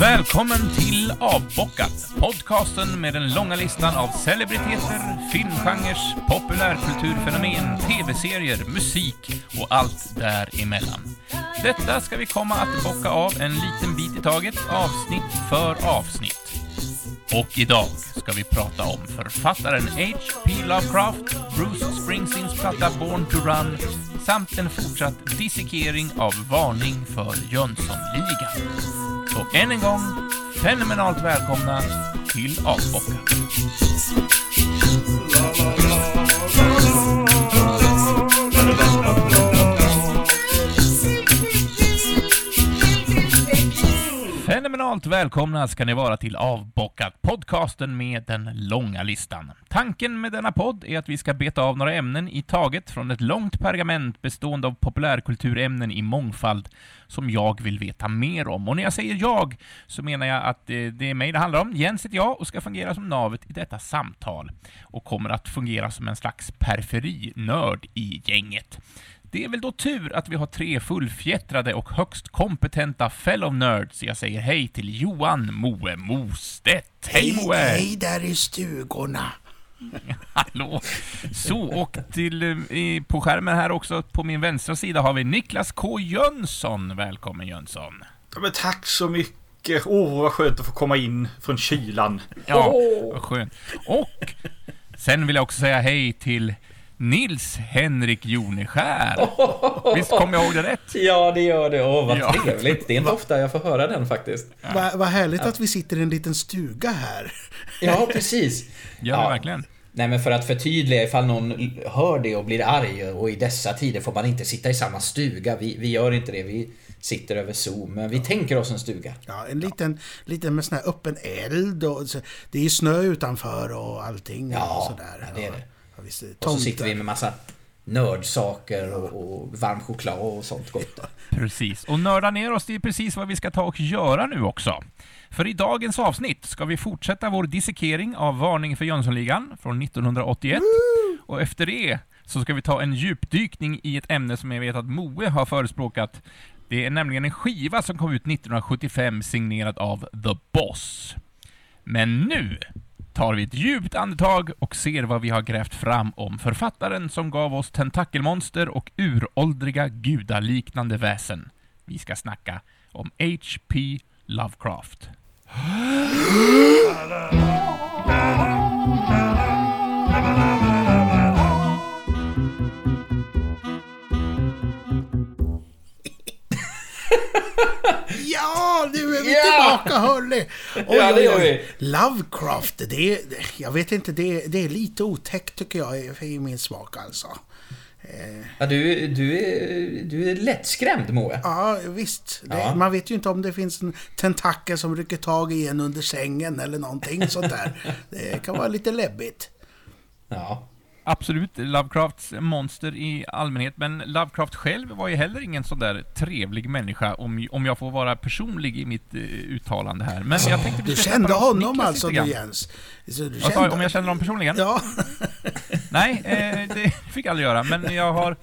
Välkommen till Avbockat, podcasten med den långa listan av celebriteter, filmgenres, populärkulturfenomen, tv-serier, musik och allt däremellan. Detta ska vi komma att bocka av en liten bit i taget, avsnitt för avsnitt. Och idag ska vi prata om författaren H.P. Lovecraft, Bruce Springsteens platta Born to Run samt en fortsatt dissekering av Varning för Jönssonligan. Så än en gång, fenomenalt välkomna till Avbockat. Fenomenalt välkomna ska ni vara till Avbockat, podcasten med den långa listan. Tanken med denna podd är att vi ska beta av några ämnen i taget från ett långt pergament bestående av populärkulturämnen i mångfald som jag vill veta mer om. Och när jag säger jag så menar jag att det är mig det handlar om. Jens heter jag och ska fungera som navet i detta samtal och kommer att fungera som en slags periferinörd i gänget. Det är väl då tur att vi har tre fullfjättrade och högst kompetenta fellow nerds. Jag säger hej till Johan Moe Mostedt. Hej Moe! Hej där i stugorna. Hallå! Så, och till, eh, på skärmen här också på min vänstra sida har vi Niklas K Jönsson. Välkommen Jönsson! Ja, men tack så mycket! Åh, oh, vad skönt att få komma in från kylan. Ja, vad skönt. Och sen vill jag också säga hej till Nils Henrik Joneskär. Visst kommer jag ihåg det rätt? Ja, det gör det. Åh, vad ja. trevligt. Det är inte ofta jag får höra den faktiskt. Ja. Vad va härligt ja. att vi sitter i en liten stuga här. Ja, precis. Ja, ja, verkligen. Nej, men för att förtydliga ifall någon hör det och blir arg och i dessa tider får man inte sitta i samma stuga. Vi, vi gör inte det. Vi sitter över Zoom. Men vi tänker oss en stuga. Ja, en liten, liten med sån här öppen eld och det är snö utanför och allting. Ja, och sådär. det är det. Ja, visst, och så sitter vi med massa nördsaker och, och varm choklad och sånt gott. Precis, och nörda ner oss, det är precis vad vi ska ta och göra nu också. För i dagens avsnitt ska vi fortsätta vår dissekering av Varning för Jönssonligan från 1981. Woo! Och efter det så ska vi ta en djupdykning i ett ämne som jag vet att Moe har förespråkat. Det är nämligen en skiva som kom ut 1975 signerad av The Boss. Men nu tar vi ett djupt andetag och ser vad vi har grävt fram om författaren som gav oss tentakelmonster och uråldriga gudaliknande väsen. Vi ska snacka om H.P. Lovecraft. Ja, nu är vi yeah! tillbaka hörni! Oj, ja, det gör vi. Lovecraft, det är, jag vet inte, det är, det är lite otäckt tycker jag i min smak alltså. Eh. Ja, du, du, är, du är lättskrämd Moe. Ja, visst. Det, ja. Man vet ju inte om det finns en tentakel som rycker tag i en under sängen eller någonting sånt där. Det kan vara lite läbbigt. Ja absolut Lovecrafts monster i allmänhet, men Lovecraft själv var ju heller ingen sån där trevlig människa, om, om jag får vara personlig i mitt uh, uttalande här. Men jag tänkte Du kände honom alltså, du Jens? Så du kände... Om jag känner honom personligen? Ja. Nej, eh, det fick jag aldrig göra, men jag har,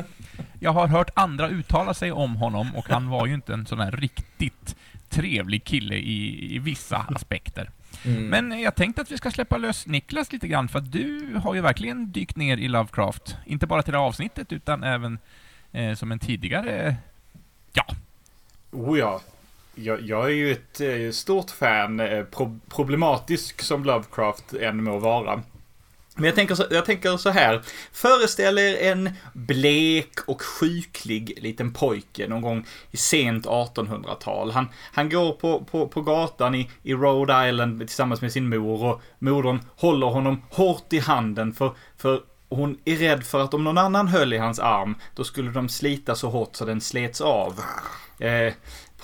jag har hört andra uttala sig om honom, och han var ju inte en sån där riktigt trevlig kille i, i vissa aspekter. Mm. Men jag tänkte att vi ska släppa lös Niklas lite grann, för att du har ju verkligen dykt ner i Lovecraft. Inte bara till det här avsnittet, utan även eh, som en tidigare... Ja. Oh ja. Jag, jag är ju ett eh, stort fan, eh, pro problematisk som Lovecraft än må vara. Men jag tänker, så, jag tänker så här. Föreställ er en blek och sjuklig liten pojke någon gång i sent 1800-tal. Han, han går på, på, på gatan i, i Rhode Island tillsammans med sin mor och modern håller honom hårt i handen för, för hon är rädd för att om någon annan höll i hans arm, då skulle de slita så hårt så den slets av. Eh,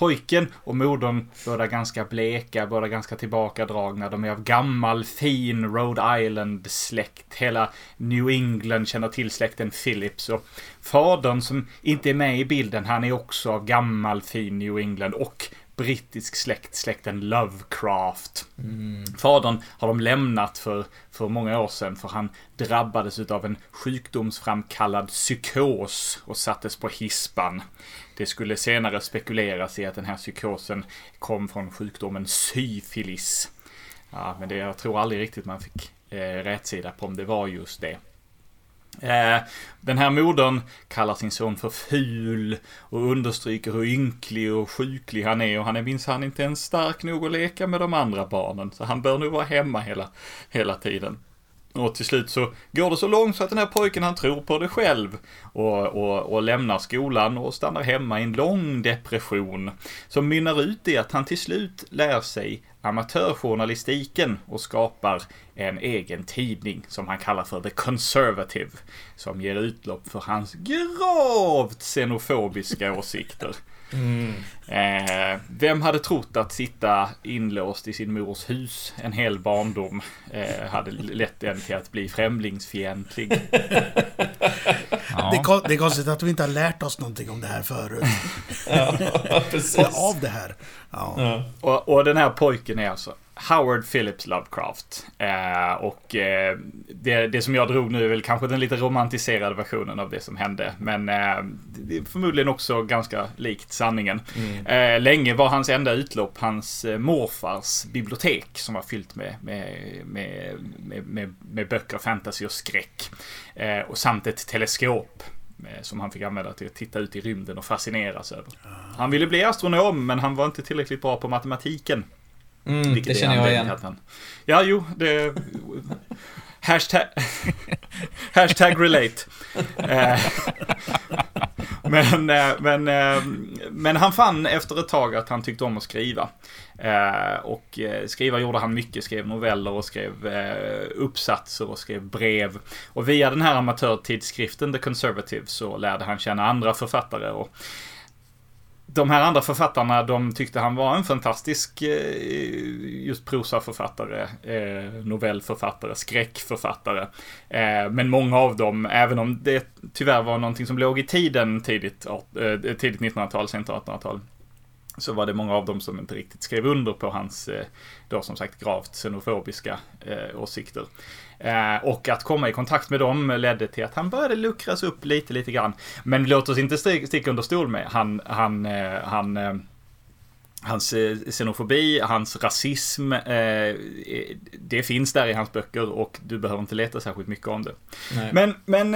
Pojken och modern, båda ganska bleka, båda ganska tillbakadragna. De är av gammal fin Rhode Island-släkt. Hela New England känner till släkten Phillips. Och fadern som inte är med i bilden, han är också av gammal fin New England. Och brittisk släkt, släkten Lovecraft. Mm. Fadern har de lämnat för, för många år sedan för han drabbades av en sjukdomsframkallad psykos och sattes på hispan. Det skulle senare spekuleras i att den här psykosen kom från sjukdomen syfilis. Ja, men det, jag tror aldrig riktigt man fick eh, rätsida på om det var just det. Eh, den här modern kallar sin son för ful och understryker hur ynklig och sjuklig han är och han är minsann inte ens stark nog att leka med de andra barnen. Så han bör nog vara hemma hela, hela tiden. Och till slut så går det så långt så att den här pojken han tror på det själv och, och, och lämnar skolan och stannar hemma i en lång depression som mynnar ut i att han till slut lär sig amatörjournalistiken och skapar en egen tidning som han kallar för The Conservative som ger utlopp för hans gravt xenofobiska åsikter. Mm. Eh, vem hade trott att sitta inlåst i sin mors hus en hel barndom eh, hade lett en till att bli främlingsfientlig? ja. det, är, det är konstigt att vi inte har lärt oss någonting om det här förut. ja, precis. Av det här. Ja. ja. Och, och den här pojken är alltså Howard Phillips Lovecraft. Eh, och eh, det, det som jag drog nu är väl kanske den lite romantiserade versionen av det som hände. Men eh, det är förmodligen också ganska likt sanningen. Mm. Eh, länge var hans enda utlopp hans eh, morfars bibliotek som var fyllt med, med, med, med, med böcker, fantasy och skräck. Eh, och samt ett teleskop som han fick använda till att titta ut i rymden och fascineras över. Ah. Han ville bli astronom, men han var inte tillräckligt bra på matematiken. Mm, det känner jag igen. Han, ja, jo, det... hashtag, hashtag relate. Eh, men, eh, men, eh, men han fann efter ett tag att han tyckte om att skriva. Och skriva gjorde han mycket, skrev noveller och skrev uppsatser och skrev brev. Och via den här amatörtidskriften The Conservative så lärde han känna andra författare. Och de här andra författarna, de tyckte han var en fantastisk eh, just prosaförfattare, eh, novellförfattare, skräckförfattare. Eh, men många av dem, även om det tyvärr var någonting som låg i tiden tidigt, tidigt 1900-tal, sent 1800-tal, så var det många av dem som inte riktigt skrev under på hans, då som sagt, gravt xenofobiska åsikter. Eh, och att komma i kontakt med dem ledde till att han började luckras upp lite, lite grann. Men låt oss inte sticka under stol med. Han, han, eh, han eh, Hans xenofobi, hans rasism, det finns där i hans böcker och du behöver inte leta särskilt mycket om det. Nej. Men, men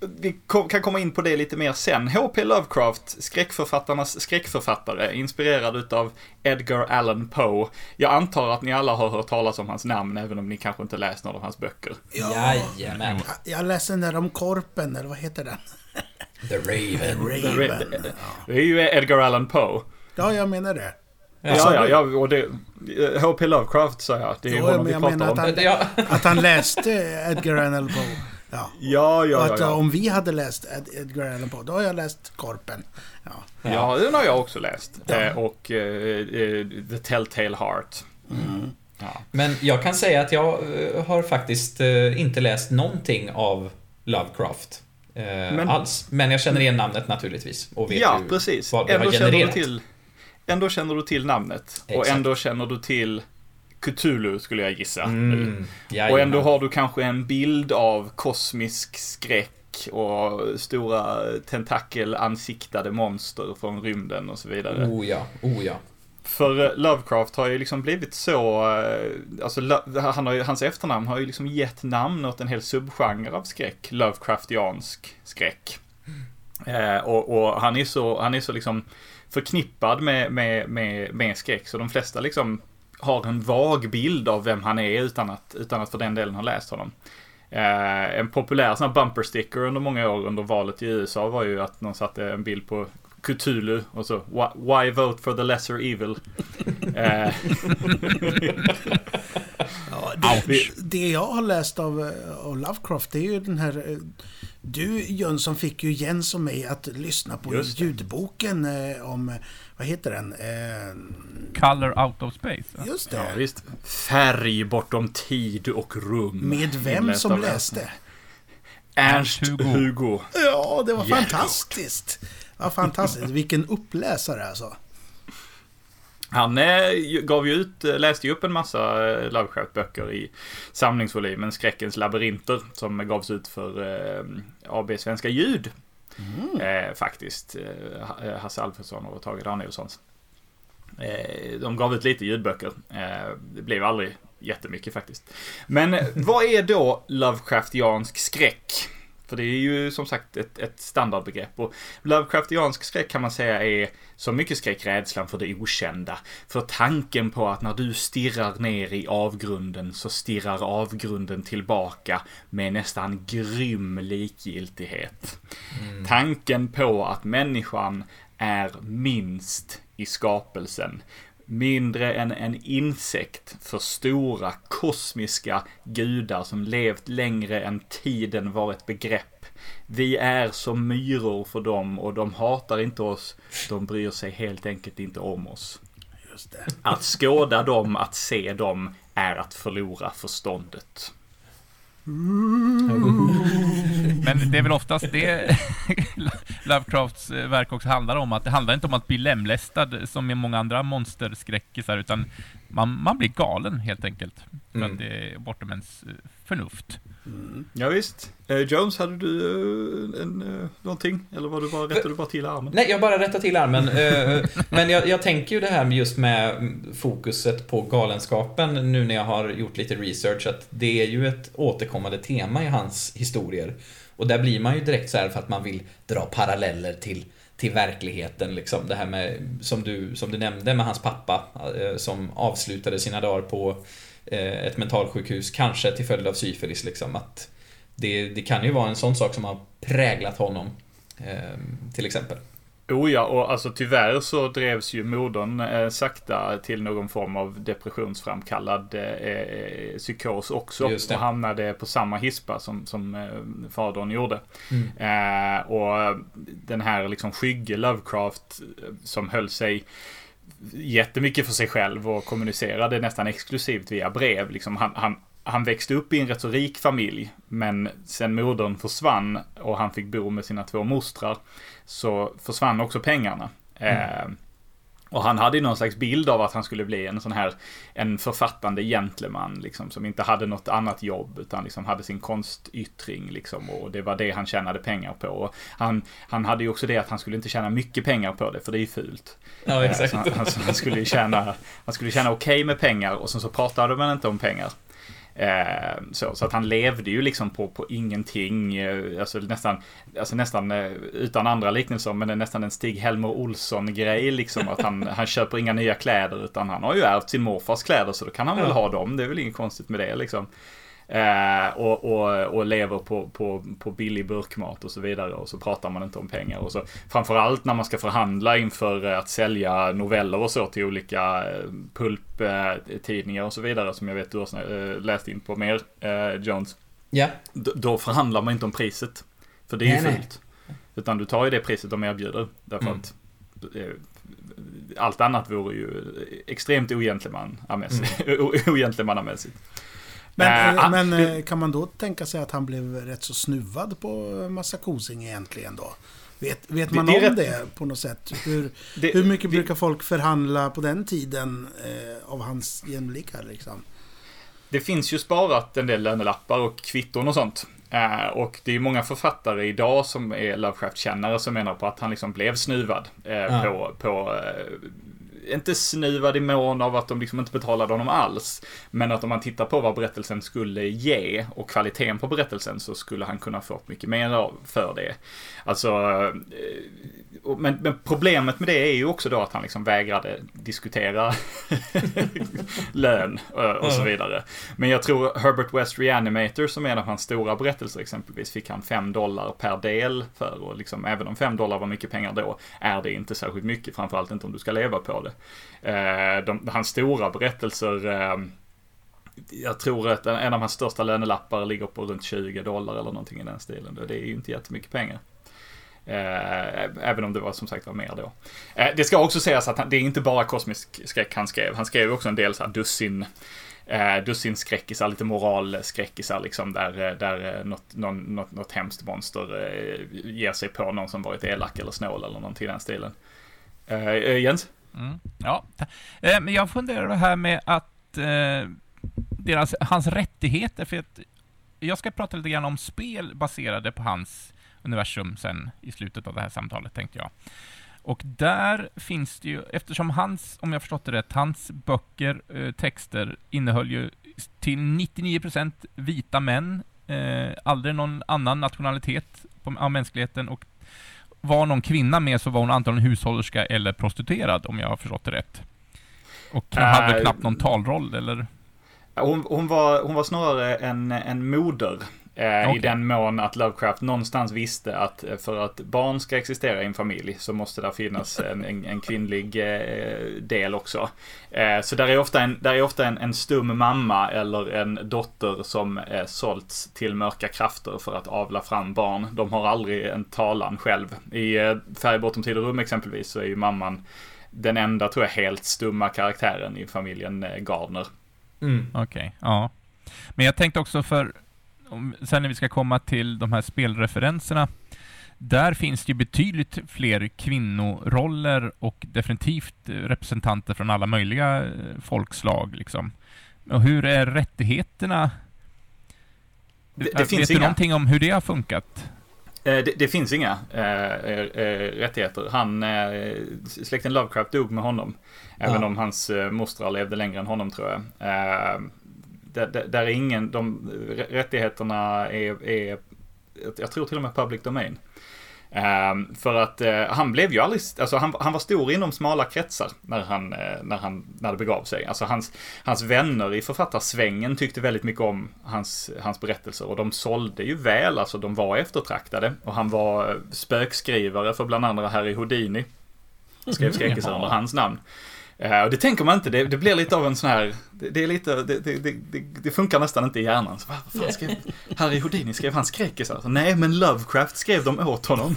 vi kan komma in på det lite mer sen. H.P. Lovecraft, skräckförfattarnas skräckförfattare, inspirerad utav Edgar Allan Poe. Jag antar att ni alla har hört talas om hans namn, även om ni kanske inte läst någon av hans böcker. Ja, Jajamän. Jag, jag läste den där om korpen, eller vad heter den? The Raven. The Raven. Det är ju Edgar Allan Poe. Ja, jag menar det. Ja, ja, ja, och det... H.P. Lovecraft sa jag. Det är ju honom vi pratar om. Att han, att han läste Edgar Allan Poe. Ja, ja, ja. att, ja, Om vi hade läst Edgar Allan Poe, då har jag läst Korpen. Ja, ja den har jag också läst. Ja. Eh, och uh, The Telltale Heart. Mm. Ja. Men jag kan säga att jag har faktiskt inte läst någonting av Lovecraft. Men, alls. Men jag känner igen namnet naturligtvis. Och vet ja, precis. vad det ändå har genererat. Känner du till, ändå känner du till namnet. Exakt. Och ändå känner du till Cthulhu skulle jag gissa. Mm, och ändå har du kanske en bild av kosmisk skräck och stora tentakelansiktade monster från rymden och så vidare. Oh ja, oh ja. För eh, Lovecraft har ju liksom blivit så, eh, alltså han har ju, hans efternamn har ju liksom gett namn åt en hel subgenre av skräck. Lovecraftiansk skräck. Mm. Eh, och, och, han är så, han är så liksom förknippad med, med, med, med skräck så de flesta liksom har en vag bild av vem han är utan att, utan att för den delen ha läst honom. Eh, en populär sån här bumper sticker under många år under valet i USA var ju att någon satte en bild på Cthulhu och så Why vote for the lesser evil? Eh. ja, det, det, jag har läst av, eh, av Lovecraft det är ju den här eh, du Jönsson fick ju Jens och mig att lyssna på ljudboken eh, om, vad heter den? Eh, Color out of space. Ja. Just det. Ja, visst. Färg bortom tid och rum. Med vem som läste? Ernst Hugo. Hugo. Ja, det var fantastiskt. Det var fantastiskt. Vilken uppläsare alltså. Han eh, gav ju ut, eh, läste ju upp en massa eh, Lovecraft-böcker i samlingsvolymen Skräckens labyrinter som gavs ut för AB Svenska Ljud. Mm. Faktiskt. Hasse Alfredsson och Tage Danielssons. Eh, de gav ut lite ljudböcker. det blev aldrig jättemycket faktiskt. Men vad är då Lovecraftiansk skräck? För det är ju som sagt ett, ett standardbegrepp. Och Lovecraftiansk skräck kan man säga är så mycket skräck rädslan för det okända. För tanken på att när du stirrar ner i avgrunden så stirrar avgrunden tillbaka med nästan grym likgiltighet. Mm. Tanken på att människan är minst i skapelsen mindre än en insekt för stora kosmiska gudar som levt längre än tiden var ett begrepp. Vi är som myror för dem och de hatar inte oss. De bryr sig helt enkelt inte om oss. Att skåda dem, att se dem, är att förlora förståndet. Mm. Men det är väl oftast det Lovecrafts eh, verk också handlar om, att det handlar inte om att bli lemlästad som i många andra monsterskräckisar, utan man, man blir galen helt enkelt. För mm. att det är bortom ens eh, förnuft. Mm. Ja, visst. Eh, Jones, hade du eh, en, någonting? Eller var du bara, rättade du bara till armen? Nej, jag bara rättade till armen. Men jag, jag, tänker ju det här med just med fokuset på galenskapen nu när jag har gjort lite research, att det är ju ett återkommande tema i hans historier. Och där blir man ju direkt så här för att man vill dra paralleller till till verkligheten liksom. Det här med, som du, som du nämnde med hans pappa eh, som avslutade sina dagar på eh, ett mentalsjukhus, kanske till följd av syfilis. Liksom, att det, det kan ju vara en sån sak som har präglat honom, eh, till exempel. Oh ja, och alltså tyvärr så drevs ju modern eh, sakta till någon form av depressionsframkallad eh, psykos också. Och hamnade på samma hispa som, som eh, fadern gjorde. Mm. Eh, och den här liksom skygge Lovecraft som höll sig jättemycket för sig själv och kommunicerade nästan exklusivt via brev. Liksom han, han, han växte upp i en rätt så rik familj, men sen modern försvann och han fick bo med sina två mostrar så försvann också pengarna. Mm. Eh, och han hade ju någon slags bild av att han skulle bli en sån här, en författande gentleman, liksom, som inte hade något annat jobb, utan liksom hade sin konstyttring, liksom, och det var det han tjänade pengar på. Och han, han hade ju också det att han skulle inte tjäna mycket pengar på det, för det är ju fult. Ja, eh, exakt. Han, han, han, skulle tjäna, han skulle tjäna okej okay med pengar, och sen så pratade man inte om pengar. Eh, så, så att han levde ju liksom på, på ingenting, eh, alltså nästan, alltså nästan eh, utan andra liknelser, men det är nästan en Stig-Helmer Olsson-grej liksom. Att han, han köper inga nya kläder, utan han har ju ärvt sin morfars kläder, så då kan han väl ha dem. Det är väl inget konstigt med det liksom. Eh, och, och, och lever på, på, på billig burkmat och så vidare. Och så pratar man inte om pengar. Och så, framförallt när man ska förhandla inför att sälja noveller och så till olika eh, pulptidningar och så vidare. Som jag vet du har eh, läst in på mer, eh, Jones. Ja. D då förhandlar man inte om priset. För det är ju fult. Utan du tar ju det priset de erbjuder. Därför mm. att eh, allt annat vore ju extremt ogentlemannamässigt. Mm. Men, äh, men äh, kan man då tänka sig att han blev rätt så snuvad på massa kosing egentligen då? Vet, vet man det, det om rätt... det på något sätt? Hur, det, hur mycket brukar folk förhandla på den tiden eh, av hans jämlikar liksom? Det finns ju sparat en del lönelappar och kvitton och sånt. Eh, och det är många författare idag som är Lovecraft-kännare som menar på att han liksom blev snuvad eh, ja. på, på inte snuvad i mån av att de liksom inte betalade honom alls. Men att om man tittar på vad berättelsen skulle ge och kvaliteten på berättelsen så skulle han kunna få mycket mer för det. Alltså, eh, men, men, problemet med det är ju också då att han liksom vägrade diskutera lön eh, och så vidare. Men jag tror Herbert West Reanimator som är en av hans stora berättelser exempelvis fick han 5 dollar per del för och liksom även om 5 dollar var mycket pengar då är det inte särskilt mycket, framförallt inte om du ska leva på det. Eh, de, hans stora berättelser eh, jag tror att en av hans största lönelappar ligger på runt 20 dollar eller någonting i den stilen. Det är ju inte jättemycket pengar. Eh, även om det var som sagt var mer då. Eh, det ska också sägas att han, det är inte bara kosmisk skräck han skrev. Han skrev också en del så här dussin eh, dussin skräckisar, lite moralskräckisar liksom där, där något, någon, något, något hemskt monster eh, ger sig på någon som varit elak eller snål eller någonting i den stilen. Eh, Jens? Mm. Ja, eh, men jag funderar det här med att eh, deras, hans rättigheter, för att jag ska prata lite grann om spel baserade på hans universum sen i slutet av det här samtalet, tänkte jag. Och där finns det ju, eftersom hans, om jag förstått det rätt, hans böcker, eh, texter innehöll ju till 99% vita män, eh, aldrig någon annan nationalitet på, av mänskligheten och var någon kvinna med så var hon antagligen hushållerska eller prostituerad, om jag har förstått det rätt. Och hade äh, knappt någon talroll, eller? Hon, hon, var, hon var snarare en, en moder. Eh, okay. I den mån att Lovecraft någonstans visste att eh, för att barn ska existera i en familj så måste det finnas en, en, en kvinnlig eh, del också. Eh, så där är ofta, en, där är ofta en, en stum mamma eller en dotter som eh, sålts till mörka krafter för att avla fram barn. De har aldrig en talan själv. I eh, Färg bortom tid och rum exempelvis så är ju mamman den enda, tror jag, helt stumma karaktären i familjen eh, Gardner. Mm. Okej, okay. ja. Men jag tänkte också för om, sen när vi ska komma till de här spelreferenserna, där finns det ju betydligt fler kvinnoroller och definitivt representanter från alla möjliga eh, folkslag. Liksom. Och hur är rättigheterna? Det, det Vet du inga. någonting om hur det har funkat? Eh, det, det, finns inga äh, äh, rättigheter. Han, äh, släkten Lovecraft dog med honom. Ja. Även om hans mostrar levde längre än honom tror jag där, där, är ingen, de rättigheterna är, är, jag tror till och med public domain. Um, för att uh, han blev ju aldrig, alltså han, han var stor inom smala kretsar när han, uh, när han, när det begav sig. Alltså hans, hans vänner i författarsvängen tyckte väldigt mycket om hans, hans berättelser och de sålde ju väl, alltså de var eftertraktade. Och han var spökskrivare för bland andra Harry Houdini. Skrev skräckisar under hans namn. Uh, och det tänker man inte, det, det, blir lite av en sån här, det, det är lite, det, det, funkar nästan inte i hjärnan. Så, vad fan skrev, Harry Houdini, skrev han skräckisar? Nej, men Lovecraft skrev dem åt honom.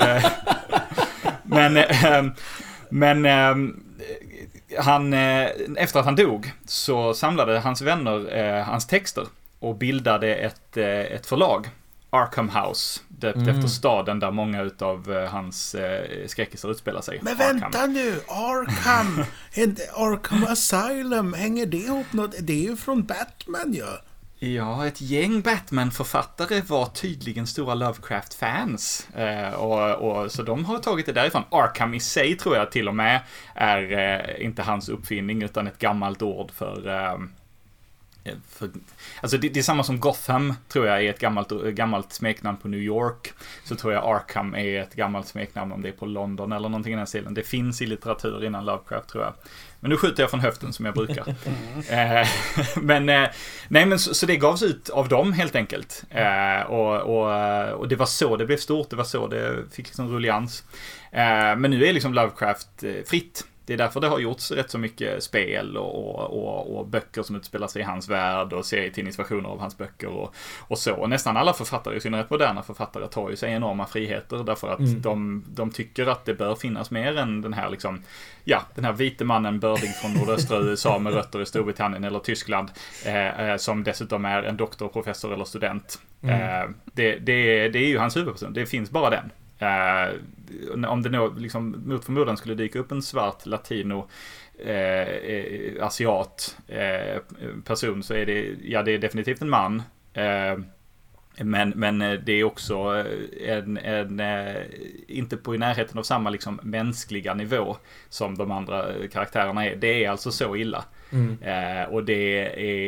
uh, men, uh, men han, efter att han dog så samlade hans vänner hans texter och bildade ett, ett förlag Arkham House. Döpt mm. efter staden där många utav uh, hans uh, skräckisar utspelar sig. Men Arkham. vänta nu! Arkham! Arkham Asylum, hänger det ihop något? Det är ju från Batman ju. Ja. Ja, ett gäng Batman-författare var tydligen stora Lovecraft-fans. Eh, och, och, så de har tagit det därifrån. Arkham i sig tror jag till och med är eh, inte hans uppfinning utan ett gammalt ord för eh, för, alltså det, det, är samma som Gotham, tror jag, är ett gammalt, gammalt smeknamn på New York. Så tror jag Arkham är ett gammalt smeknamn om det är på London eller någonting i den stilen. Det finns i litteratur innan Lovecraft, tror jag. Men nu skjuter jag från höften som jag brukar. eh, men, eh, nej men så, så, det gavs ut av dem helt enkelt. Eh, och, och, och, det var så det blev stort, det var så det fick liksom rullians. Men nu är liksom Lovecraft fritt. Det är därför det har gjorts rätt så mycket spel och, och, och böcker som utspelar sig i hans värld och serietidningsversioner av hans böcker och, och så. Och nästan alla författare, i synnerhet moderna författare, tar ju sig enorma friheter därför att mm. de, de tycker att det bör finnas mer än den här liksom, ja, den här vite mannen bördig från nordöstra USA med rötter i Storbritannien eller Tyskland, eh, eh, som dessutom är en doktor, professor eller student. Mm. Eh, det, det, det är ju hans huvudperson, det finns bara den. Eh, om det nu liksom, mot förmodan skulle dyka upp en svart latino eh, eh, asiat eh, person så är det, ja det är definitivt en man. Eh, men, men det är också en, en, eh, inte på i närheten av samma liksom mänskliga nivå som de andra karaktärerna är. Det är alltså så illa. Mm. Eh, och det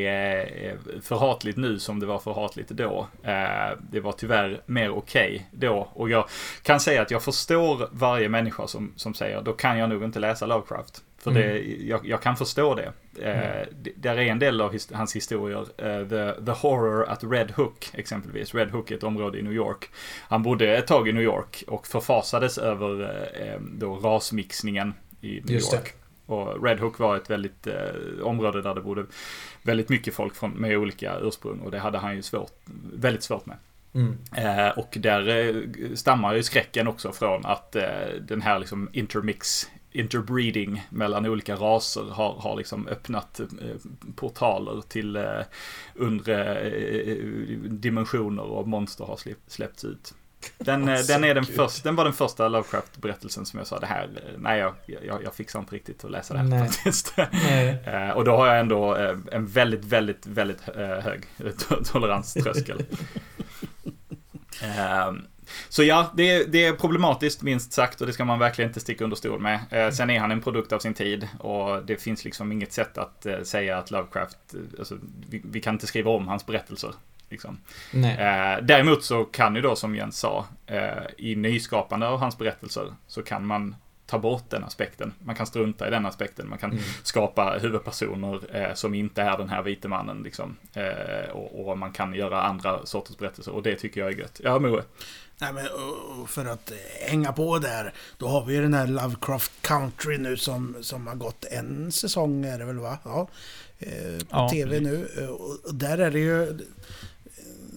är eh, förhatligt nu som det var förhatligt då. Eh, det var tyvärr mer okej okay då. Och jag kan säga att jag förstår varje människa som, som säger då kan jag nog inte läsa Lovecraft. För mm. det, jag, jag, kan förstå det. Eh, mm. det. Där är en del av his, hans historier. Uh, the, the Horror at Red Hook exempelvis. Red Hook är ett område i New York. Han bodde ett tag i New York och förfasades över uh, då rasmixningen i New Just York. Det. Och Red Hook var ett väldigt eh, område där det bodde väldigt mycket folk från, med olika ursprung och det hade han ju svårt, väldigt svårt med. Mm. Eh, och där eh, stammar ju skräcken också från att eh, den här liksom intermix, interbreeding mellan olika raser har, har liksom öppnat eh, portaler till eh, undre dimensioner och monster har släppts ut. Den, den, är den, första, den var den första Lovecraft-berättelsen som jag sa, det här, nej jag, jag, jag fixar inte riktigt att läsa det här faktiskt. Nej. och då har jag ändå en väldigt, väldigt, väldigt hög toleranströskel. Så ja, det är, det är problematiskt minst sagt och det ska man verkligen inte sticka under stol med. Eh, sen är han en produkt av sin tid och det finns liksom inget sätt att eh, säga att Lovecraft, eh, alltså, vi, vi, kan inte skriva om hans berättelser. Liksom. Eh, däremot så kan ju då som Jens sa, eh, i nyskapande av hans berättelser så kan man ta bort den aspekten. Man kan strunta i den aspekten. Man kan mm. skapa huvudpersoner eh, som inte är den här vite mannen. Liksom. Eh, och, och, man kan göra andra sorters berättelser och det tycker jag är gött. Ja, Moe? Nej, men för att hänga på där, då har vi ju den här Lovecraft Country nu som, som har gått en säsong är det väl va? Ja, eh, på ja, tv nu. Och där är det ju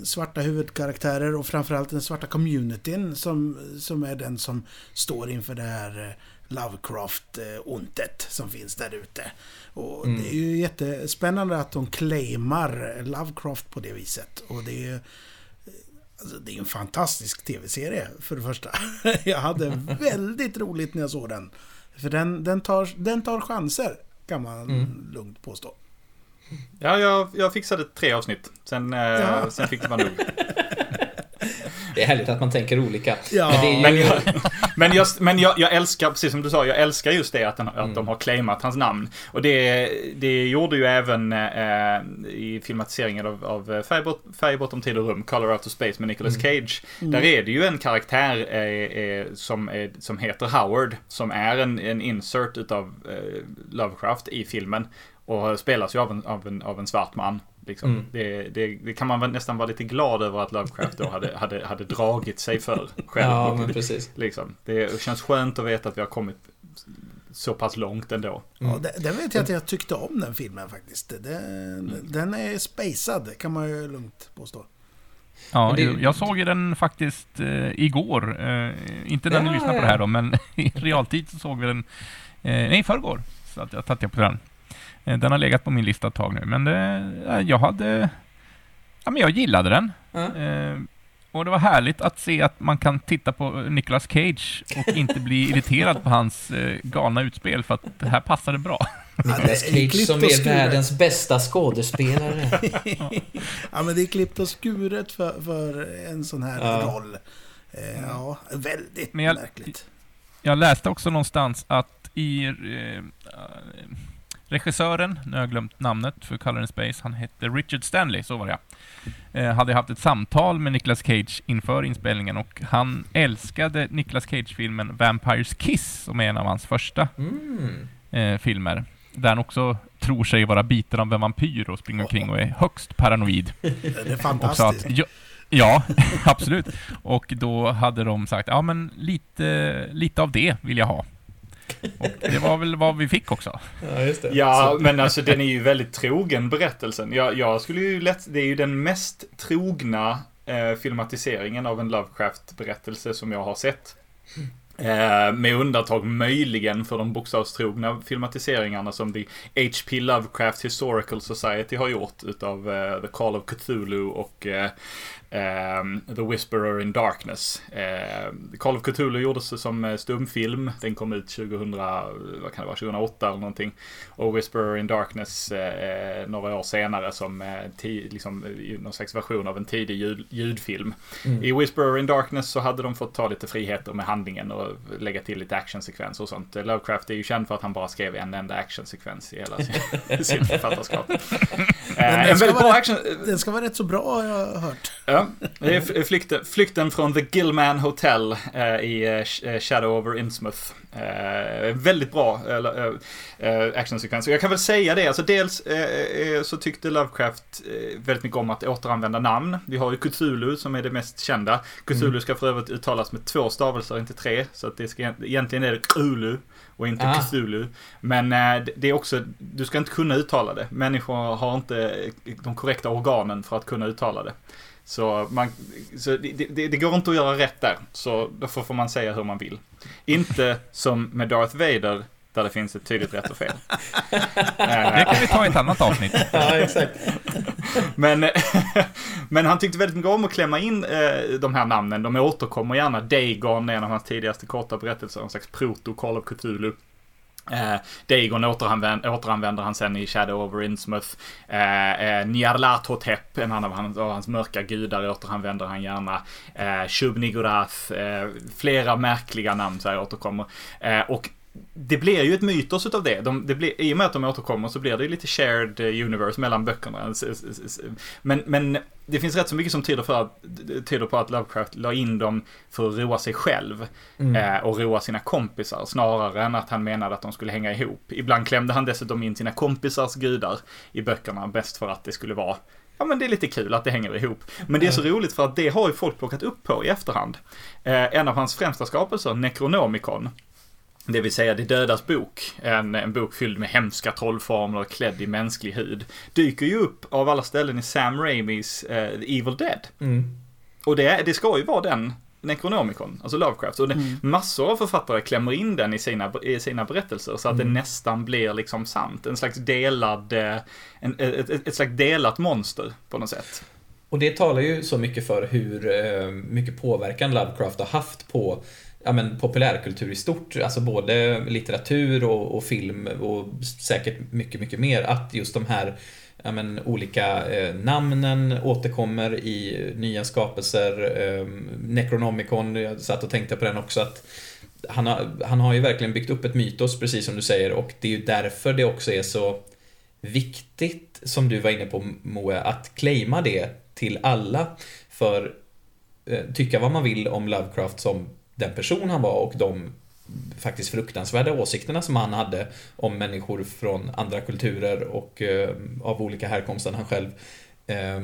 svarta huvudkaraktärer och framförallt den svarta communityn som, som är den som står inför det här eh, Lovecraft-ontet som finns där ute. Och mm. det är ju jättespännande att de claimar Lovecraft på det viset. Och det är Alltså, det är en fantastisk tv-serie för det första. Jag hade väldigt roligt när jag såg den. För den, den, tar, den tar chanser, kan man mm. lugnt påstå. Ja, jag, jag fixade tre avsnitt. Sen, eh, ja. sen fick det vara nog. Det är härligt att man tänker olika. Ja. Men, ju... men, jag, men, just, men jag, jag, älskar, precis som du sa, jag älskar just det att, den, mm. att de har claimat hans namn. Och det, det gjorde ju även eh, i filmatiseringen av, av Färgbort, Färgbort om tid och rum, Color Out of Space med Nicolas mm. Cage. Mm. Där är det ju en karaktär eh, eh, som, eh, som heter Howard, som är en, en insert utav eh, Lovecraft i filmen. Och spelas ju av en, av en, av en svart man. Liksom. Mm. Det, det, det, kan man nästan vara lite glad över att Lovecraft då hade, hade, hade dragit sig för själv. Ja, men precis. Liksom. Det känns skönt att veta att vi har kommit så pass långt ändå. Mm. Ja, det, det vet jag att jag tyckte om den filmen faktiskt. Det, mm. Den är spacad, kan man ju lugnt påstå. Ja, det... jag såg ju den faktiskt eh, igår. Eh, inte när ja, ni lyssnar på det här då, men i realtid så såg vi den, eh, nej, i förrgår. Så att jag tattade på den. Eh, den har legat på min lista ett tag nu, men det, jag hade... Ja, men jag gillade den. Mm. och det var härligt att se att man kan titta på Nicolas Cage och inte bli irriterad på hans eh, galna utspel, för att det här passade bra. Nicolas Cage som är världens bästa skådespelare. ja, men det är klippt och skuret för, för en sån här ja. roll. ja, väldigt men jag, märkligt. Jag läste också någonstans att i eh, Regissören, nu har jag glömt namnet för Color in Space, han hette Richard Stanley, så var det ja. Eh, hade haft ett samtal med Nicolas Cage inför inspelningen och han älskade Nicolas Cage-filmen Vampires Kiss, som är en av hans första mm. eh, filmer. Där han också tror sig vara biten av en vampyr och springer omkring och är högst paranoid. Det är fantastiskt. Att, ja, absolut. Och då hade de sagt, ja men lite, lite av det vill jag ha. Och det var väl vad vi fick också. Ja, just det. Ja, men alltså den är ju väldigt trogen berättelsen. Jag, jag skulle ju lätt, det är ju den mest trogna eh, filmatiseringen av en Lovecraft-berättelse som jag har sett. Eh, med undantag möjligen för de bokstavstrogna filmatiseringarna som The H.P. Lovecraft Historical Society har gjort utav uh, The Call of Cthulhu och Um, The Whisperer in Darkness. Uh, Call of Cthulhu gjordes som eh, stumfilm. Den kom ut 2000, vad kan det vara, 2008 eller någonting. Och Whisperer in Darkness uh, några år senare som liksom, någon slags version av en tidig ljud, ljudfilm. Mm. I Whisperer in Darkness så hade de fått ta lite friheter med handlingen och lägga till lite actionsekvenser och sånt. Lovecraft är ju känd för att han bara skrev en enda actionsekvens i hela sin, sin författarskap. en väldigt bra action... Den ska vara rätt så bra har jag hört. Ja, det är flykten, flykten från The Gilman Hotel eh, i eh, Shadow over Innsmouth. Eh, väldigt bra eh, eh, actionsekvens. Jag kan väl säga det, alltså dels så tyckte Lovecraft väldigt mycket om att återanvända namn. Vi har ju Cthulhu som är det mest kända. Cthulhu mm. ska för övrigt uttalas med två stavelser, inte tre. Så att det ska, egentligen är det Cthulhu och inte ah. Cthulhu. Men det är också, du ska inte kunna uttala det. Människor har inte de korrekta organen för att kunna uttala det. Så, man, så det, det, det, går inte att göra rätt där. Så därför får man säga hur man vill. Inte som med Darth Vader, där det finns ett tydligt rätt och fel. det kan vi ta i ett annat avsnitt. ja, exakt. men, Men han tyckte väldigt mycket om att klämma in eh, de här namnen. De återkommer gärna. Dagon är en av hans tidigaste korta berättelser, en slags proto-Call of Cthulhu. Eh, Dagon återanvänder, återanvänder han sen i Shadow of Rinsmouth. Eh, eh, Nyarlathotep, en annan av hans, av hans mörka gudar, återanvänder han gärna. Eh, Shub eh, flera märkliga namn så här återkommer. Eh, och det blir ju ett mytos utav det. De, det blir, I och med att de återkommer så blir det ju lite shared eh, universe mellan böckerna. Men, men det finns rätt så mycket som tyder, för att, tyder på att Lovecraft la in dem för att roa sig själv. Mm. Eh, och roa sina kompisar snarare än att han menade att de skulle hänga ihop. Ibland klämde han dessutom in sina kompisars gudar i böckerna bäst för att det skulle vara Ja men det är lite kul att det hänger ihop. Men det är så roligt för att det har ju folk plockat upp på i efterhand. Eh, en av hans främsta skapelser, Necronomicon, det vill säga De dödas bok, en, en bok fylld med hemska trollformler klädd i mänsklig hud, dyker ju upp av alla ställen i Sam Raimis uh, Evil Dead. Mm. Och det, det ska ju vara den Necronomicon, alltså Lovecraft. Och mm. massor av författare klämmer in den i sina, i sina berättelser så att mm. det nästan blir liksom sant. En slags delad, eh, en, ett, ett, ett slags delat monster på något sätt. Och det talar ju så mycket för hur eh, mycket påverkan Lovecraft har haft på ja, men, populärkultur i stort, alltså både litteratur och, och, film och säkert mycket, mycket mer. Att just de här ja, men, olika eh, namnen återkommer i nya skapelser. Eh, Necronomicon, jag satt och tänkte på den också. att han har, han har ju verkligen byggt upp ett mytos, precis som du säger, och det är ju därför det också är så viktigt, som du var inne på Moe, att claima det till alla. För eh, tycka vad man vill om Lovecraft som den person han var och de faktiskt fruktansvärda åsikterna som han hade om människor från andra kulturer och eh, av olika härkomst än han själv. Eh,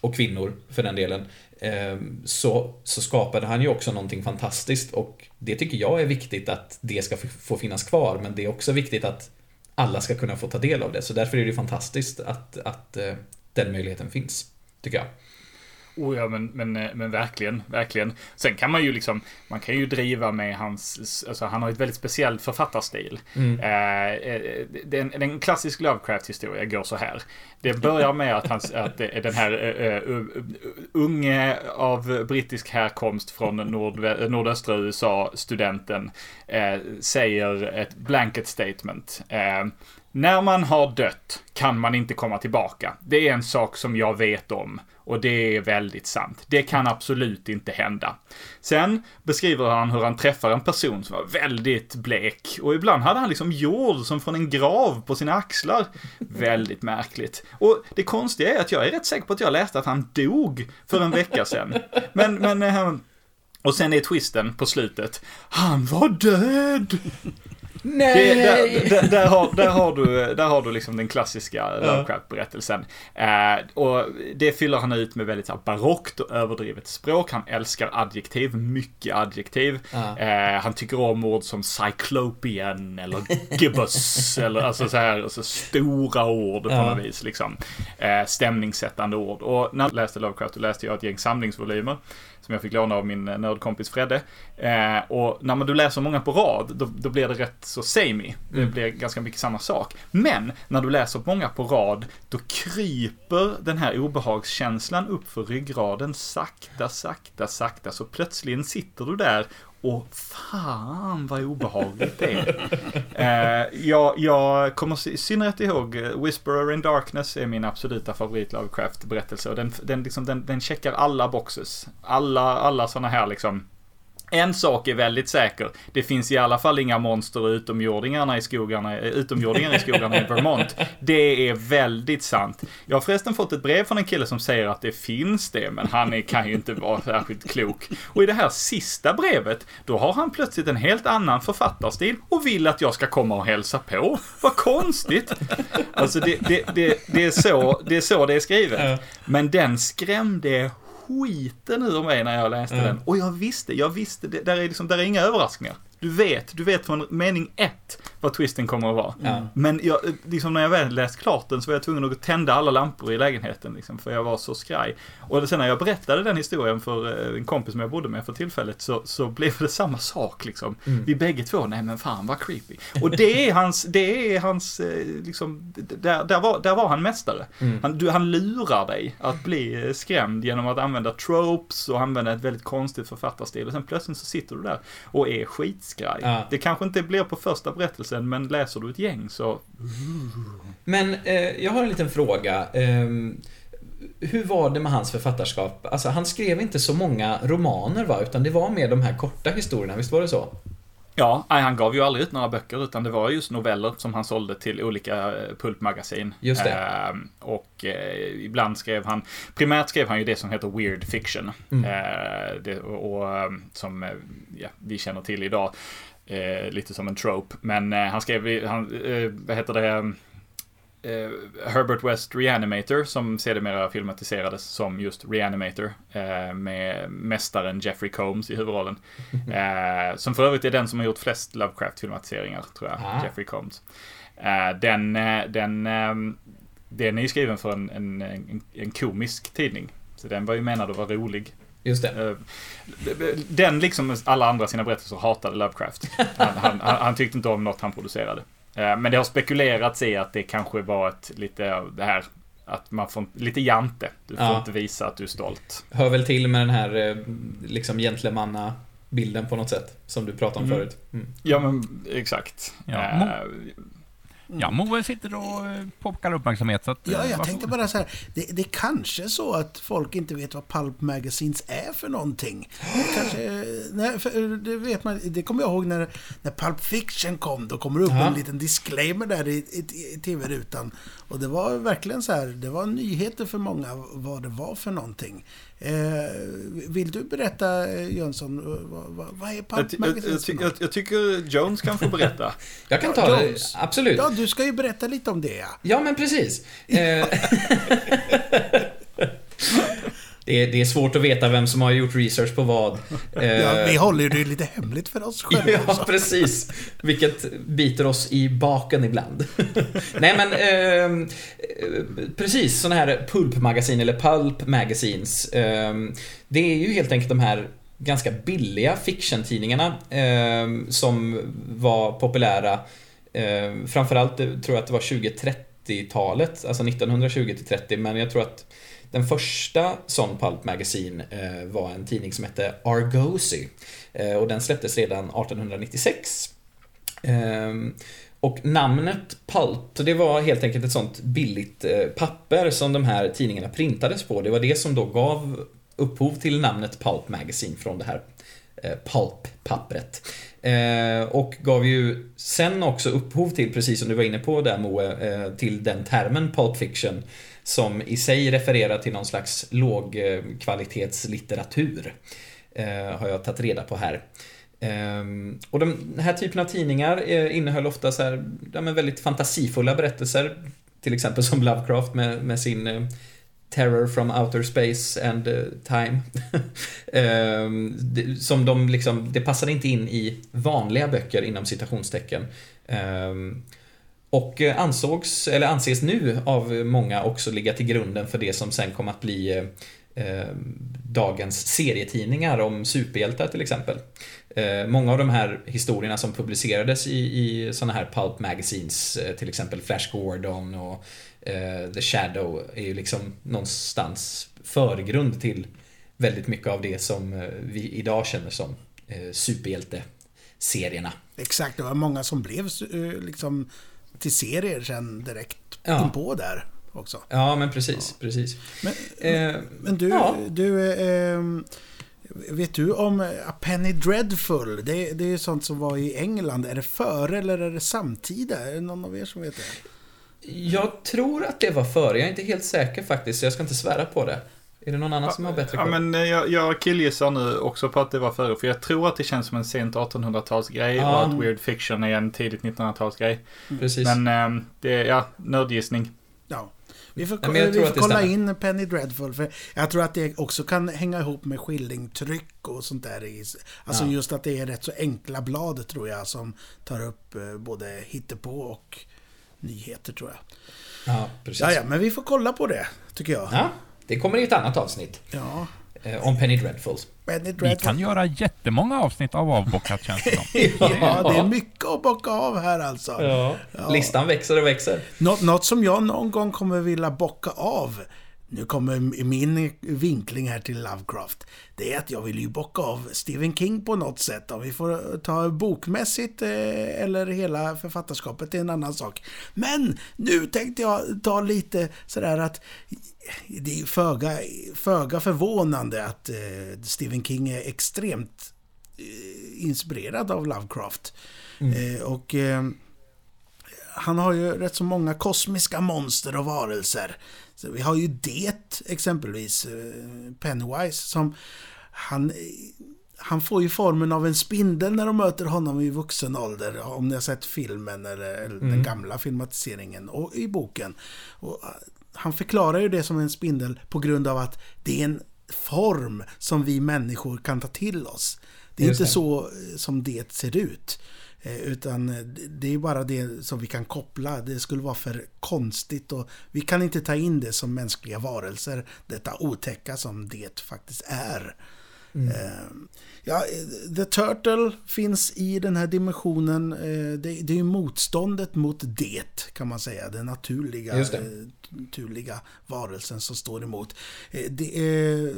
och kvinnor för den delen. Eh, så, så skapade han ju också någonting fantastiskt och det tycker jag är viktigt att det ska få finnas kvar men det är också viktigt att alla ska kunna få ta del av det. Så därför är det fantastiskt att, att eh, den möjligheten finns, tycker jag. Oh ja, men, men, eh, men verkligen, verkligen. Sen kan man ju liksom, man kan ju driva med hans, alltså han har ett väldigt speciellt författarstil. Mm. Eh, eh den, en klassisk Lovecraft-historia går så här. Det börjar med att, hans, att den här uh, uh, unge av brittisk härkomst från nord, nordöstra USA, studenten, uh, säger ett blanket statement. När man har dött kan man inte komma tillbaka. Det är en sak som jag vet om. Och det är väldigt sant. Det kan absolut inte hända. Sen beskriver han hur han träffar en person som var väldigt blek. Och ibland hade han liksom jord som från en grav på sina axlar. Väldigt märkligt. Och det konstiga är att jag är rätt säker på att jag läste att han dog för en vecka sedan. Men, men... Eh, och sen är twisten på slutet. Han var död! Nej! Det, där, där, där, har, där, har du, där har du liksom den klassiska Lovecraft-berättelsen. Eh, och det fyller han ut med väldigt så här, barockt och överdrivet språk. Han älskar adjektiv, mycket adjektiv. Eh, han tycker om ord som cyclopean eller gibbous. eller alltså så här, alltså stora ord på något vis. Liksom. Eh, stämningssättande ord. Och när jag läste Lovecraft, då läste jag ett gäng samlingsvolymer som jag fick låna av min nördkompis Fredde. Eh, och när man du läser många på rad, då, då blir det rätt så samey. Det mm. blir ganska mycket samma sak. Men när du läser många på rad, då kryper den här obehagskänslan upp för ryggraden sakta, sakta, sakta. Så plötsligt sitter du där och fan vad obehagligt det är. eh, jag, jag kommer i synnerhet ihåg eh, Whisperer in Darkness är min absoluta favorit Lovecraft-berättelse. Den, den, liksom, den, den checkar alla boxes. Alla, alla sådana här liksom en sak är väldigt säker. Det finns i alla fall inga monster utomjordingarna i skogarna, utomjordingar i skogarna i Vermont. Det är väldigt sant. Jag har förresten fått ett brev från en kille som säger att det finns det, men han är, kan ju inte vara särskilt klok. Och i det här sista brevet, då har han plötsligt en helt annan författarstil och vill att jag ska komma och hälsa på. Vad konstigt! Alltså det, det, det, det, är, så, det är så det är skrivet. Men den skrämde skiten ur mig när jag läste mm. den. Och jag visste, jag visste, det, där, är liksom, där är inga överraskningar. Du vet, du vet från mening ett vad twisten kommer att vara. Ja. Men jag, liksom när jag väl läst klart den så var jag tvungen att tända alla lampor i lägenheten liksom, för jag var så skraj. Och sen när jag berättade den historien för eh, en kompis som jag bodde med för tillfället så, så blev det samma sak liksom. Mm. Vi bägge två, nej men fan vad creepy. Och det är hans, det är hans, eh, liksom, där, där, var, där var han mästare. Mm. Han, du, han lurar dig att bli eh, skrämd genom att använda tropes och använda ett väldigt konstigt författarstil. Och sen plötsligt så sitter du där och är skitskraj. Ja. Det kanske inte blir på första berättelsen, men läser du ett gäng så... Men eh, jag har en liten fråga. Ehm, hur var det med hans författarskap? Alltså, han skrev inte så många romaner va? Utan det var mer de här korta historierna, visst var det så? Ja, han gav ju aldrig ut några böcker, utan det var just noveller som han sålde till olika eh, pulpmagasin. Just det. Ehm, och eh, ibland skrev han, primärt skrev han ju det som heter weird fiction. Mm. Eh, det, och, och eh, som ja, vi känner till idag, lite som en trope. Men han skrev, han, vad heter det, eh, Herbert West Reanimator, som sedermera filmatiserades som just Reanimator, eh, med mästaren Jeffrey Combs i huvudrollen. Eh, som för övrigt är den som har gjort flest Lovecraft-filmatiseringar, tror jag, Ah. Jeffrey Combs. Eh, den, eh, den, eh, den är ju skriven för en, en, en, en komisk tidning. Så den var ju menad att vara rolig. Just det. Eh, Den, liksom alla andra sina berättelser, hatade Lovecraft. Han, han, han tyckte inte om något han producerade. Eh, Men det har spekulerats i att det kanske var ett lite det här att man får lite jante. Du får Ja. inte visa att du är stolt. Hör väl till med den här eh, liksom gentlemanna bilden på något sätt. Som du pratade om Mm. förut. Mm. Ja men exakt. Ja, Eh, Ja, Moe sitter och eh, pockar uppmärksamhet. Så att, eh, Ja, jag varsågod. tänkte bara så här. Det, det är kanske så att folk inte vet vad Pulp Magazines är för någonting. Kanske, nej, för det vet man. Det kommer jag ihåg när, när Pulp Fiction kom. Då kommer det upp Ja. en liten disclaimer där i, i, i tv-rutan. Och det var verkligen så här. Det var nyheter för många vad det var för någonting. Eh, vill du berätta eh, Jönsson, vad, vad, vad är ty- jag, jag, jag, tycker Jones kan få berätta. Jag kan ta det, Jones. absolut. Ja, du ska ju berätta lite om det ja. Ja, men precis. Eh, det, är, det är svårt att veta vem som har gjort research på vad. Eh, ja vi håller ju det lite hemligt för oss själva Ja, också. precis. Vilket biter oss i baken ibland. Nej, men eh, precis sådana här pulpmagasin eller pulp magazines. Eh, det är ju helt enkelt de här ganska billiga fiction-tidningarna eh, som var populära. Eh, framförallt eh, tror jag att det var 2030-talet, alltså 1920 till 30, men jag tror att den första sån Pulp Magazine eh, var en tidning som hette Argosy. Eh, och den släpptes redan 1896. Ehm, och namnet Pulp, det var helt enkelt ett sånt billigt eh, papper som de här tidningarna printades på. Det var det som då gav upphov till namnet Pulp Magazine från det här eh, Pulp-pappret. Ehm, och gav ju sen också upphov till, precis som du var inne på där Moe, eh, till den termen Pulp Fiction som i sig refererar till någon slags lågkvalitetslitteratur. Eh, har jag tagit reda på här. Eh, och den här typen av tidningar eh, innehöll ofta så här, ja, men väldigt fantasifulla berättelser. Till exempel som Lovecraft med, med sin eh, Terror from outer space and eh, time. Eh, som de liksom, det passade inte in i vanliga böcker inom citationstecken. Och eh, ansågs, eller anses nu av många också ligga till grunden för det som sen kom att bli eh, eh, dagens serietidningar om superhjältar till exempel. Eh, många av de här historierna som publicerades i, i såna här pulp magazines, eh, till exempel Flash Gordon och eh, The Shadow, är ju liksom någonstans förgrund till väldigt mycket av det som eh, vi idag känner som eh, superhjälteserierna. Exakt, det var många som blev eh, liksom till serier sen direkt Ja. inpå där också. Ja, men precis, precis. Men, Eh, men du, ja. du eh, vet du om A Penny Dreadful? Det, det är sånt som var i England. Är det före eller är det samtida? Är det någon av er som vet det? Jag tror att det var före, jag är inte helt säker faktiskt, så jag ska inte svära på det. Är det någon annan som har bättre Ja, koll? men eh, jag, jag killgissar nu också på att det var före, för jag tror att det känns som en sent 1800-talsgrej Ja. och att weird fiction är en tidigt 1900-talsgrej. Precis. Men eh, det är, ja, nördgissning. Ja. Vi får, Nej, vi får kolla in Penny Dreadful. För jag tror att det också kan hänga ihop med skillingtryck och sånt där. Alltså ja. just att det är rätt så enkla blad tror jag som tar upp eh, både hittepå och nyheter tror jag. Ja, precis. Ja, ja, men vi får kolla på det, tycker jag. Ja, det kommer i ett annat avsnitt. Ja. Eh, om Penny Dreadfuls. Penny Dreadful. Vi kan göra jättemånga avsnitt av avbockat känns det som. ja, det är mycket att bocka av här alltså. Ja. ja. Listan växer och växer. Nå något som jag någon gång kommer vilja bocka av nu kommer min vinkling här till Lovecraft. Det är att jag vill ju bocka av Stephen King på något sätt. Om vi får ta bokmässigt eh, eller hela författarskapet, är en annan sak. Men nu tänkte jag ta lite sådär att det är föga, föga förvånande att eh, Stephen King är extremt eh, inspirerad av Lovecraft. Mm. Och han har ju rätt så många kosmiska monster och varelser. Så vi har ju det exempelvis, eh, Pennywise, som han, han får ju formen av en spindel när de möter honom i vuxen ålder. Om ni har sett filmen eller, eller mm. den gamla filmatiseringen och i boken. Och eh, han förklarar ju det som en spindel på grund av att det är en form som vi människor kan ta till oss. Det är Just inte det. så eh, som det ser ut. Eh, utan eh, det är bara det som vi kan koppla. Det skulle vara för konstigt och vi kan inte ta in det som mänskliga varelser. Detta otäcka som det faktiskt är. Mm. Eh, ja, The Turtle finns i den här dimensionen. Det, är ju motståndet mot det kan man säga. Den naturliga, det. naturliga varelsen som står emot. Det är,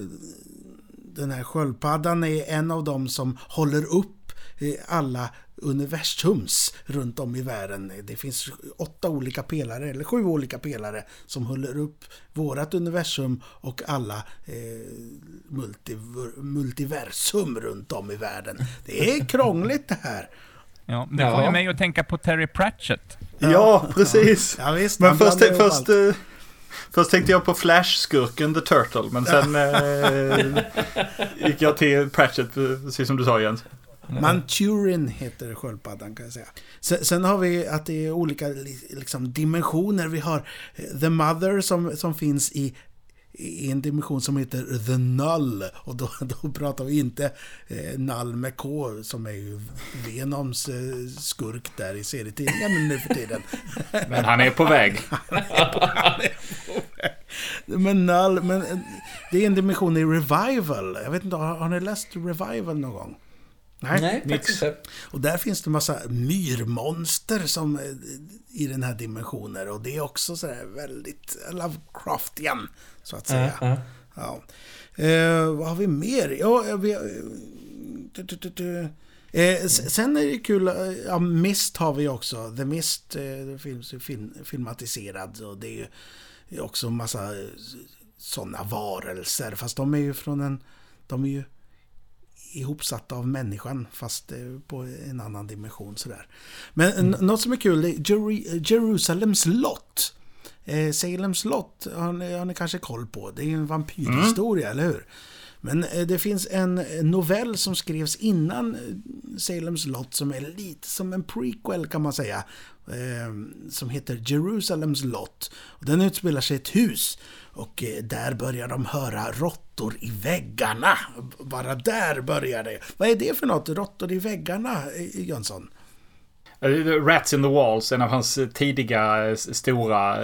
den här sköldpaddan är en av dem som håller upp alla universums runt om i världen. Det finns åtta olika pelare, eller sju olika pelare som håller upp vårat universum och alla eh, multi, multiversum runt om i världen. Det är krångligt det här. Ja, det får ju mig att tänka på Terry Pratchett. Ja, ja precis. Ja, visst, men först, först, eh, först tänkte jag på Flash-skurken The Turtle, men sen eh, gick jag till Pratchett, precis som du sa Jens. Manturin heter sköldpaddan kan jag säga. Sen, sen, har vi att det är olika liksom, dimensioner. Vi har eh, The Mother som, som finns i i en dimension som heter The Null. Och då, då pratar vi inte eh, Null med K som är ju Venoms eh, skurk där i serietidningen nu för tiden. Men han är på väg. Men Null, men eh, det är en dimension i Revival. Jag vet inte, har, har ni läst Revival någon gång? Nej, Nej faktiskt Och där finns det massa myrmonster som eh, i den här dimensionen. Och det är också så väldigt Lovecraftian, så att säga. Uh, uh. Ja. Eh, vad har vi mer? Ja, vi, eh, eh sen är det kul, eh, ja, Mist har vi också. The Mist eh, finns film, filmatiserad. Och det är ju också en massa sådana varelser. Fast de är ju från en... De är ju ihopsatta av människan fast eh, på en annan dimension sådär. Men mm. något som är kul är Jer Jerusalems lott. Eh, Salems lott har ni, har ni kanske koll på. Det är en vampyrhistoria, mm. eller hur? Men eh, det finns en novell som skrevs innan eh, Salems lott som är lite som en prequel kan man säga. Som heter Jerusalems lott. Den utspelar sig i ett hus och eh, där börjar de höra råttor i väggarna. Bara där börjar det. Vad är det för något? Råttor i väggarna, eh, Jönsson? Eh, rats in the Walls, en av hans tidiga stora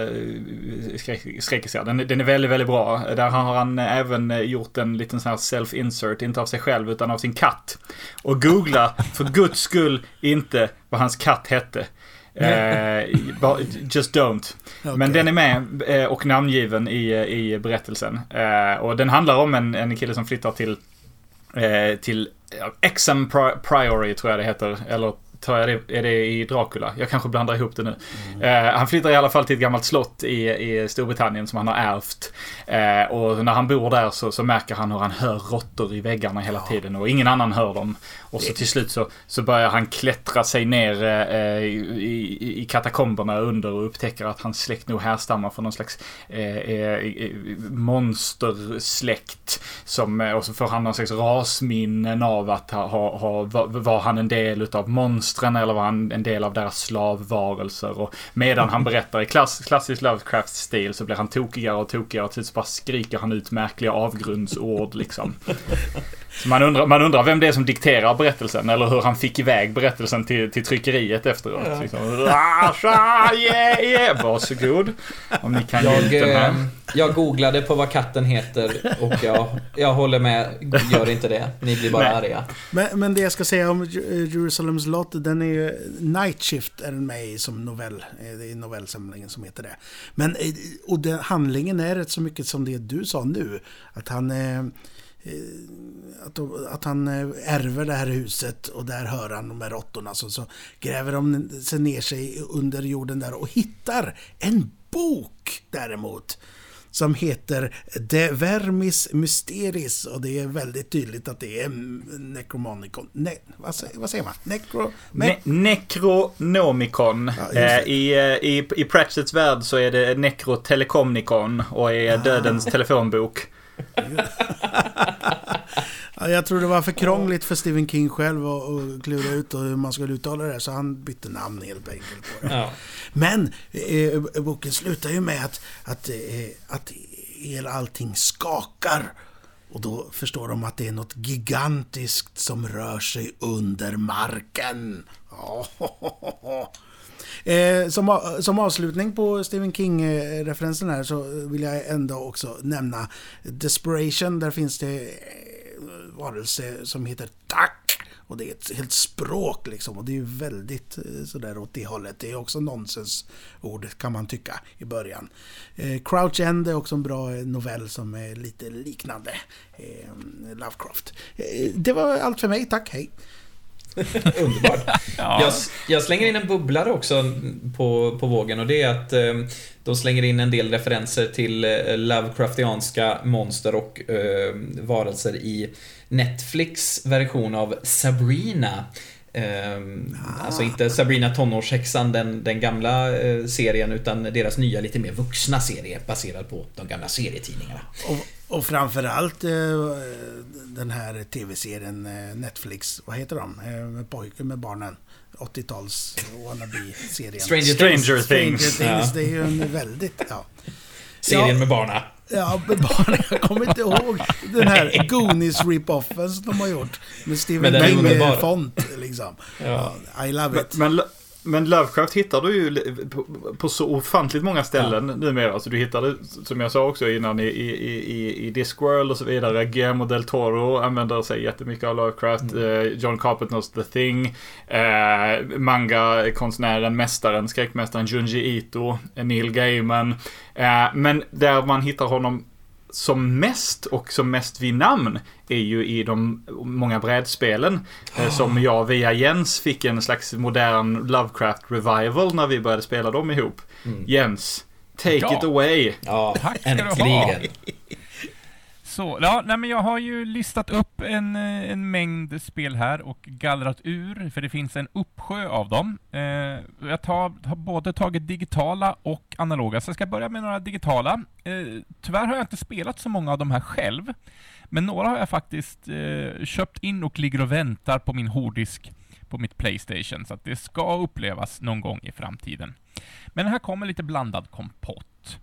skräckisar. Den, den är väldigt, väldigt bra. Där har han även gjort en liten sån här self-insert, inte av sig själv utan av sin katt. Och googla för guds skull inte vad hans katt hette. Eh, just don't. Okay. Men den är med eh, och namngiven i, i berättelsen. Eh, och den handlar om en, en kille som flyttar till, eh, till Exam Priory tror jag det heter. Eller tar jag det, är det i Dracula? Jag kanske blandar ihop det nu. Mm. Eh, han flyttar i alla fall till ett gammalt slott i, i Storbritannien som han har ärvt. Eh, och när han bor där så, så märker han hur han hör råttor i väggarna hela ja. tiden och ingen annan hör dem. Och så till slut så, så börjar han klättra sig ner eh, i, i, katakomberna under och upptäcker att hans släkt nog härstammar från någon slags eh, eh, monstersläkt. Som, och så får han någon slags rasminnen av att ha, ha, ha, var han en del utav monster monstren eller var han en del av deras slavvarelser? Och medan han berättar i klass, klassisk Lovecraft-stil så blir han tokigare och tokigare och till slut bara skriker han ut märkliga avgrundsord liksom. Så man undrar, man undrar vem det är som dikterar berättelsen eller hur han fick iväg berättelsen till, till tryckeriet efteråt. Ja. Liksom, Rasha, yeah, yeah. Varsågod. Om ni kan jag, eh, jag googlade på vad katten heter och jag, jag håller med. Gör inte det. Ni blir bara Nej. arga. Men, men det jag ska säga om Jerusalems Lot, den är ju Night Shift är den med i som novell. Eh, det är novellsamlingen som heter det. Men eh, och den, handlingen är rätt så mycket som det du sa nu. Att han Eh, att, att han eh, ärver det här huset och där hör han de här råttorna. Så, så gräver de sig ner sig under jorden där och hittar en bok däremot. Som heter De Vermis Mysteris och det är väldigt tydligt att det är Necromonicon. Ne, vad, vad, säger man? Necro, ne Necronomicon. Ja, eh, I, i, I Pratchetts värld så är det Necrotelekomnicon och är dödens telefonbok. Ja, jag tror det var för krångligt för Stephen King själv att klura ut hur man skulle uttala det, så han bytte namn helt enkelt på det. Ja. Men eh, boken slutar ju med att, att, eh, att hela allting skakar. Och då förstår de att det är något gigantiskt som rör sig under marken. Oh, Eh, som, som avslutning på Stephen King-referensen här så vill jag ändå också nämna Desperation. Där finns det eh, varelse som heter Tack. Och det är ett helt språk liksom. Och det är ju väldigt eh, sådär åt det hållet. Det är också nonsensord kan man tycka i början. Eh, Crouch End är också en bra eh, novell som är lite liknande eh, Lovecraft. Eh, det var allt för mig, tack, hej! Underbart. ja. jag, jag, slänger in en bubblare också på, på vågen och det är att eh, de slänger in en del referenser till eh, Lovecraftianska monster och eh, varelser i Netflix version av Sabrina. Um, ah. Alltså inte Sabrina tonårshäxan, den, den gamla uh, serien, utan deras nya lite mer vuxna serie baserad på de gamla serietidningarna. Och, och framförallt uh, den här tv-serien uh, Netflix, vad heter de? med pojken med barnen. 80-tals wannabe-serien. Stranger, Stranger, Things. Stranger Things. Ja. Det är ju en väldigt... Ja. Serien ja, med barna. Ja, med barna. Jag kommer inte ihåg den här Goonies rip-offen som de har gjort. Med Steven King-font liksom. Ja. I love it. Men, men men Lovecraft hittar du ju på, på så ofantligt många ställen ja. numera. Alltså du hittar det, som jag sa också innan, i, i, i, i Discworld och så vidare. Guillermo del Toro använder sig jättemycket av Lovecraft. Mm. Uh, John Carpenters The Thing. Uh, Manga-konstnären, mästaren, skräckmästaren Junji Ito. Neil Gaiman. Uh, men där man hittar honom som mest och som mest vid namn är ju i de många brädspelen. Oh. Som jag via Jens fick en slags modern Lovecraft revival när vi började spela dem ihop. Mm. Jens, take ja. it away. Ja, Tack äntligen. Så, ja, nej men jag har ju listat upp en, eh, en mängd spel här och gallrat ur, för det finns en uppsjö av dem. Eh, jag tar, har både tagit digitala och analoga, så jag ska börja med några digitala. Eh, tyvärr har jag inte spelat så många av de här själv, men några har jag faktiskt eh, köpt in och ligger och väntar på min hårddisk på mitt Playstation, så att det ska upplevas någon gång i framtiden. Men här kommer lite blandad kompott.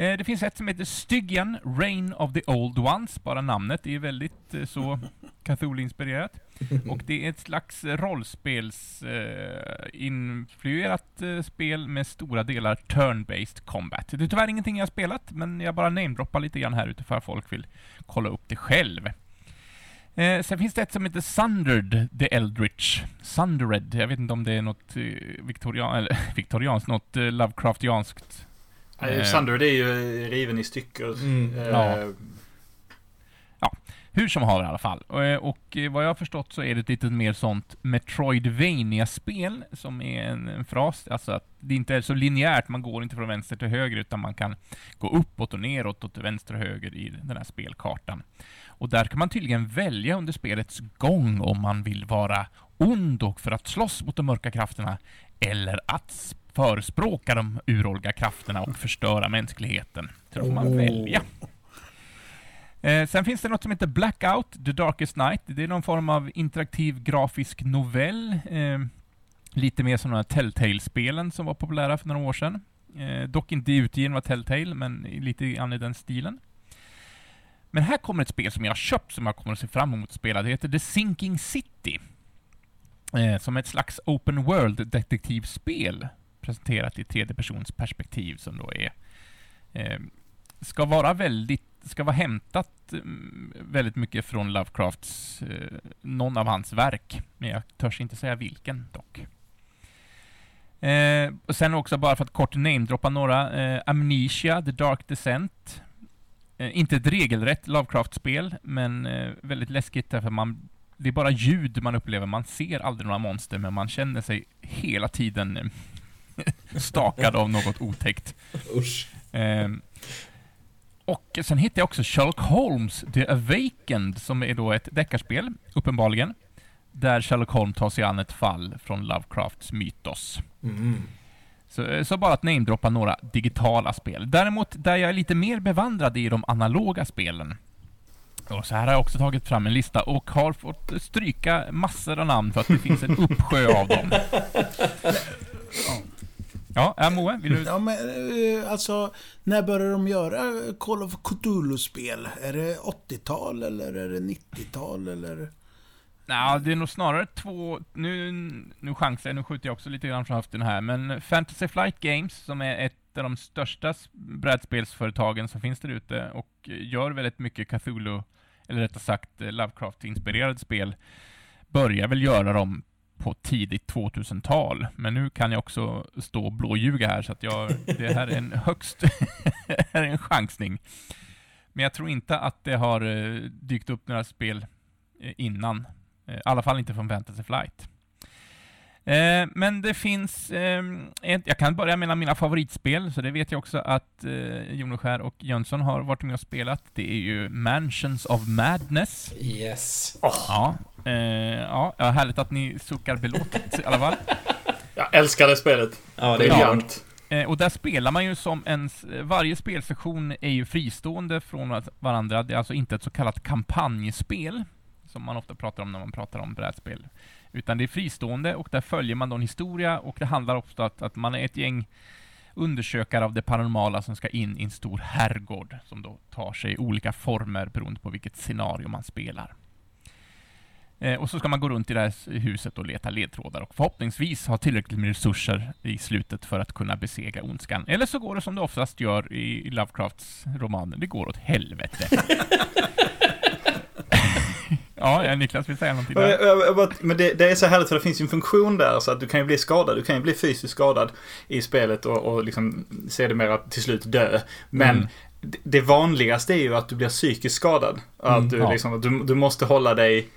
Eh, det finns ett som heter Stygian, Reign of the Old Ones. Bara namnet är väldigt eh, så Cthulhu-inspirerat. Och det är ett slags rollspelsinfluerat eh, spel med stora delar turn-based combat. Det är tyvärr ingenting jag har spelat, men jag bara namedroppar lite grann här utifrån folk vill kolla upp det själv. Eh, sen finns det ett som heter Sundered the Eldritch. Sundered, jag vet inte om det är något eh, viktorian, eller, viktorianskt, något eh, Lovecraftianskt Eh, Sundered är ju riven i stycken. Mm, eh, ja. ja. Hur som haver i alla fall. Och, eh, vad jag har förstått så är det ett lite mer sånt Metroidvania-spel som är en, en, fras, alltså att det inte är så linjärt, man går inte från vänster till höger utan man kan gå uppåt och neråt och till vänster och höger i den här spelkartan. Och där kan man tydligen välja under spelets gång om man vill vara ond och för att slåss mot de mörka krafterna eller att förespråka de uråldriga krafterna och förstöra mänskligheten. Så då får man oh. välja. Eh, sen finns det något som heter Blackout, The Darkest Night. Det är någon form av interaktiv grafisk novell. Eh, Lite mer som de här Telltale-spelen som var populära för några år sedan. Eh, dock inte utgiven av Telltale, men lite grann i den stilen. Men här kommer ett spel som jag har köpt som jag kommer att se fram emot att spela. Det heter The Sinking City. Eh, som ett slags open world detektivspel presenterat i tredje persons perspektiv som då är eh, ska vara väldigt, ska vara hämtat mm, väldigt mycket från Lovecrafts, eh, någon av hans verk. Men jag törs inte säga vilken dock. Eh, och sen också bara för att kort namedroppa några, eh, Amnesia, The Dark Descent. Eh, inte ett regelrätt Lovecraft-spel, men eh, väldigt läskigt därför man det är bara ljud man upplever, man ser aldrig några monster, men man känner sig hela tiden eh, stakad av något otäckt. Usch. Eh, och sen hittade jag också Sherlock Holmes The Awakened, som är då ett deckarspel, uppenbarligen, där Sherlock Holmes tar sig an ett fall från Lovecrafts mytos. Mm. Så, eh, så bara att namedroppa några digitala spel. Däremot, där jag är lite mer bevandrad i de analoga spelen. Och så här har jag också tagit fram en lista och har fått stryka massor av namn för att det finns en uppsjö av dem. Ja, äh, Moe, vill du? Ja, men eh, alltså, när började de göra Call of Cthulhu-spel? Är det 80-tal eller är det 90-tal eller? Nej, det är nog snarare två... Nu, nu chansar jag, nu skjuter jag också lite grann från höften här, men Fantasy Flight Games, som är ett av de största brädspelsföretagen som finns där ute och gör väldigt mycket Cthulhu, eller rättare sagt Lovecraft-inspirerade spel, börjar väl göra dem på tidigt 2000-tal. Men nu kan jag också stå och blåljuga här, så att jag, det här är en högst är en chansning. Men jag tror inte att det har eh, dykt upp några spel eh, innan. Eh, I alla fall inte från Fantasy Flight. Eh, men det finns, eh, ett, jag kan börja med mina favoritspel, så det vet jag också att eh, Joneskär och Jönsson har varit med och spelat. Det är ju Mansions of Madness. Yes. Oh. Ja, eh, ja, ja, härligt att ni suckar belåtet i alla fall. Jag älskar det spelet. Ja, det är Briljant. Eh, och där spelar man ju som en... Varje spelsektion är ju fristående från varandra. Det är alltså inte ett så kallat kampanjspel, som man ofta pratar om när man pratar om brädspel. Utan det är fristående och där följer man då en historia och det handlar också om att, att man är ett gäng undersökare av det paranormala som ska in i en stor herrgård som då tar sig olika former beroende på vilket scenario man spelar. Eh, och så ska man gå runt i det här huset och leta ledtrådar och förhoppningsvis ha tillräckligt med resurser i slutet för att kunna besegra ondskan. Eller så går det som det oftast gör i Lovecrafts romaner, det går åt helvete. Ja, Niklas vill säga någonting där. Men det, det, är så härligt för det finns ju en funktion där så att du kan ju bli skadad. Du kan ju bli fysiskt skadad i spelet och, och liksom sedermera till slut dö. Men mm. det vanligaste är ju att du blir psykiskt skadad. Att mm, du, ja. liksom, du, du måste hålla dig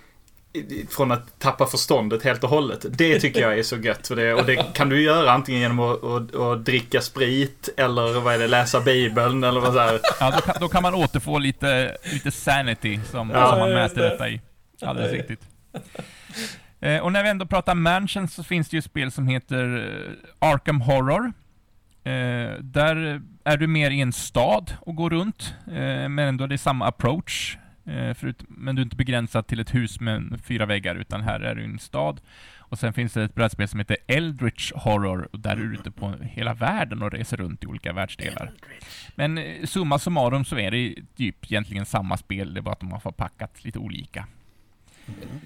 från att tappa förståndet helt och hållet. Det tycker jag är så gött. För det, och det kan du göra antingen genom att, att, att dricka sprit eller vad är det, läsa bibeln eller vad så här. Ja, då kan, då kan man återfå lite, lite sanity som, ja, som man mäter detta i. Alldeles riktigt. Eh, och när vi ändå pratar mansions så finns det ju spel som heter eh, Arkham Horror. Eh, där är du mer i en stad och går runt, eh, men ändå det är samma approach. Förut, men du är inte begränsad till ett hus med fyra väggar, utan här är du i en stad. Och sen finns det ett brädspel som heter Eldritch Horror, och där är du ute på hela världen och reser runt i olika världsdelar. Men summa summarum så är det typ egentligen samma spel, det är bara att de har förpackat lite olika.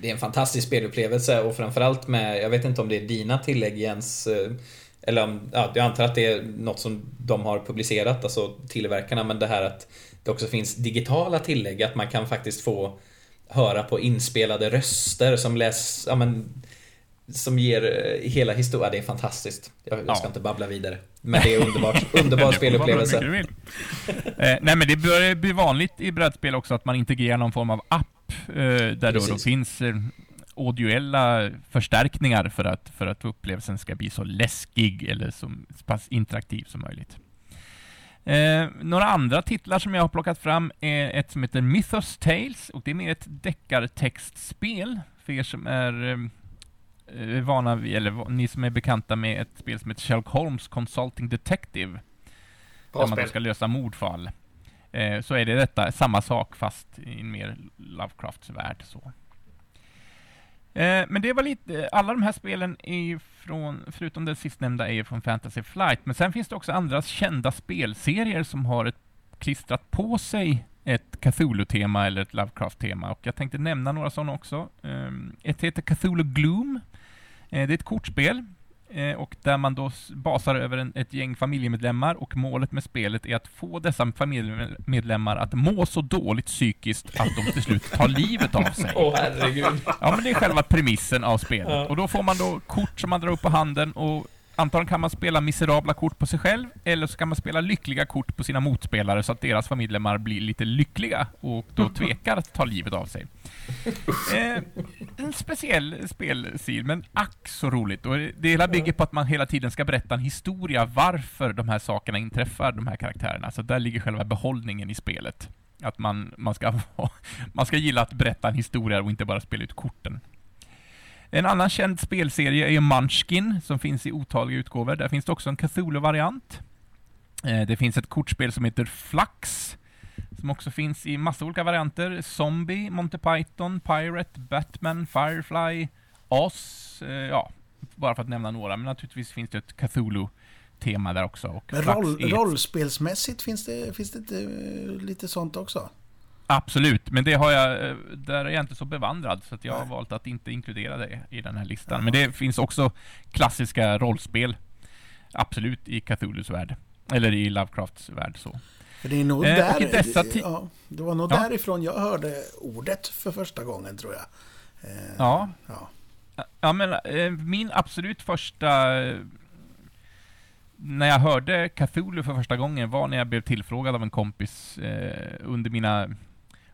Det är en fantastisk spelupplevelse och framförallt med, jag vet inte om det är dina tillägg Jens, eh, eller om, ja, jag antar att det är något som de har publicerat, alltså tillverkarna, men det här att det också finns digitala tillägg, att man kan faktiskt få höra på inspelade röster som läs, ja men som ger eh, hela historien. Det är fantastiskt. Jag, jag ska ja. inte babbla vidare. Men det är underbart. Underbar spelupplevelse. eh, nej men det börjar bli vanligt i brädspel också att man integrerar någon form av app eh, där då, då finns eh, audioella förstärkningar för att, för att upplevelsen ska bli så läskig eller så pass interaktiv som möjligt. Eh, några andra titlar som jag har plockat fram är ett som heter Mythos Tales och det är mer ett deckartextspel för er som är eh, vana vid, eller ni som är bekanta med ett spel som heter Sherlock Holmes Consulting Detective. Bra där man ska lösa mordfall. Eh, så är det detta, samma sak fast i en mer Lovecrafts värld så. Eh, men det var lite, alla de här spelen är från, förutom det sistnämnda, är från Fantasy Flight, men sen finns det också andra kända spelserier som har ett, klistrat på sig ett Cthulhu-tema eller ett Lovecraft-tema, och jag tänkte nämna några sådana också. Ehm, ett heter Cthulhu Gloom. Eh, det är ett kortspel och där man då basar över en, ett gäng familjemedlemmar och målet med spelet är att få dessa familjemedlemmar att må så dåligt psykiskt att de till slut tar livet av sig. Åh oh, herregud. Ja men det är själva premissen av spelet. Ja. Och då får man då kort som man drar upp på handen och Antagligen kan man spela miserabla kort på sig själv, eller så kan man spela lyckliga kort på sina motspelare så att deras familjemedlemmar blir lite lyckliga och då tvekar att ta livet av sig. Eh, en speciell spelstil, men ack så roligt. Och det hela bygger på att man hela tiden ska berätta en historia varför de här sakerna inträffar, de här karaktärerna. Så där ligger själva behållningen i spelet. Att man, man, ska, man ska gilla att berätta en historia och inte bara spela ut korten. En annan känd spelserie är Munchkin, som finns i otaliga utgåvor. Där finns det också en Cthulhu-variant. Eh, det finns ett kortspel som heter Flux, som också finns i massa olika varianter. Zombie, Monty Python, Pirate, Batman, Firefly, Oz, eh, ja, bara för att nämna några. Men naturligtvis finns det ett Cthulhu-tema där också. Och Men roll, rollspelsmässigt finns det, finns det eh, lite sånt också? Absolut, men det har jag, eh, där är jag inte så bevandrad så jag har valt att inte inkludera det i den här listan. Men det finns också klassiska rollspel, absolut, i Cthulhus värld. Eller i Lovecrafts värld så. För det är nog eh, där, ja, det var nog ja. därifrån jag hörde ordet för första gången tror jag. Eh, ja. ja. Ja, men eh, min absolut första när jag hörde Cthulhu för första gången var när jag blev tillfrågad av en kompis eh, under mina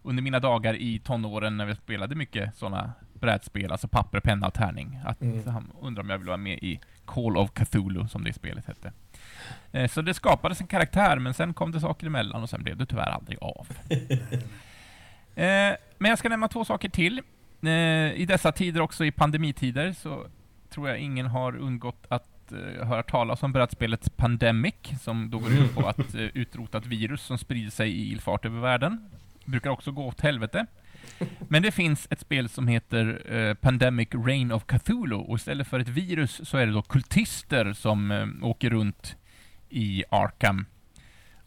under mina dagar i tonåren när vi spelade mycket sådana brädspel, alltså papper, penna och tärning, att mm. han undrade om jag ville vara med i Call of Cthulhu, som det spelet hette. Eh, så det skapades en karaktär, men sen kom det saker emellan och sen blev det tyvärr aldrig av. eh, men jag ska nämna två saker till. Eh, I dessa tider, också i pandemitider, så tror jag ingen har undgått att höra talas om brädspelet Pandemic, som då går ut på att utrota ett virus som sprider sig i ilfart över världen brukar också gå åt helvete. Men det finns ett spel som heter eh, Pandemic Reign of Cthulhu och istället för ett virus så är det då kultister som eh, åker runt i Arkham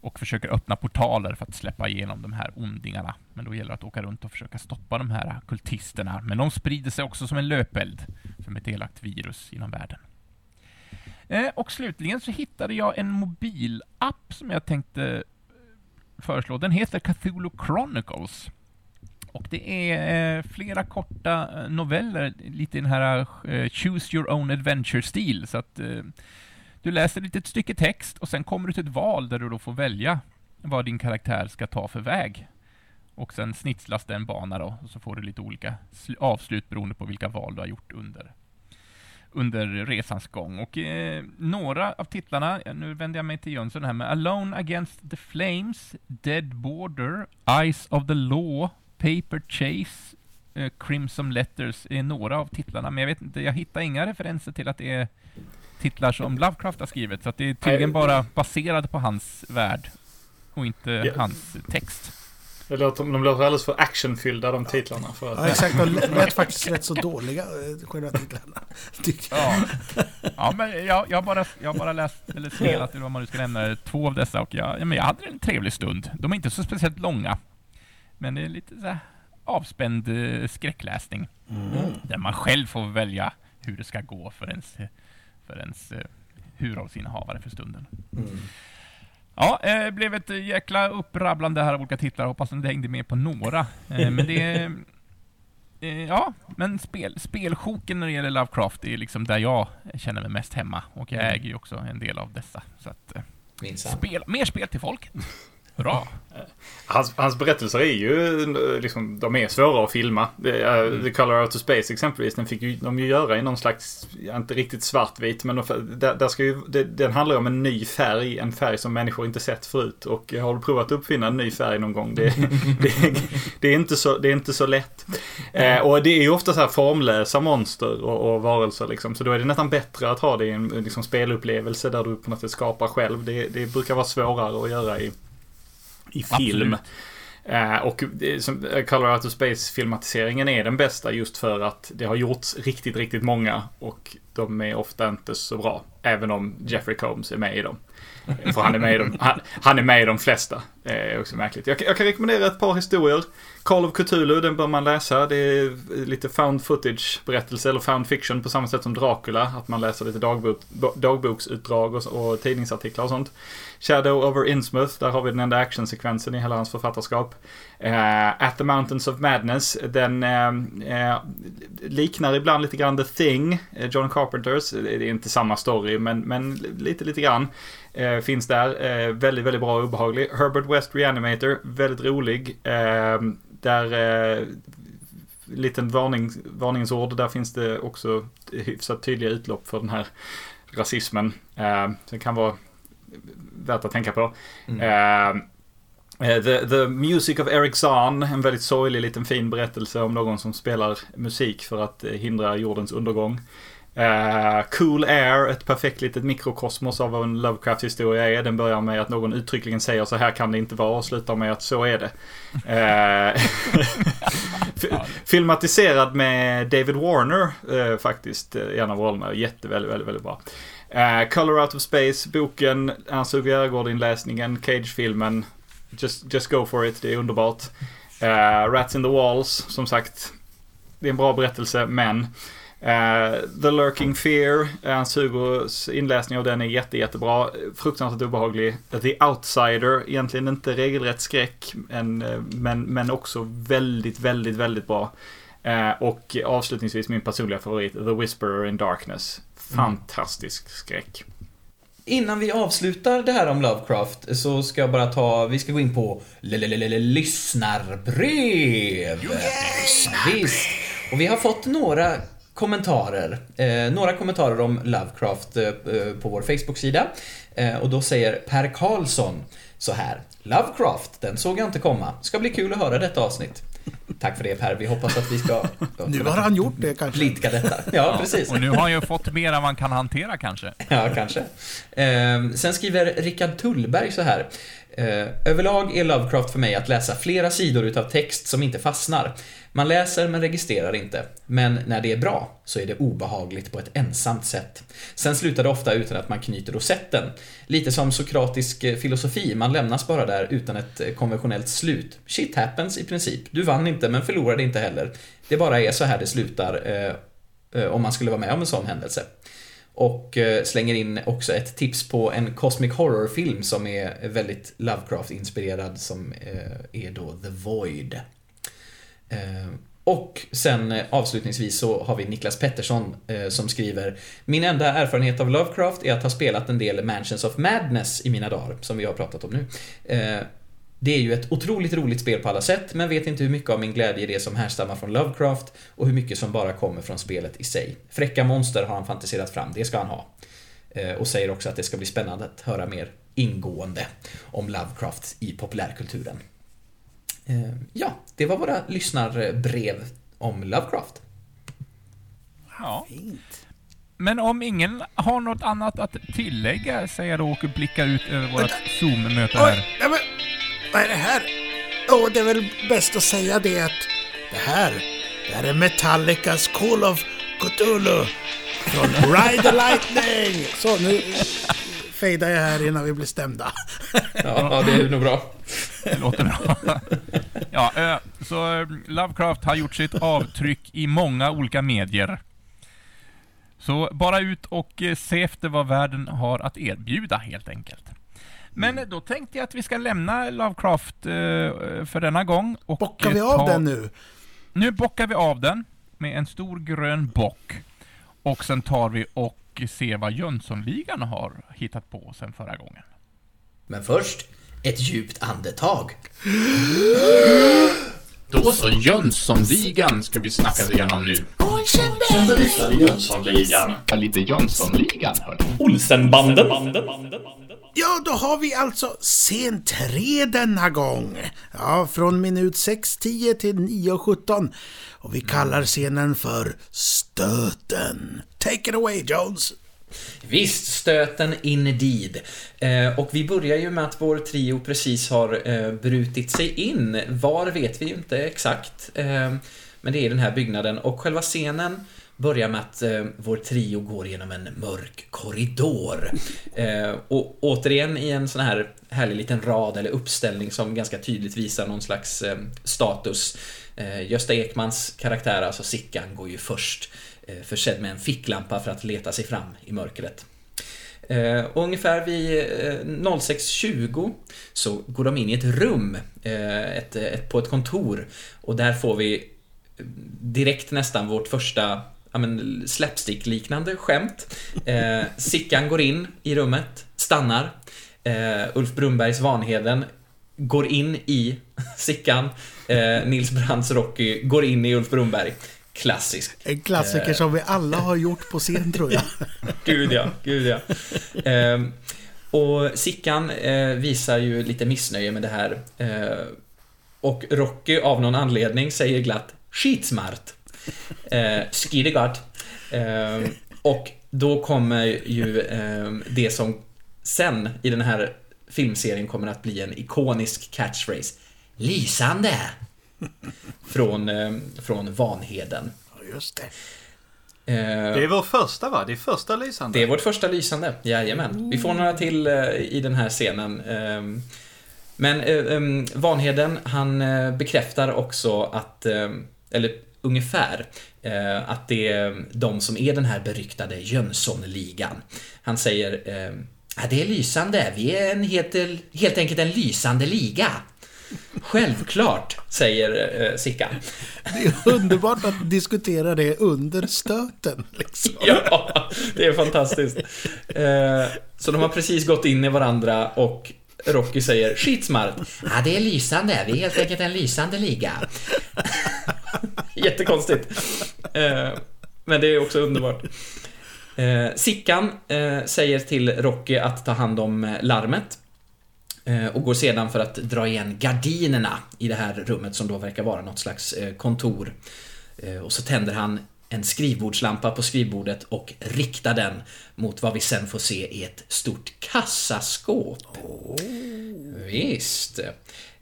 och försöker öppna portaler för att släppa igenom de här ondingarna. Men då gäller det att åka runt och försöka stoppa de här kultisterna. Men de sprider sig också som en löpeld, som ett elakt virus inom världen. Eh, och slutligen så hittade jag en mobilapp som jag tänkte föreslå. Den heter Cthulhu Chronicles. Och det är eh, flera korta eh, noveller, lite i den här eh, Choose Your Own Adventure-stil. Så att eh, du läser ett litet stycke text och sen kommer du till ett val där du då får välja vad din karaktär ska ta för väg. Och sen snitslas den bana då, och så får du lite olika avslut beroende på vilka val du har gjort under under resans gång. Och eh, några av titlarna, nu vänder jag mig till Jönsson här med Alone Against the Flames, Dead Border, Eyes of the Law, Paper Chase, eh, Crimson Letters är några av titlarna, men jag vet inte, jag hittar inga referenser till att det är titlar som Lovecraft har skrivit, så att det är tydligen bara baserade på hans värld och inte yeah. hans text. Det låter, de låter alldeles för actionfyllda de titlarna. För att... Ja, exakt. De lät faktiskt rätt så dåliga, eh, själva titlarna. Ja. ja, men jag, jag, bara, jag bara läst, eller spelat, eller vad man nu ska nämna, två av dessa och jag, men jag hade en trevlig stund. De är inte så speciellt långa. Men det är lite så här avspänd eh, skräckläsning. Mm. Där man själv får välja hur det ska gå för ens, för ens eh, huvudrollsinnehavare för stunden. Mm. Ja, det eh, blev ett jäkla upprabblande här av olika titlar. Hoppas att det hängde med på några. Eh, men det... Eh, ja, men spel, spelsjoken när det gäller Lovecraft är liksom där jag känner mig mest hemma. Och jag mm. äger ju också en del av dessa. Så att... Spel, mer spel till folk. Bra. Hans, hans berättelser är ju, liksom, de är svåra att filma. Mm. The Color Out of Space exempelvis, den fick ju, de ju göra i någon slags, inte riktigt svartvit, men de, där, där ska ju, det, den handlar ju om en ny färg, en färg som människor inte sett förut. Och har du provat att uppfinna en ny färg någon gång? Det, det, det är, inte så, det är inte så lätt. Eh, och det är ju ofta så här formlösa monster och, och varelser liksom, så då är det nästan bättre att ha det i en liksom, spelupplevelse där du på något sätt skapar själv. Det, det brukar vara svårare att göra i i film. Eh, och som Color Out of Space-filmatiseringen är den bästa just för att det har gjorts riktigt, riktigt många och de är ofta inte så bra. Även om Jeffrey Combs är med i dem. För han är med i de, han, han är med i de flesta. Det är också märkligt. Jag, jag, kan rekommendera ett par historier. Call of Cthulhu, den bör man läsa. Det är lite found footage-berättelse, eller found fiction på samma sätt som Dracula. Att man läser lite dagbok, dagboksutdrag och, och tidningsartiklar och sånt. Shadow over Innsmouth, där har vi den enda actionsekvensen i hela hans författarskap. Uh, At the Mountains of Madness, den uh, uh, liknar ibland lite grann The Thing, John Carpenters. Det är inte samma story, men, men lite, lite grann. Eh, finns där. Eh, väldigt, väldigt bra och obehaglig. Herbert West Reanimator, väldigt rolig. Eh, där, eh, liten varning, varningsord, där finns det också hyfsat tydliga utlopp för den här rasismen. Eh, det kan vara värt att tänka på. Mm. Eh, eh, The, The Music of Eric Zahn, en väldigt sorglig liten fin berättelse om någon som spelar musik för att hindra jordens undergång. Uh, cool Air, ett perfekt litet mikrokosmos av vad en Lovecraft-historia är. Den börjar med att någon uttryckligen säger så här kan det inte vara och slutar med att så är det. Uh, filmatiserad med David Warner uh, faktiskt, i en av rollerna. Jätte, väldigt, väldigt, väldigt bra. Color Out of Space, boken, Ernst Hugo Järegård-inläsningen, Cage-filmen. Just, just go for it, det är underbart. Rats in the Walls, som sagt. Det är en bra berättelse, men Uh, The Lurking Fear, Ernst Hugos inläsning av den är jätte, jättebra. Fruktansvärt obehaglig. The Outsider, egentligen inte regelrätt skräck, men, eh, men, men också väldigt, väldigt, väldigt bra. Uh, och avslutningsvis min personliga favorit, The Whisperer in Darkness. Fantastisk mm. skräck. Innan vi avslutar det här om Lovecraft så ska jag bara ta, vi ska gå in på lyssnarbrev. Visst. Och vi har fått några kommentarer. Eh, några kommentarer om Lovecraft eh, på vår Facebook-sida. Eh, och då säger Per Karlsson så här. Lovecraft, den såg jag inte komma. Ska bli kul att höra detta avsnitt. Tack för det Per, vi hoppas att vi ska... nu har han gjort det kanske. Blidka detta. Ja, ja, precis. Och nu har han ju fått mer än man kan hantera kanske. Ja, kanske. Eh, sen skriver Rickard Tullberg så här. Eh, överlag är Lovecraft för mig att läsa flera sidor utav text som inte fastnar. Man läser men registrerar inte. Men när det är bra så är det obehagligt på ett ensamt sätt. Sen slutar det ofta utan att man knyter rosetten. Lite som sokratisk eh, filosofi, man lämnas bara där utan ett eh, konventionellt slut. Shit happens i princip. Du vann inte men förlorade inte heller. Det bara är så här det slutar eh, eh om man skulle vara med om en sån händelse. Och eh, slänger in också ett tips på en Cosmic Horror-film som är väldigt Lovecraft-inspirerad som eh, är då The Void. Eh, och sen avslutningsvis så har vi Niklas Pettersson som skriver Min enda erfarenhet av Lovecraft är att ha spelat en del Mansions of Madness i mina dagar, som vi har pratat om nu. Det är ju ett otroligt roligt spel på alla sätt, men vet inte hur mycket av min glädje är det som härstammar från Lovecraft och hur mycket som bara kommer från spelet i sig. Fräcka monster har han fantiserat fram, det ska han ha. Eh, och säger också att det ska bli spännande att höra mer ingående om Lovecraft i populärkulturen. Eh, ja, det var våra lyssnarbrev om Lovecraft. Ja. Men om ingen har något annat att tillägga, säger jag då och blickar ut över vårt Zoom-möte här. Oj, vad är det här? Åh, oh, det är väl bäst att säga det att det här, det här är Metallicas Call of Cthulhu från Ride the Lightning. Så, nu fejdar jag här innan vi blir stämda. Ja, det är nog bra. Det låter bra. Ja, eh, så eh, Lovecraft har gjort sitt avtryck i många olika medier. Så bara ut och eh, se efter vad världen har att erbjuda helt enkelt. Men då tänkte jag att vi ska lämna Lovecraft uh, för denna gång. Och bockar vi av ta... den nu? Nu bockar vi av den med en stor grön bock. Och sen tar vi och ser vad Jönssonligan har hittat på sen förra gången. Men först, ett djupt andetag. Då så, Jönssonligan ska vi snacka igenom nu. Jönssonligan. Ja, lite Jönssonligan, hörni. Olsenbanden. Ja, då har vi alltså scen 3 denna gång. Ja, från minut 6.10 till 9.17. Och vi kallar scenen för Stöten. Take it away, Jones! Visst, stöten indeed. Eh, och vi börjar ju med att vår trio precis har eh, brutit sig in. Var vet vi ju inte exakt. Eh, men det är den här byggnaden och själva scenen börjar med att eh, vår trio går genom en mörk korridor. Eh, och återigen i en sån här härlig liten rad eller uppställning som ganska tydligt visar någon slags eh, status. Eh, Gösta Ekmans karaktär, alltså Sickan, går ju först eh, försedd med en ficklampa för att leta sig fram i mörkret. Eh, ungefär vid eh, 06.20 så går de in i ett rum eh, ett, ett, på ett kontor och där får vi eh, direkt nästan vårt första ja, men, slapstick-liknande skämt. Eh, Sickan går in i rummet, stannar. Eh, Ulf Brunbergs Vanheden går in i Sickan. Eh, Nils Brandts Rocky går in i Ulf Brunberg. Klassisk. En klassiker som vi alla har gjort på scen tror jag. gud ja, gud ja. Eh, och Sickan eh, visar ju lite missnöje med det här. Eh, och Rocky av någon anledning säger glatt Skitsmart. Eh, Skidegard. Eh, och då kommer ju eh, det som sen i den här filmserien kommer att bli en ikonisk catchphrase. Lysande! Från, eh, från Vanheden. Just det. Eh, Det är vår första va? Det är första lysande. det är vårt första lysande, jajamän. Vi får några till eh, i den här scenen. Ehm, Men eh, ehm, Vanheden, han eh, bekräftar också att, eller ungefär, eh, att det är de som är den här beryktade Jönssonligan. Han säger eh, ja, det är lysande, vi är en helt, helt enkelt en lysande liga. Självklart, säger eh, Sickan. Det är underbart att diskutera det under stöten. Liksom. Ja, det är fantastiskt. Eh, så de har precis gått in i varandra och Rocky säger skitsmart. Ja, det är lysande. Vi är helt enkelt en lysande liga. Jättekonstigt. Eh, men det är också underbart. Eh, Sickan eh, säger till Rocky att ta hand om eh, larmet. Eh, och går sedan för att dra igen gardinerna i det här rummet som då verkar vara något slags eh, kontor. Och så tänder han en skrivbordslampa på skrivbordet och riktar den mot vad vi sen får se är ett stort kassaskåp. Visst.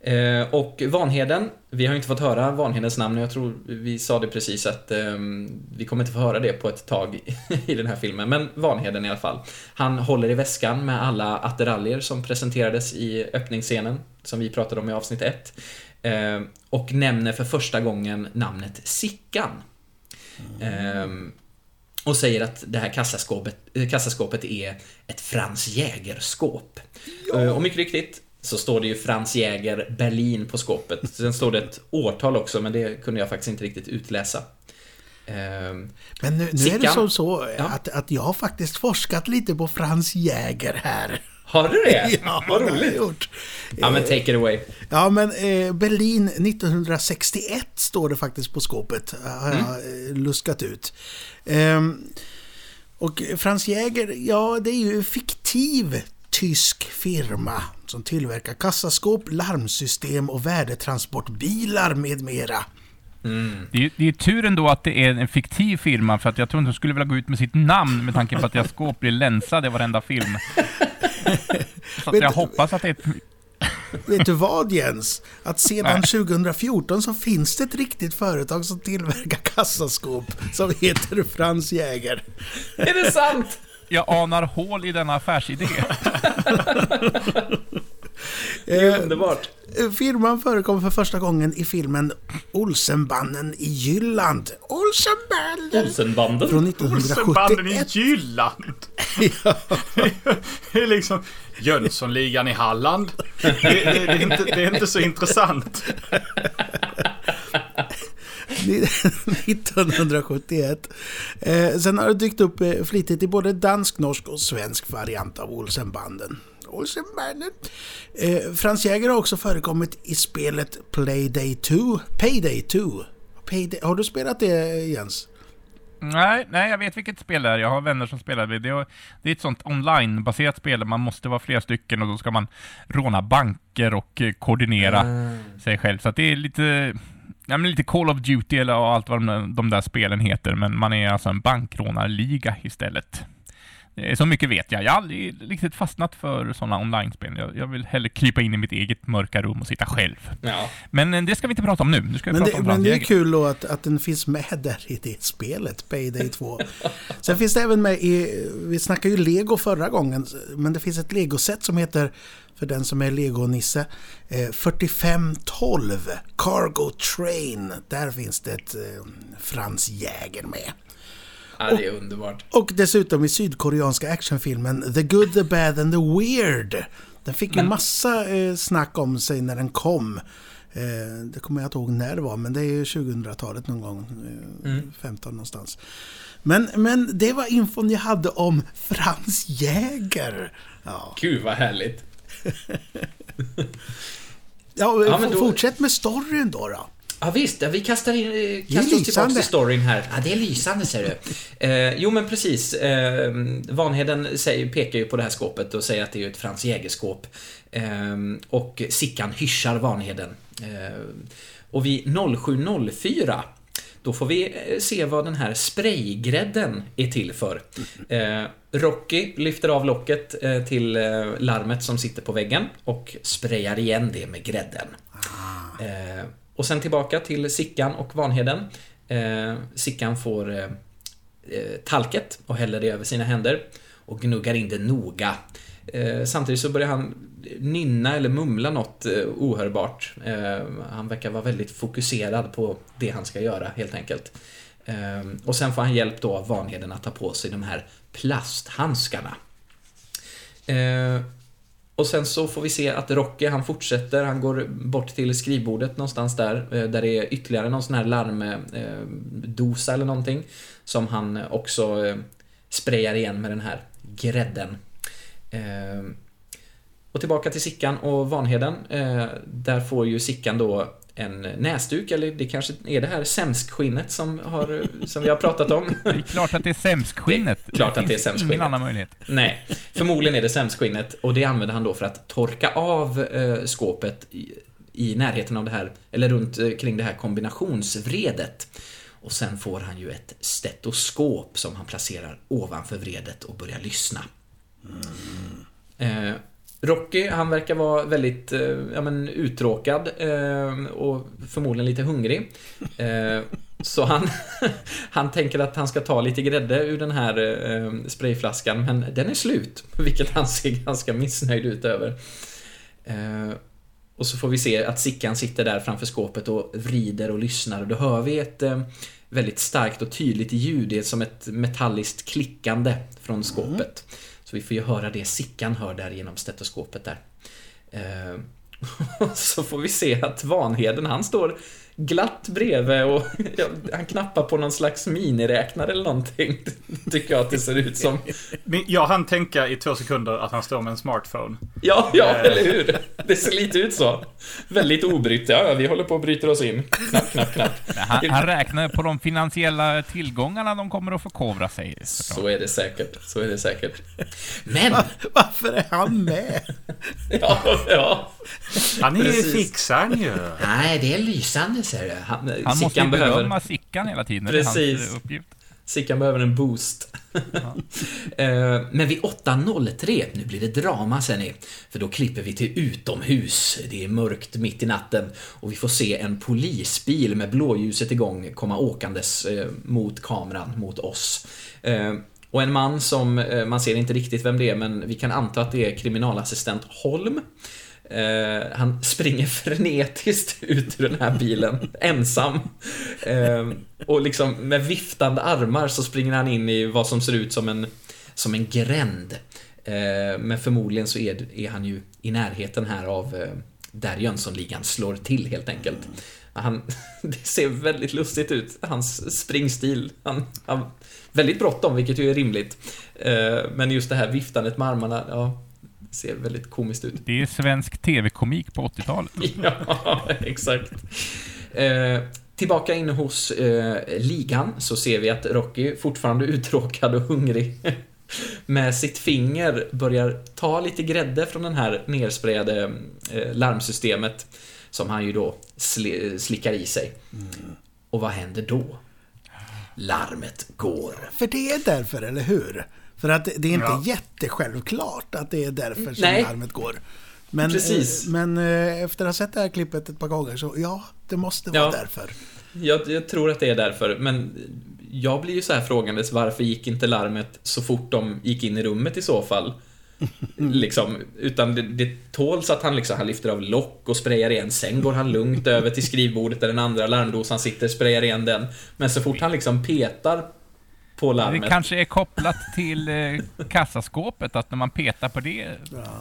Eh, och Vanheden, vi har inte fått höra Vanhedens namn och jag tror vi sa det precis att ehm, vi kommer inte få höra det på ett tag i den här filmen, men Vanheden i alla fall. Han håller i väskan med alla attiraljer som presenterades i öppningsscenen, som vi pratade om i avsnitt 1. Eh, och nämner för första gången namnet Sickan. Ehm, och säger att det här kassaskåpet, eh, kassaskåpet är ett Franz Jäger-skåp. Eh, Och mycket riktigt så står det ju Franz Jäger Berlin på skåpet. Sen står det ett årtal också, men det kunde jag faktiskt inte riktigt utläsa. Ehm, Men nu, nu är det som så Ja. att, att jag har faktiskt forskat lite på Frans Jäger här. Har du det? Ja, Vad det har jag roligt. gjort. Ja, men take it away. Ja, men eh, Berlin 1961 står det faktiskt på skåpet. Har jag Mm. eh, luskat ut. Ehm, och Frans Jäger, ja det är ju fiktiv tysk firma som tillverkar kassaskåp, larmsystem och värdetransportbilar med mera. Det är, det är tur ändå att det är en fiktiv firma, för att jag tror inte de skulle vilja gå ut med sitt namn med tanke på att deras skåp blir länsade i varenda film. Så att jag du- hoppas att det är ett... Vet du vad Jens? Att sedan Nej. 2014 så finns det ett riktigt företag som tillverkar kassaskåp som heter Frans Jäger. Är det sant? Jag anar hål i denna affärsidé. Det är Eh, underbart. Firman förekom för första gången i filmen Olsenbanden i Jylland. Olsenbanden! Olsenbanden? Från Olsenbanden i 1971. Jylland. det är liksom Jönssonligan i Halland. Det, det, det, är inte, det är inte så intressant. 1971. Eh, sen har det dykt upp eh, flitigt i både dansk, norsk och svensk variant av Olsenbanden. Olsenbanden. Eh, Frans Jäger har också förekommit i spelet Playday 2. Payday 2. Payday. Har du spelat det Jens? Nej, nej, jag vet vilket spel det är. Jag har vänner som spelar det. Det är, ett sånt online-baserat spel där man måste vara flera stycken och då ska man råna banker och eh, koordinera Ah. sig själv. Så att det är lite, ja, men lite Call of Duty eller allt vad de, de där spelen heter, men man är alltså en bankrånarliga istället. Eh, så mycket vet jag. Jag har aldrig riktigt fastnat för sådana online-spel. Jag, jag, vill hellre krypa in i mitt eget mörka rum och sitta själv. Ja. Men eh, det ska vi inte prata om nu. Nu ska vi men prata det, om men det är kul då att, att den finns med där i det spelet, Payday 2. Sen finns det även med i, vi snackade ju Lego förra gången, men det finns ett Lego-set som heter, för den som är Lego-nisse, eh, 4512 Cargo Train. Där finns det ett eh, Frans Jäger med. Ja, det är underbart. Och dessutom i sydkoreanska actionfilmen The Good, The Bad and The Weird. Den fick ju Men- massa eh, snack om sig när den kom. Eh, det kommer jag inte ihåg när det var, men det är ju 2000-talet någon gång. Eh, Mm. 15 någonstans. Men, men det var infon jag hade om Frans Jäger. Ja, Gud vad härligt. ja, Ja, då- fortsätt med storyn då. då. Ja visst, vi kastar, in, eh, kastar oss tillbaka till storyn här. Ja, det är lysande ser du. Eh, jo men precis. Eh, Vanheden säger, pekar ju på det här skåpet och säger att det är ett Frans Jägerskåp. Eh, och Sickan hyschar Vanheden. Eh, och vid 07.04 då får vi eh, se vad den här spraygrädden är till för. Eh, Rocky lyfter av locket eh, till larmet som sitter på väggen och sprayar igen det med grädden. Och sen tillbaka till Sickan och Vanheden. Eh, Sickan får eh, eh, talket och häller det över sina händer och gnuggar in det noga. Eh, samtidigt så börjar han nynna eller mumla något eh, ohörbart. Eh, han verkar vara väldigt fokuserad på det han ska göra helt enkelt. Eh, och sen får han hjälp då av Vanheden att ta på sig de här plasthandskarna. Eh, och sen så får vi se att Rocky, han fortsätter, han går bort till skrivbordet någonstans där, eh, där det är ytterligare någon sån här larmdosa eh, eller någonting. Som han också eh, sprayar igen med den här grädden. Och tillbaka till Sickan och Vanheden. Där får ju Sickan då en näsduk, eller det kanske är det här sämskskinnet som, har, som vi har pratat om. Det är klart att det är sämskskinnet. Det är klart att det är sämskskinnet. Ingen annan möjlighet. Nej, förmodligen är det sämskskinnet och det använder han då för att torka av eh, skåpet i, i närheten av det här, eller runt eh, kring det här kombinationsvredet. Och sen får han ju ett stetoskop som han placerar ovanför vredet och börjar lyssna. Eh, Rocky, han verkar vara väldigt eh, ja, men, uttråkad eh, och förmodligen lite hungrig. Eh, så han, han tänker att han ska ta lite grädde ur den här eh, sprayflaskan, men den är slut. Vilket han ser ganska missnöjd ut över. Eh, och så får vi se att Sickan sitter där framför skåpet och vrider och lyssnar. Och då hör vi ett eh, väldigt starkt och tydligt ljud. Det är som ett metalliskt klickande från skåpet. Mm. Så vi får ju höra det Sickan hör där genom stetoskopet där. Eh, så får vi se att Vanheden, han står glatt bredvid och ja, han knappar på någon slags miniräknare eller någonting. Tycker jag att det ser ut som. Jag hann tänka i två sekunder att han står med en smartphone. Ja, ja, eller hur? Det ser lite ut så. Väldigt obrytt. Ja, vi håller på att bryta oss in. Knapp, knapp, knapp. Han, han räknar på de finansiella tillgångarna de kommer att förkovra sig. såklart. Så är det säkert. Så är det säkert. Men! Varför är han med? Ja, ja. Han är ju fixaren ju. Nej, det är lysande, ser du. Han, Han måste ju behöver... berömma Sickan hela tiden. Det Precis. eh. Sickan behöver en boost. Eh, Men vid 8.03, nu blir det drama ser ni. För då klipper vi till utomhus. Det är mörkt mitt i natten och vi får se en polisbil med blåljuset igång komma åkandes eh, mot kameran, mot oss. Eh, Och en man som, eh, man ser inte riktigt vem det är, men vi kan anta att det är kriminalassistent Holm. Eh, han springer frenetiskt ut ur den här bilen, ensam. Eh, och liksom med viftande armar så springer han in i vad som ser ut som en, som en gränd. Eh, men förmodligen så är, är han ju i närheten här av eh, där Jönssonligan slår till helt enkelt. Han, det ser väldigt lustigt ut, hans springstil. Han han, väldigt bråttom, vilket ju är rimligt. Eh, men just det här viftandet med armarna, ja, ser väldigt komiskt ut. Det är svensk TV-komik på 80-talet. Ja, exakt. Eh, tillbaka inne hos eh, ligan så ser vi att Rocky, fortfarande uttråkad och hungrig, med sitt finger börjar ta lite grädde från den här nersprayade eh, larmsystemet som han ju då sli, slickar i sig. Och vad händer då? Larmet går. För det är därför, eller hur? För att det är inte ja. jättesjälvklart att det är därför som Nej. larmet går. Men, Precis. Eh, men eh, efter att ha sett det här klippet ett par gånger så ja, det måste vara ja. därför. Jag, jag, tror att det är därför, men jag blir ju så här frågandes varför gick inte larmet så fort de gick in i rummet i så fall? liksom, utan det, det tåls att han liksom, han lyfter av lock och sprayar igen. Sen går han lugnt över till skrivbordet där den andra larmdosan sitter, sprayar igen den. Men så fort han liksom petar på larmet. Det kanske är kopplat till eh, kassaskåpet, att när man petar på det...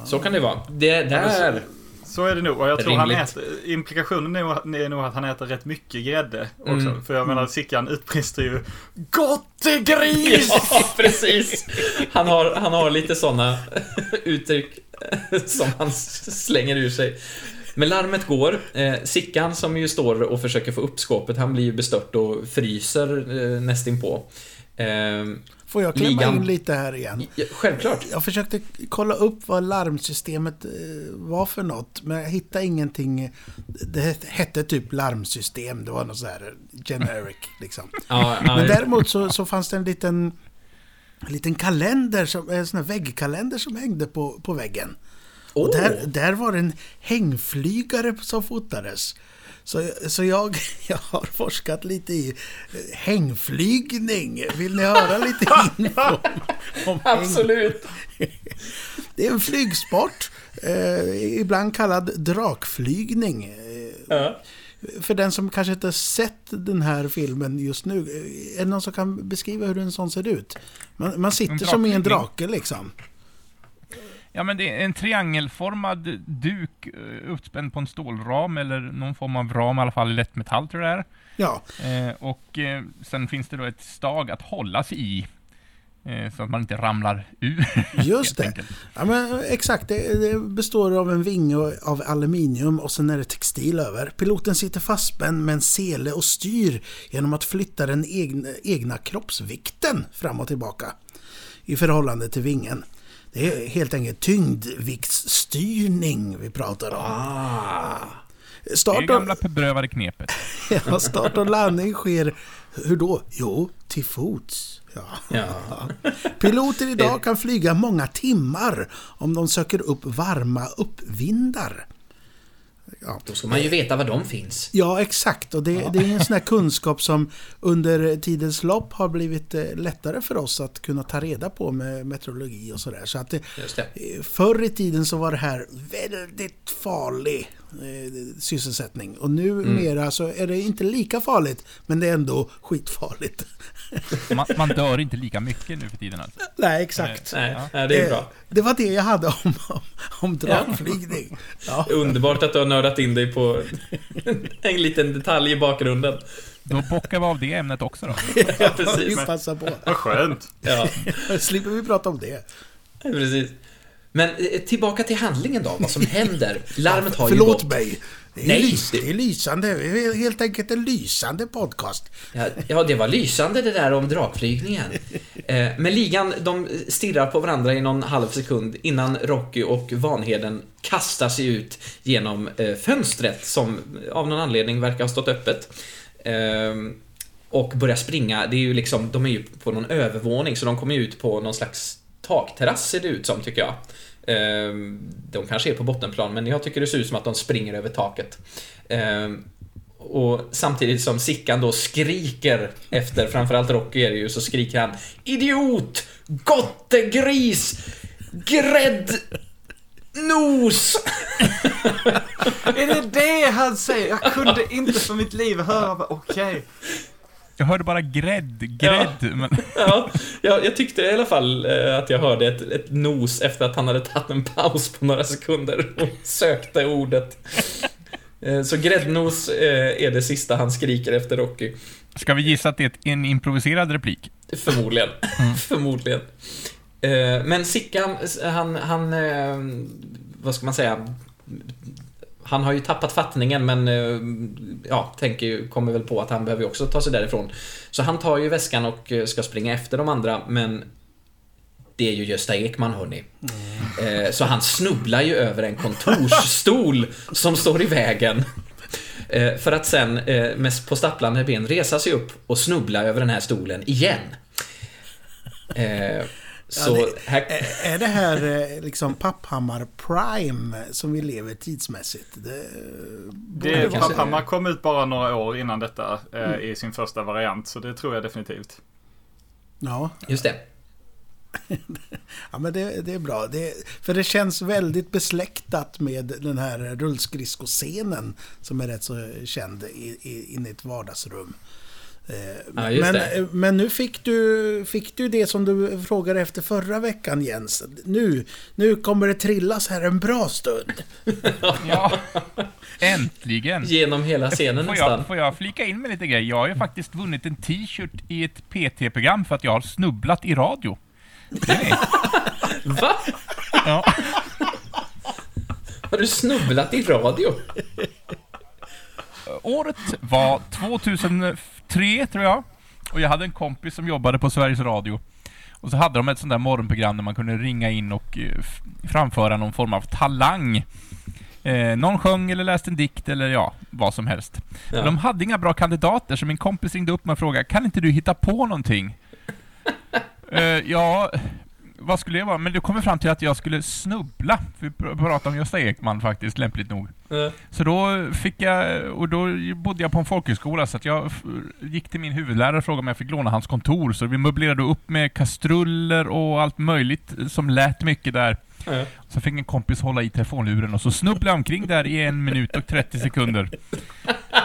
Så kan det vara. Det där... Så är det nog. Och jag tror han äter, implikationen är nog att han äter rätt mycket grädde också. Mm. För jag menar, Sickan utbrister ju Gottegris! Ja, precis. Han har, han har lite sådana uttryck som han slänger ur sig. Men larmet går. Eh, Sickan som ju står och försöker få upp skåpet, han blir ju bestört och fryser eh, nästinpå. Eh, Får jag klämma ligan... in lite här igen? Ja, självklart. Jag försökte kolla upp vad larmsystemet eh, var för något, men jag hittade ingenting. Det hette typ larmsystem, det var något så här generic liksom. Ja, men däremot så, så fanns det en liten, en liten kalender, som, en sån här väggkalender som hängde på, på väggen. Oh. Och där, där var det en hängflygare som fotades. Så, så jag, jag har forskat lite i hängflygning. Vill ni höra lite info? Om Absolut! Det är en flygsport, eh, ibland kallad drakflygning. Eh, ja. För den som kanske inte har sett den här filmen just nu, eh, är det någon som kan beskriva hur en sån ser ut? Man, man sitter som i en drake liksom. Ja, men det är en triangelformad duk eh, uppspänd på en stålram eller någon form av ram, i alla fall lättmetall tror jag det är. Ja. Eh, och eh, sen finns det då ett stag att hålla sig i. Eh, så att man inte ramlar ur. Just det. Ja, men, exakt, det, det, består av en vinge av aluminium och sen är det textil över. Piloten sitter fastspänd med en sele och styr genom att flytta den egna, egna kroppsvikten fram och tillbaka i förhållande till vingen. Det är helt enkelt tyngdviktsstyrning vi pratar om. Ah. Start det är gamla beprövade knepet. ja, start och landning sker, hur då? Jo, till fots. Ja. ja. Piloter idag kan flyga många timmar om de söker upp varma uppvindar. Ja. Då ska man ju veta var de finns. Ja, exakt. Och det, ja. det är en sån här kunskap som under tidens lopp har blivit eh, lättare för oss att kunna ta reda på med meteorologi och sådär. Så att det, det. Eh, förr i tiden så var det här väldigt farlig eh, sysselsättning. Och numera mm. så är det inte lika farligt, men det är ändå skitfarligt. Man, man dör inte lika mycket nu för tiden alltså? Nej, exakt. Nej, ja, det är bra. Det var det jag hade om, om, om dragflygning. Ja. Underbart att du har nördat in dig på en liten detalj i bakgrunden. Då bockar vi av det ämnet också då. ja, precis. Passa på. Vad skönt. Ja. slipper vi prata om det. Precis. Men eh, tillbaka till handlingen då, vad som händer. Larmet har ju gått. Förlåt mig. Det är, Nej, lys, det är lysande. Det är helt enkelt en lysande podcast. Ja, ja, det var lysande det där om drakflygningen. Eh, men ligan, de stirrar på varandra i någon halv sekund innan Rocky och Vanheden kastar sig ut genom eh, fönstret som av någon anledning verkar ha stått öppet. Och börjar springa. Det är ju liksom, de är ju på någon övervåning så de kommer ut på någon slags takterrass ser det ut som tycker jag. Ehm, de kanske är på bottenplan, men jag tycker det ser ut som att de springer över taket. Ehm, och samtidigt som Sickan då skriker efter, framförallt Rocky är det ju, så skriker han Idiot! Gottegris! Grädd! Nos! är det det han säger? Jag kunde inte för mitt liv höra, okej. Okay. Jag hörde bara grädd, grädd. Ja, men... ja, jag, jag tyckte i alla fall eh, att jag hörde ett, ett, nos efter att han hade tagit en paus på några sekunder och sökte ordet. Eh, så gräddnos eh, är det sista han skriker efter Rocky. Ska vi gissa att det är en improviserad replik? Förmodligen. Mm. Förmodligen. Men Sickan, han, han, vad ska man säga, han har ju tappat fattningen men eh, ja, tänker, kommer väl på att han behöver också ta sig därifrån. Så han tar ju väskan och eh, ska springa efter de andra men det är ju Gösta Ekman hörni. Mm. Så han snubblar ju över en kontorsstol som står i vägen. För att sen med på stapplande ben resa sig upp och snubbla över den här stolen igen. Så ja, det, här... Är det här liksom Papphammar Prime som vi lever tidsmässigt? Det, det Papphammar kom ut bara några år innan detta eh, mm. i sin första variant. Så det tror jag definitivt. Ja. Just det. ja men det, det är bra. Det, för det känns väldigt besläktat med den här rullskridskoscenen som är rätt så känd i, i, inne i ett vardagsrum. Eh, ja, men, eh, men nu fick du, fick du det som du frågade efter förra veckan Jens. Nu, nu kommer det trillas här en bra stund. ja, äntligen. Genom hela scenen får nästan. Jag, får jag flika in med lite grejer? Jag har ju faktiskt vunnit en t-shirt i ett PT-program för att jag har snubblat i radio. Va? Ja. Har du snubblat i radio? Året var 2003, tror jag. Och jag hade en kompis som jobbade på Sveriges Radio. Och så hade de ett sånt där morgonprogram där man kunde ringa in och eh, framföra någon form av talang. Eh, någon sjöng eller läste en dikt eller ja, vad som helst. Ja. Men de hade inga bra kandidater, så min kompis ringde upp mig och frågade Kan inte du hitta på någonting? uh, ja, vad skulle det vara? Men du kommer fram till att jag skulle snubbla. Vi pratade om Gösta Ekman faktiskt, lämpligt nog. Mm. Så då fick jag, och då bodde jag på en folkhögskola, så att jag gick till min huvudlärare och frågade om jag fick låna hans kontor. Så vi möblerade upp med kastruller och allt möjligt som lät mycket där. Mm. Så fick en kompis hålla i telefonluren och så snubblade jag omkring där i en minut och 30 sekunder.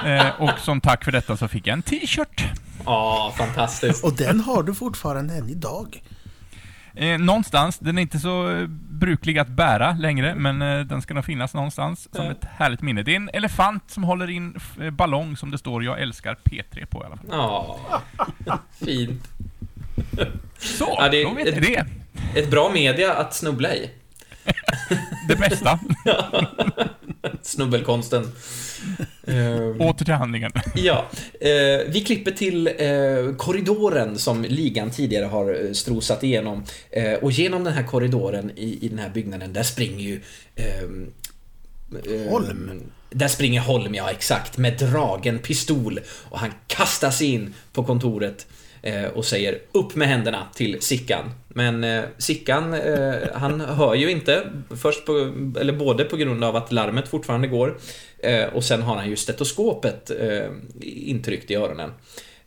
Eh, och som tack för detta så fick jag en t-shirt. Ja, fantastiskt. Och den har du fortfarande än idag. Eh, någonstans. Den är inte så eh, bruklig att bära längre, men eh, den ska nog finnas någonstans som ett härligt minne. Det är en elefant som håller in eh, ballong som det står Jag älskar P3 på i alla fall. Ja, fint. Så, ja, det då vet ni det. Ett bra media att snubbla i. det bästa. Snubbelkonsten. Uh, Åter till handlingen. ja. Uh, vi klipper till uh, korridoren som ligan tidigare har eh, strosat igenom. och genom den här korridoren i, i den här byggnaden, där springer ju... Ehm, Holm? Där springer Holm, ja exakt, med dragen pistol. Och han kastar sig in på kontoret och säger upp med händerna till Sickan. Men eh, Sickan, eh, han hör ju inte. Först på, eller både på grund av att larmet fortfarande går eh, och sen har han ju stetoskopet eh, intryckt i öronen.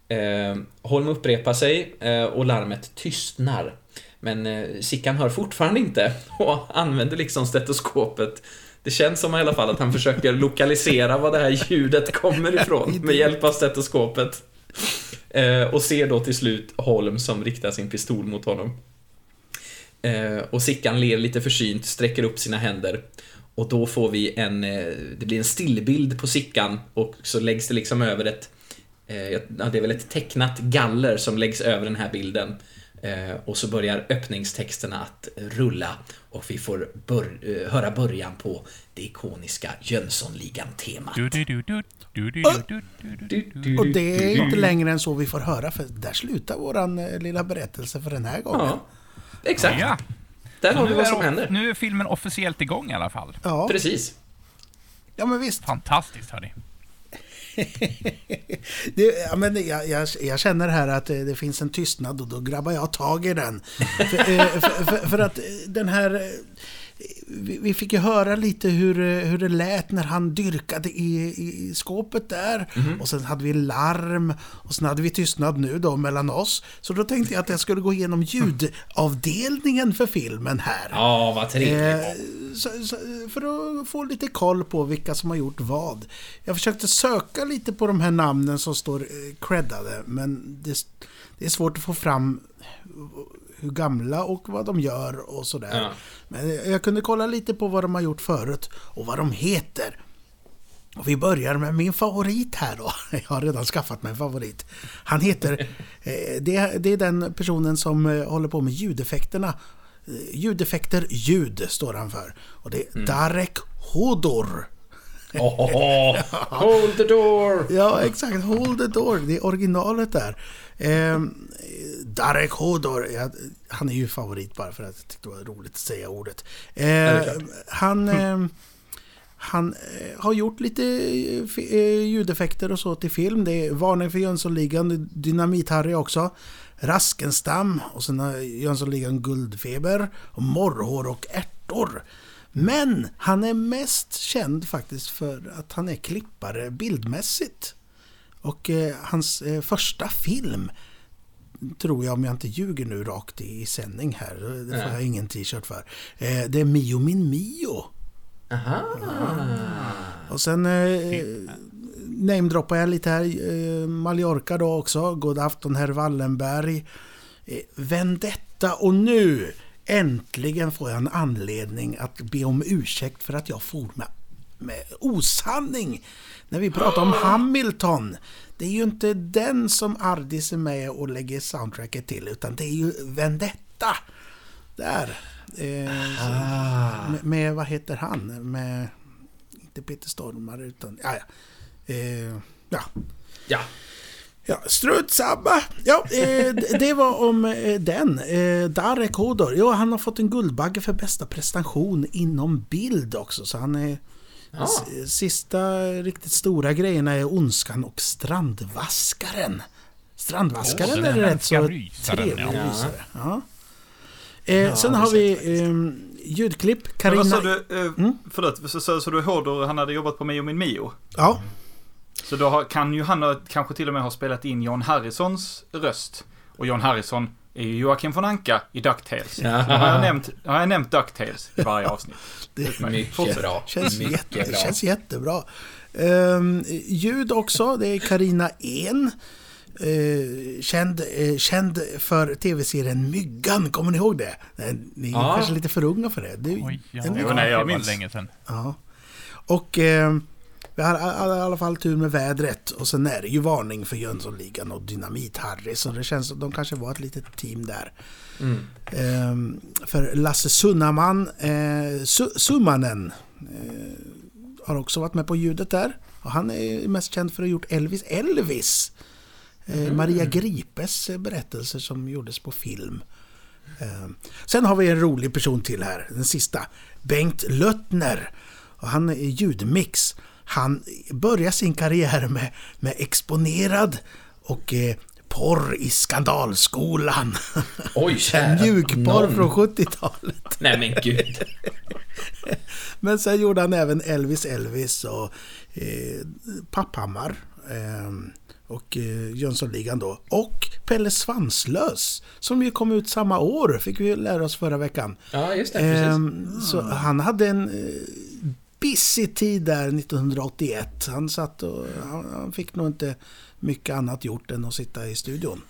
Eh, Holm upprepar sig eh, och larmet tystnar. Men eh, Sickan hör fortfarande inte och använder liksom stetoskopet det känns som i alla fall att han försöker lokalisera var det här ljudet kommer ifrån med hjälp av stetoskopet. Eh, och ser då till slut Holm som riktar sin pistol mot honom. Eh, och Sickan ler lite försynt, sträcker upp sina händer. Och då får vi en, eh, det blir en stillbild på Sickan och så läggs det liksom över ett, eh, ja det är väl ett tecknat galler som läggs över den här bilden. Och så börjar öppningstexterna att rulla och vi får bör höra början på det ikoniska Jönssonligan-temat. Och det är inte längre än så vi får höra, för där slutar våran lilla berättelse för den här gången. Ja. Exakt. Ja. Där har vi vad som händer. Nu är filmen officiellt igång i alla fall. Ja. Precis. Ja, men visst. Fantastiskt, hörni. det, ja, men jag, jag, jag, känner här att det finns en tystnad och då grabbar jag tag i den. för, eh, för, för, för, att den här vi fick ju höra lite hur, hur det lät när han dyrkade i, i skåpet där. Mm. Och sen hade vi larm. Och sen hade vi tystnad nu då mellan oss. Så då tänkte jag att jag skulle gå igenom ljudavdelningen för filmen här. Ja, vad trevligt. Eh, så, så, för att få lite koll på vilka som har gjort vad. Jag försökte söka lite på de här namnen som står eh, creddade. Men det, det är svårt att få fram hur gamla och vad de gör och sådär. Ja. Men jag kunde kolla lite på vad de har gjort förut och vad de heter. Och vi börjar med min favorit här då. Jag har redan skaffat mig en favorit. Han heter... Eh, det, är den personen som eh, håller på med ljudeffekterna. Eh, ljudeffekter ljud står han för. Och det är mm. Darek Hodor. Oh, hold the door! Ja, exakt. Hold the door. Det är originalet där. Eh, Darek Hodor, ja, han är ju favorit bara för att jag tyckte det var roligt att säga ordet. Eh, han, eh, han eh, har gjort lite eh, ljudeffekter och så till film. Det är Varning för Jönssonligan, Dynamit-Harry också. Raskenstam och sen har Jönssonligan Guldfeber och Morrhår och ärtor. Men han är mest känd faktiskt för att han är klippare bildmässigt. Och eh, hans eh, första film tror jag, om jag inte ljuger nu rakt i, sändning här, det får jag ingen t-shirt för. Eh, det är Mio min Mio. Aha. Och sen eh, namedroppar jag lite här. Eh, Mallorca då också. God afton herr Wallenberg. Eh, Vendetta och nu äntligen får jag en anledning att be om ursäkt för att jag for med, med osanning när vi pratar om Hamilton. Det är ju inte den som Ardis är med och lägger soundtracket till utan det är ju Vendetta. Där. Eh, ah. med, med, vad heter han? Med, inte Peter Stormare utan, ja ja. Eh, ja. Ja. Ja, strunt samma. Ja, eh, det var om eh, den. Eh, Darek Hodor. Ja, han har fått en Guldbagge för bästa prestation inom bild också. Så han är... Ja. Sista riktigt stora grejerna är Ondskan och Strandvaskaren. Strandvaskaren oh, är rätt så trevlig ja. ja. Eh, ja, sen har vi eh, ljudklipp. Carina... Men vad du? Eh, mm? Förlåt, så, så, så du Hodor, han hade jobbat på Mio min Mio? Ja. Så då har, kan ju han kanske till och med ha spelat in John Harrisons röst. Och John Harrison är ju Joakim von Anka i DuckTales. Ja. Har jag, nämnt, har jag nämnt DuckTales i varje avsnitt. det är mycket bra. Känns mycket jätte, bra. känns jättebra. Um, ljud också, det är Karina En. Uh, känd, uh, känd för tv-serien Myggan, kommer ni ihåg det? Ni är ja. kanske lite för unga för det. det Oj, ja. Jo, nej, jag minns. länge sedan. Ja. Och uh, vi har i alla fall tur med vädret och sen är det ju varning för Jönssonligan och Dynamit-Harry så det känns som att de kanske var ett litet team där. Mm. Ehm, för Lasse Sunnaman, eh, Su Summanen, eh, har också varit med på ljudet där. Och han är mest känd för att ha gjort Elvis Elvis. Eh, mm. Maria Gripes berättelser som gjordes på film. Ehm, sen har vi en rolig person till här, den sista. Bengt Löttner. Och han är ljudmix. Han börjar sin karriär med, med Exponerad och eh, porr i skandalskolan. Oj, Mjukporr från 70-talet. Nej men gud. men sen gjorde han även Elvis Elvis och eh, Papphammar. Eh, och eh, Jönssonligan då. Och Pelle Svanslös. Som ju kom ut samma år, fick vi lära oss förra veckan. Ja, just det. Precis. Eh, så han hade en eh, pissig tid där 1981. Han satt och han fick nog inte mycket annat gjort än att sitta i studion.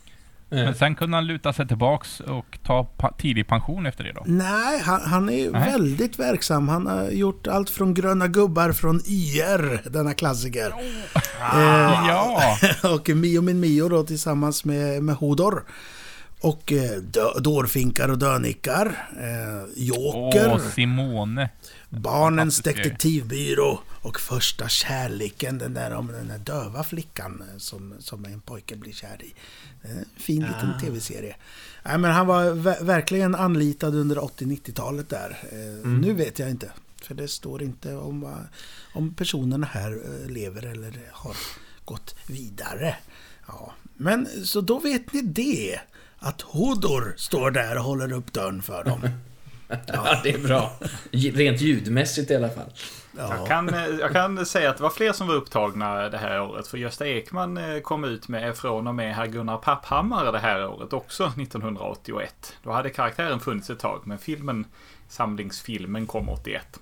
Men sen kunde han luta sig tillbaks och ta pa tidig pension efter det då? Nej, han, han är Nej. väldigt verksam. Han har gjort allt från Gröna Gubbar från YR, denna klassiker. Oh. Ah, eh, ja! och Mio min Mio då tillsammans med, med Hodor. Och eh, Dårfinkar och Dönickar. Eh, Joker. Åh, Simone. Barnens detektivbyrå och första kärleken, den där om den där döva flickan som, som en pojke blir kär i. En fin liten ah. tv-serie. Nej, men han var verkligen anlitad under 80-90-talet där. Eh, mm. Nu vet jag inte. För det står inte om, om personerna här eh, lever eller har gått vidare. Ja. Men så då vet ni det. Att Hodor står där och håller upp dörren för dem. Ja, det är bra. Rent ljudmässigt i alla fall. Ja. Jag, kan, eh, jag kan säga att det var fler som var upptagna det här året. För Gösta Ekman eh, kom ut med från och med herr Gunnar Papphammar det här året också, 1981. Då hade karaktären funnits ett tag, men filmen, samlingsfilmen kom 81.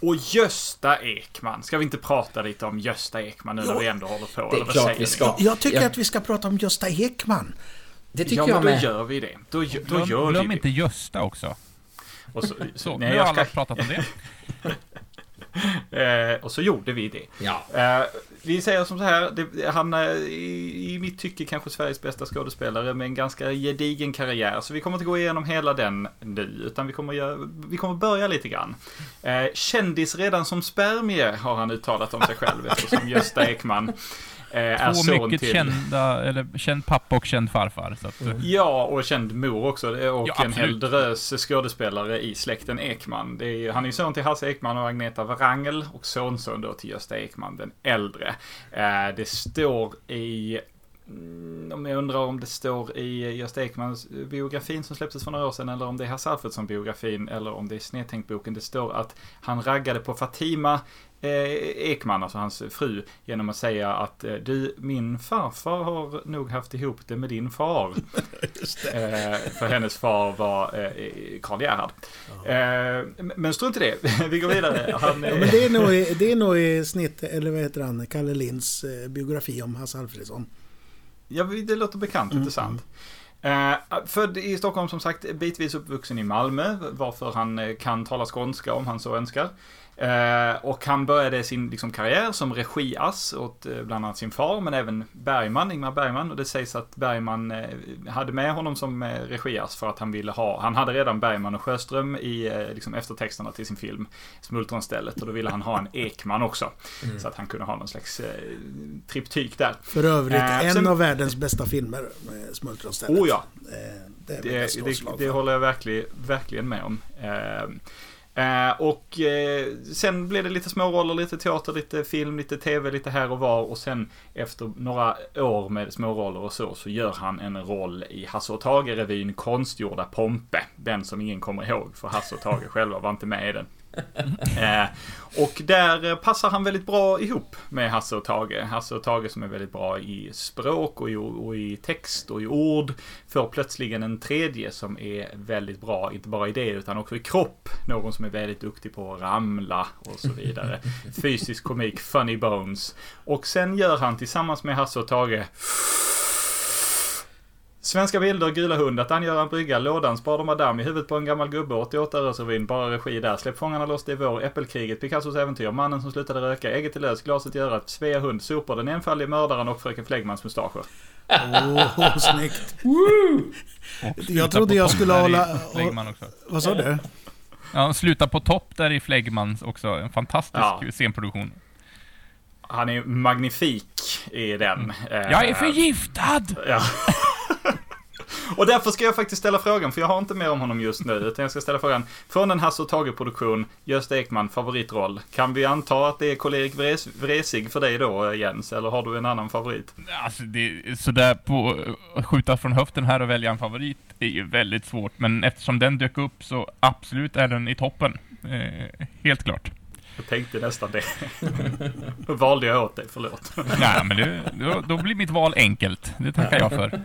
Och Gösta Ekman. Ska vi inte prata lite om Gösta Ekman nu när vi ändå håller på? Det är klart vi ska. Jag tycker ja. att vi ska prata om Gösta Ekman. Det tycker ja, jag med. Ja, men då gör vi det. Då, då glöm, gör glöm vi inte Gösta också. Och så, så, nej, nu har alla pratat om det. eh, och så gjorde vi det. Ja. Eh, vi säger som så här, det, han är i, i mitt tycke kanske Sveriges bästa skådespelare med en ganska gedigen karriär. Så vi kommer inte gå igenom hela den nu, utan vi kommer, göra, vi kommer börja lite grann. Eh, kändis redan som spermie har han uttalat om sig själv eftersom Gösta Ekman är Två mycket till... kända, eller känd pappa och känd farfar. Så att... mm. Ja, och känd mor också. Och ja, en hel drös skådespelare i släkten Ekman. Är, han är son till Hasse Ekman och Agneta Wrangel och sonson då till Gösta Ekman den äldre. Det står i Mm, om jag undrar om det står i Gösta Ekmans biografin som släpptes för några år sedan eller om det är Hasse Alfredson-biografin eller om det är Snedtänkt-boken. Det står att han raggade på Fatima eh, Ekman, alltså hans fru, genom att säga att eh, du, min farfar har nog haft ihop det med din far. eh, för hennes far var eh, Karl Gerhard. Eh, men strunt i det, vi går vidare. Han, ja, men det är nog i, det är nog i snitt, eller vad heter han, Kalle Linds eh, biografi om Hasse Alfredson. Ja, det låter bekant, mm. intressant. Uh, född i Stockholm som sagt, bitvis uppvuxen i Malmö, varför han eh, kan tala skånska om han så önskar. Eh, och han började sin liksom, karriär som regiass åt eh, bland annat sin far, men även Bergman, Ingmar Bergman. Och det sägs att Bergman eh, hade med honom som regiass för att han ville ha, han hade redan Bergman och Sjöström i liksom, eftertexterna till sin film Smultronstället. Och då ville han ha en Ekman också. Mm. Så att han kunde ha någon slags triptyk där. För övrigt en sen, av världens bästa filmer, Smultronstället. Oh ja. det, det, det, det håller jag verkligen, verkligen med om. Eh, och eh, sen blev det lite småroller, lite teater, lite film, lite tv, lite här och var. Och sen efter några år med småroller och så, så gör han en roll i Hasse och Tage-revyn Konstgjorda Pompe. Den som ingen kommer ihåg, för Hasse och Tage själva var inte med i den. eh, och där passar han väldigt bra ihop med Hasse och Tage. Hasse och Tage som är väldigt bra i språk och i, och i text och i ord. Får plötsligen en tredje som är väldigt bra, inte bara i det utan också i kropp. Någon som är väldigt duktig på att ramla och så vidare. Fysisk komik, funny bones. Och sen gör han tillsammans med Hasse och Tage Svenska bilder, Gula hund, att angöra en brygga, lådan, Spader Madame, i huvudet på en gammal gubbe, 88 Öresrevyn, bara regi där, Släpp fångarna loss, det är vår, Äppelkriget, Picassos äventyr, Mannen som slutade röka, Ägget till lös, Glaset i örat, Svea hund, Sopor, Den enfaldige mördaren och Fröken Flegmans mustascher. Åh, oh, snyggt! jag trodde jag skulle hålla... Vad sa du? Ja, sluta på topp där i Flegmans också. En fantastisk ja. scenproduktion. Han är magnifik i den. Mm. Jag är förgiftad! Ja. Och därför ska jag faktiskt ställa frågan, för jag har inte mer om honom just nu. Utan jag ska ställa frågan, från en Hasse och Tage-produktion, Gösta Ekman, favoritroll. Kan vi anta att det är Karl-Erik Vres Vresig för dig då, Jens? Eller har du en annan favorit? Alltså, det, sådär på att skjuta från höften här och välja en favorit är ju väldigt svårt. Men eftersom den dök upp så absolut är den i toppen. Eh, helt klart. Jag tänkte nästan det. Då valde jag åt dig, förlåt. Nej, men det, då, då blir mitt val enkelt. Det tackar jag för.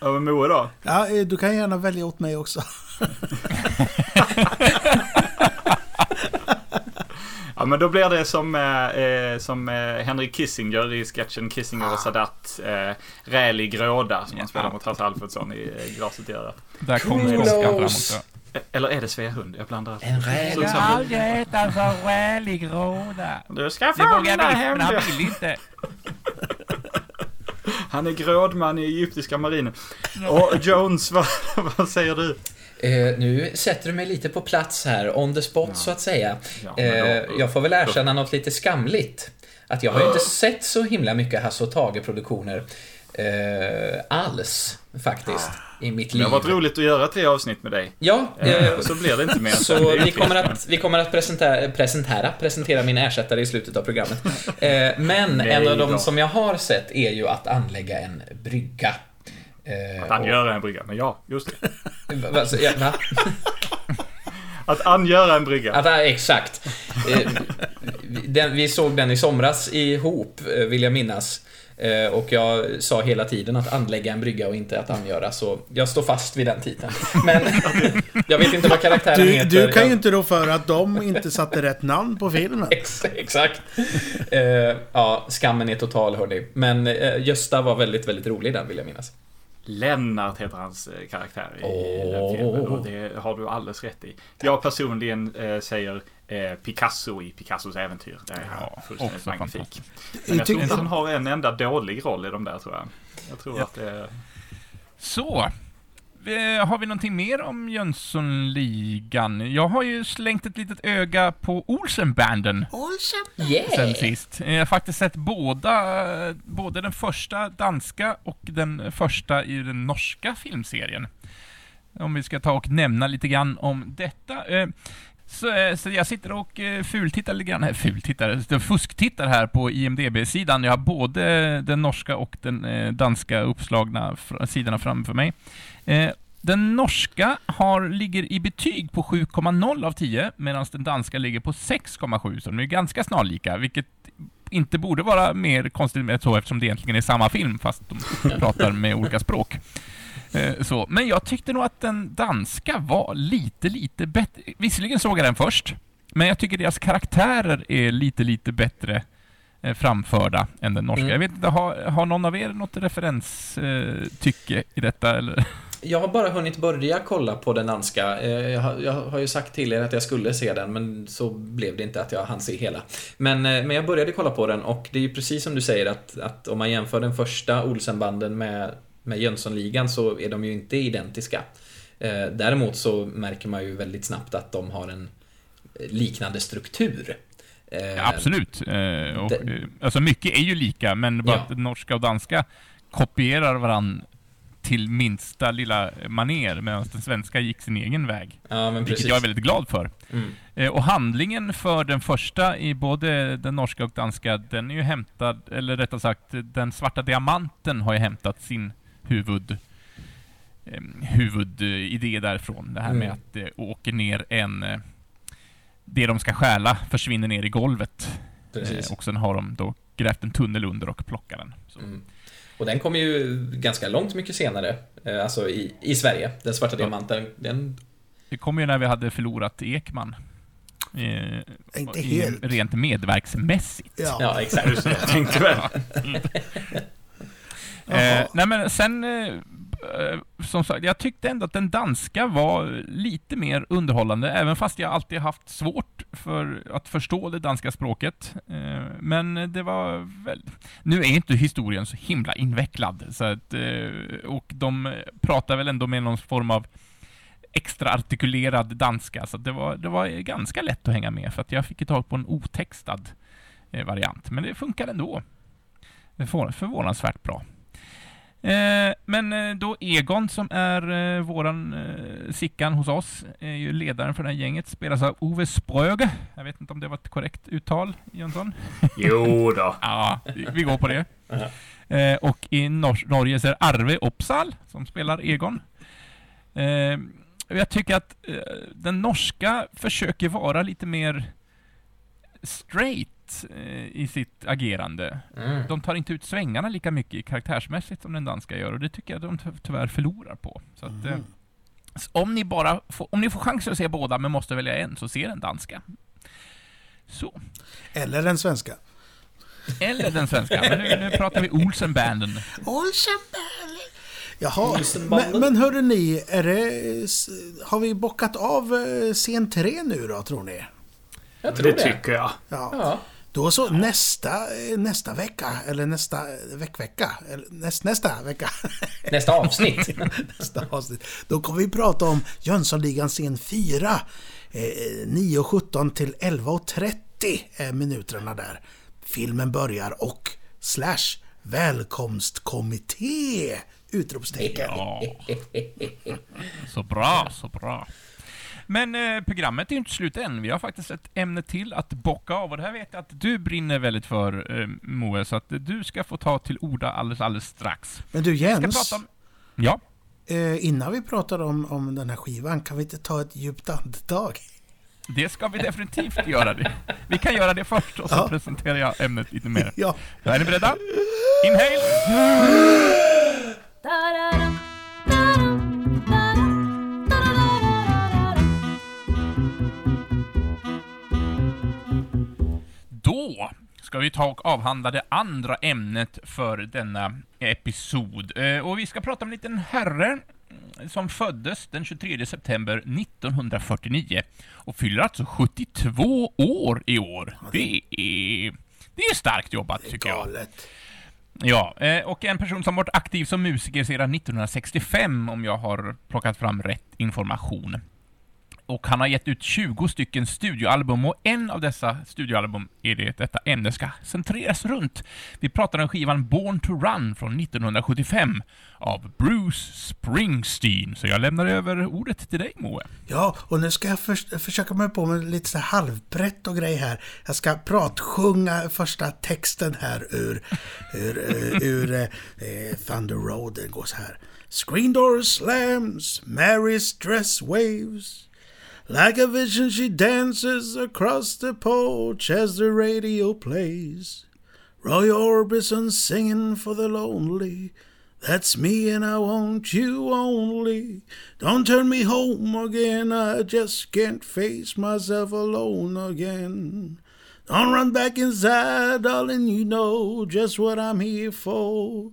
Över då? Ja, eh, du kan gärna välja åt mig också. ja, men då blir det som, eh, som eh, Henrik Kissinger i sketchen Kissinger och Sadat. Eh, räl i gråda, som han spelar mot Hasse Alfredsson i eh, Glaset i örat. Där kommer skånskan fram också. Eh, eller är det Svea Hund? Jag blandar alltid. En. Jag har aldrig ätit så rälig gråda. Du ska få mina hemliga... han vill inte. Han är grådman i egyptiska marinen. Och Jones, vad, vad säger du? Eh, nu sätter du mig lite på plats här, on the spot ja. så att säga. Ja, eh, jag får väl erkänna något lite skamligt. Att jag har ju inte sett så himla mycket Hasse och Tage-produktioner eh, alls, faktiskt, ah. I mitt liv. Det har varit roligt att göra tre avsnitt med dig. Ja. Eh, så blir det inte mer. Så vi kommer, att, vi kommer att presentera, presentera, presentera min ersättare i slutet av programmet. Eh, men Nej, en av de som jag har sett är ju att anlägga en brygga. Eh, att angöra en brygga, men ja, just det. Ja, va? Att angöra en brygga. Att, exakt. Eh, den, vi såg den i somras ihop, eh, vill jag minnas. Eh, och jag sa hela tiden att anlägga en brygga och inte att angöra, så jag står fast vid den titeln. Men jag vet inte vad karaktären du, heter. Du kan ju inte rå för att de inte satte rätt namn på filmen. Exakt. Eh, ja, skammen är total hörni. Men eh, Gösta var väldigt, väldigt rolig där vill jag minnas. Lennart heter hans karaktär i oh. den filmen och det har du alldeles rätt i. Jag personligen eh, säger Picasso i Picassos äventyr. Det är ja, fullständigt magnifik. Men jag tror inte han har en enda dålig roll i de där tror jag. Jag tror Nej. att det är... Så. eh, har vi någonting mer om Jönssonligan? Jag har ju slängt ett litet öga på Olsenbanden Olsen. Yeah! sen sist. Eh, Jag har faktiskt sett båda, både den första danska och den första i den norska filmserien. Om vi ska ta och nämna lite grann om detta. Så, eh, så jag sitter och eh, fultittar lite grann, här, fultittar, fusktittar här på IMDB-sidan. Jag har både den norska och den eh, danska uppslagna sidorna framför mig. Den norska har, ligger i betyg på 7,0 av 10, medan den danska ligger på 6,7, så de är ganska snarlika, vilket inte borde vara mer konstigt med så eftersom det egentligen är samma film, fast de pratar med olika språk. Eh, Så. Men jag tyckte nog att den danska var lite, lite bättre. Visserligen såg jag den först, men jag tycker deras karaktärer är lite, lite bättre eh, framförda än den norska. Mm. Jag vet inte, har, har någon av er något referenstycke i detta? Eller? Jag har bara hunnit börja kolla på den danska. Eh, Jag har, jag har ju sagt till er att jag skulle se den, men så blev det inte att jag hann se hela. Men, eh, men jag började kolla på den och det är ju precis som du säger att, att om man jämför den första Olsenbanden med, med Jönssonligan så är de ju inte identiska. Eh, Däremot så märker man ju väldigt snabbt att de har en liknande struktur. Eh, Ja, absolut. Eh, och, det- eh, alltså mycket är ju lika, men bara Ja. att norska och danska kopierar varann till minsta lilla maner, medan den svenska gick sin egen väg. Ja, Vilket precis. jag är väldigt glad för. Mm. Eh, Och handlingen för den första i både den norska och danska, den är ju hämtad, eller rättare sagt, den svarta diamanten har ju hämtat sin huvud eh, huvudidé därifrån. Det här med Mm. att det åker ner en... eh, Det de ska stjäla försvinner ner i golvet. Precis. Eh, och sen har de då grävt en tunnel under och plockar den. Så. Mm. Och den kom ju ganska långt mycket senare, eh, alltså i, i Sverige. Den svarta diamanten, den... Det kom ju när vi hade förlorat Ekman. Eh, Inte helt. Rent medverksmässigt. Ja. Ja, exakt. Jag tänkte väl. Jaha. Eh, nej men sen, eh, eh, som sagt, jag tyckte ändå att den danska var lite mer underhållande, även fast jag alltid haft svårt för att förstå det danska språket. Eh, men det var väl... Nu är inte historien så himla invecklad, så att, eh, och de pratar väl ändå med någon form av extra artikulerad danska, så det var, det var ganska lätt att hänga med, för att jag fick tag på en otextad eh, variant, men det funkar ändå. Det är förvånansvärt bra. Eh, men eh, då Egon som är eh, våran Sickan hos oss, är ju ledaren för det här gänget, spelas av Ove Spröge. Jag vet inte om det var ett korrekt uttal, Jönsson? Jo då. Ja, vi- går på det. Och i Nor- Norge så är Arve Opsal som spelar Egon. Jag tycker att den norska försöker vara lite mer straight eh, i sitt agerande. Mm. De tar inte ut svängarna lika mycket karaktärsmässigt som den danska gör och det tycker jag de ty- tyvärr förlorar på. Så att, eh, s- om ni bara får, om ni får chansen att se båda men måste välja en, så se den danska. Så. Eller den svenska. Eller den svenska. Men nu, nu pratar vi Olsenbanden. Olsenbanden. Jaha, men, men hörde ni, är det, har vi bockat av eh, scen 3 nu då, tror ni? Jag tror Det det. tycker jag. Ja. Ja. Då så, nästa, eh, nästa vecka, eller nästa veckvecka, eller näst, nästa vecka, Nästa avsnitt. nästa avsnitt. Då kommer vi prata om Jönssonligan scen 4. Eh, 9.17 till 11.30 är minuterna där. Filmen börjar och slash välkomstkommitté! Utropstecken. Ja. Så bra, så bra. Men eh, programmet är ju inte slut än. Vi har faktiskt ett ämne till att bocka av och det här vet jag att du brinner väldigt för, eh, Moe, så att du ska få ta till orda alldeles, alldeles strax. Men du Vi ska Jens, prata om... Ja, eh, innan vi pratar om, om den här skivan, kan vi inte ta ett djupt andetag? det ska vi definitivt göra. Det. Vi kan göra det först och så Ja. presenterar jag ämnet lite mer. Ja. Är ni beredda? Inhale! Då ska vi ta och avhandla det andra ämnet för denna episod. Eh, Och vi ska prata om en liten herre som föddes den 23 september 1949 och fyller alltså 72 år i år. Det är, det är starkt jobbat, tycker jag. Ja, eh, och en person som varit aktiv som musiker sedan 1965, om jag har plockat fram rätt information och han har gett ut 20 stycken studioalbum och en av dessa studioalbum är det detta ämne ska centreras runt. Vi pratar om skivan Born to Run från 1975 av Bruce Springsteen. Så jag lämnar över ordet till dig Moe. Ja, och nu ska jag för försöka mig på med lite så halvbrett och grej här. Jag ska pratsjunga första texten här ur, ur, eh, ur, ur eh, Thunder Road. Den går så här. Screen door slams, Mary's dress waves Like a vision, she dances across the porch as the radio plays. Roy Orbison singing for the lonely. That's me and I want you only. Don't turn me home again, I just can't face myself alone again. Don't run back inside, darling, you know just what I'm here for.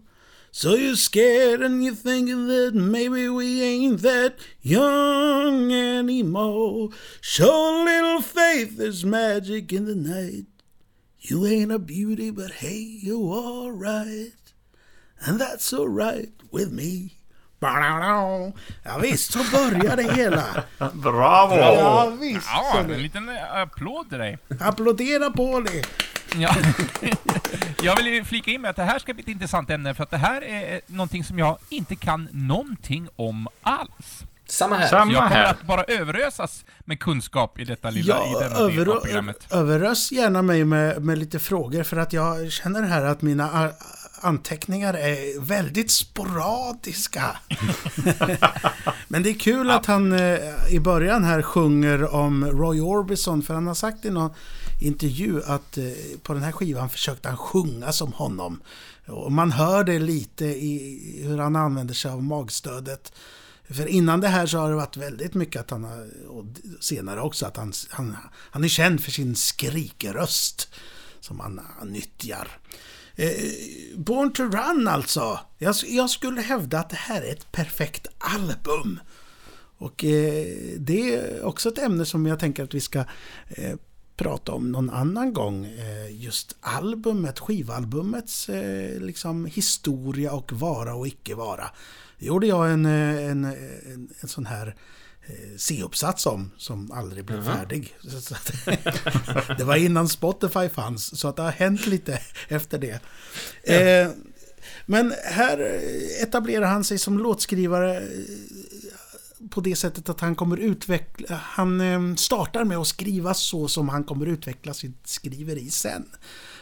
So you're scared and you're thinking that maybe we ain't that young anymore. Show a little faith, there's magic in the night. You ain't a beauty, but hey, you alright. And that's alright with me. Ja, visst, så börjar det hela. Bravo! Ja, visst. Ja, en liten applåd till dig. Applådera på det. Ja. jag vill flika in med att det här ska bli ett intressant ämne, för att det här är någonting som jag inte kan någonting om alls. Samma här. Samma jag kommer här. att bara överösas med kunskap i detta lilla, Ja, i denna del av över, programmet. överös gärna mig med, med lite frågor för att jag känner här att mina anteckningar är väldigt sporadiska. Men det är kul att han eh, i början här sjunger om Roy Orbison för han har sagt i någon intervju att eh, på den här skivan försökte han sjunga som honom. Och man hör det lite i hur han använder sig av magstödet. För innan det här så har det varit väldigt mycket att han har, och senare också, att han, han, han är känd för sin skrikröst som han, han nyttjar. Eh, Born to Run alltså. Jag, jag skulle hävda att det här är ett perfekt album. Och eh, det är också ett ämne som jag tänker att vi ska eh, prata om någon annan gång. Eh, just albumet, skivalbumets eh, liksom historia och vara och icke vara. Det gjorde jag en, eh, en, en, en sån här C-uppsats om som aldrig blev färdig. Så att, det var innan Spotify fanns, så att det har hänt lite efter det. Eh, men här etablerar han sig som låtskrivare på det sättet att han kommer utveckla, han eh, startar med att skriva så som han kommer utveckla sitt skriveri sen.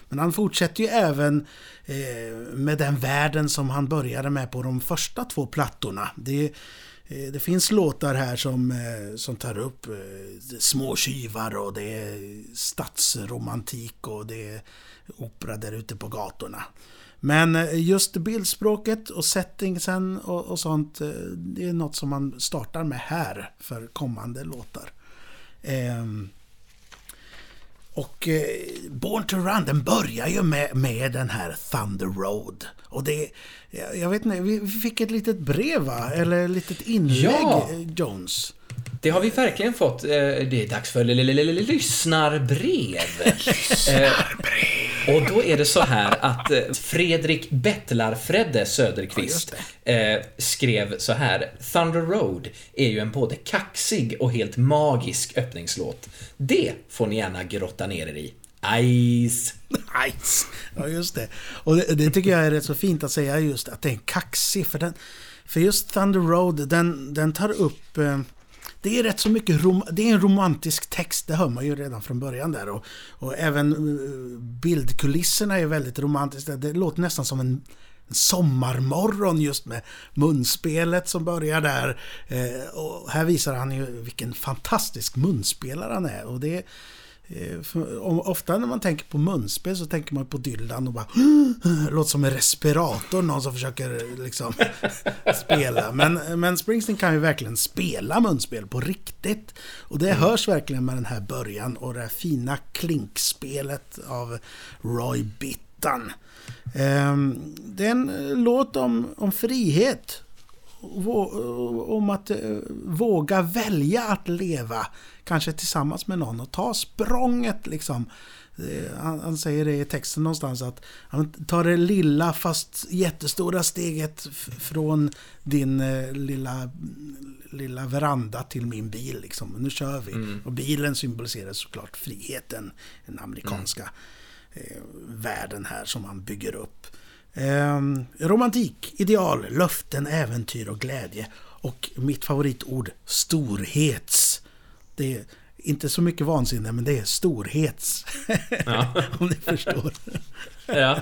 Men han fortsätter ju även eh, med den världen som han började med på de första två plattorna. Det, eh, det finns låtar här som, som tar upp små tjuvar och det är stadsromantik och det är opera där ute på gatorna. Men eh, just bildspråket och settingsen och, och sånt, eh, det är något som man startar med här för kommande låtar. Ehm, och eh, Born to Run, den börjar ju med, med den här Thunder Road. Och det, jag, vet inte, vi vi fick ett litet brev va? Eller ett litet inlägg, Ja. eh, Jones. Det har vi verkligen fått. Eh, Det är dags för li- lyssnarbrev. Eh, Och då är det så här att eh, Fredrik Bettlar-Fredde Söderqvist eh, skrev så här. Thunder Road är ju en både kaxig och helt magisk öppningslåt. Det får ni gärna grotta ner er i. Ice. Nice! Ja, just det. Och det, det tycker jag är rätt så fint att säga just att det är en kaxig. För, den, för just Thunder Road, den, den tar upp... Eh, det är rätt så mycket rom, det är en romantisk text, det hör man ju redan från början där. Och, och även eh, bildkulisserna är väldigt romantiska. Det låter nästan som en sommarmorgon just med munspelet som börjar där. Eh, och här visar han ju vilken fantastisk munspelare han är. Och det, ofta när man tänker på munspel så tänker man på Dylan och bara låter som en respirator, någon som försöker liksom spela. Men, men Springsteen kan ju verkligen spela munspel på riktigt. Och det hörs verkligen med den här början och det här fina klinkspelet av Roy Bittan. Ehm, det är en låt om, om frihet. Om att eh, våga välja att leva, kanske tillsammans med någon och ta språnget liksom. Eh, han, säger det i texten någonstans att tar det lilla fast jättestora steget från din eh, lilla, lilla veranda till min bil. Liksom. Nu kör vi. Mm. Och bilen symboliserar såklart friheten, den amerikanska mm. världen här som han bygger upp. Eh, romantik, ideal, löften, äventyr och glädje. Och mitt favoritord, storhets. Det är inte så mycket vansinne, men det är storhets. Ja. om ni förstår. ja.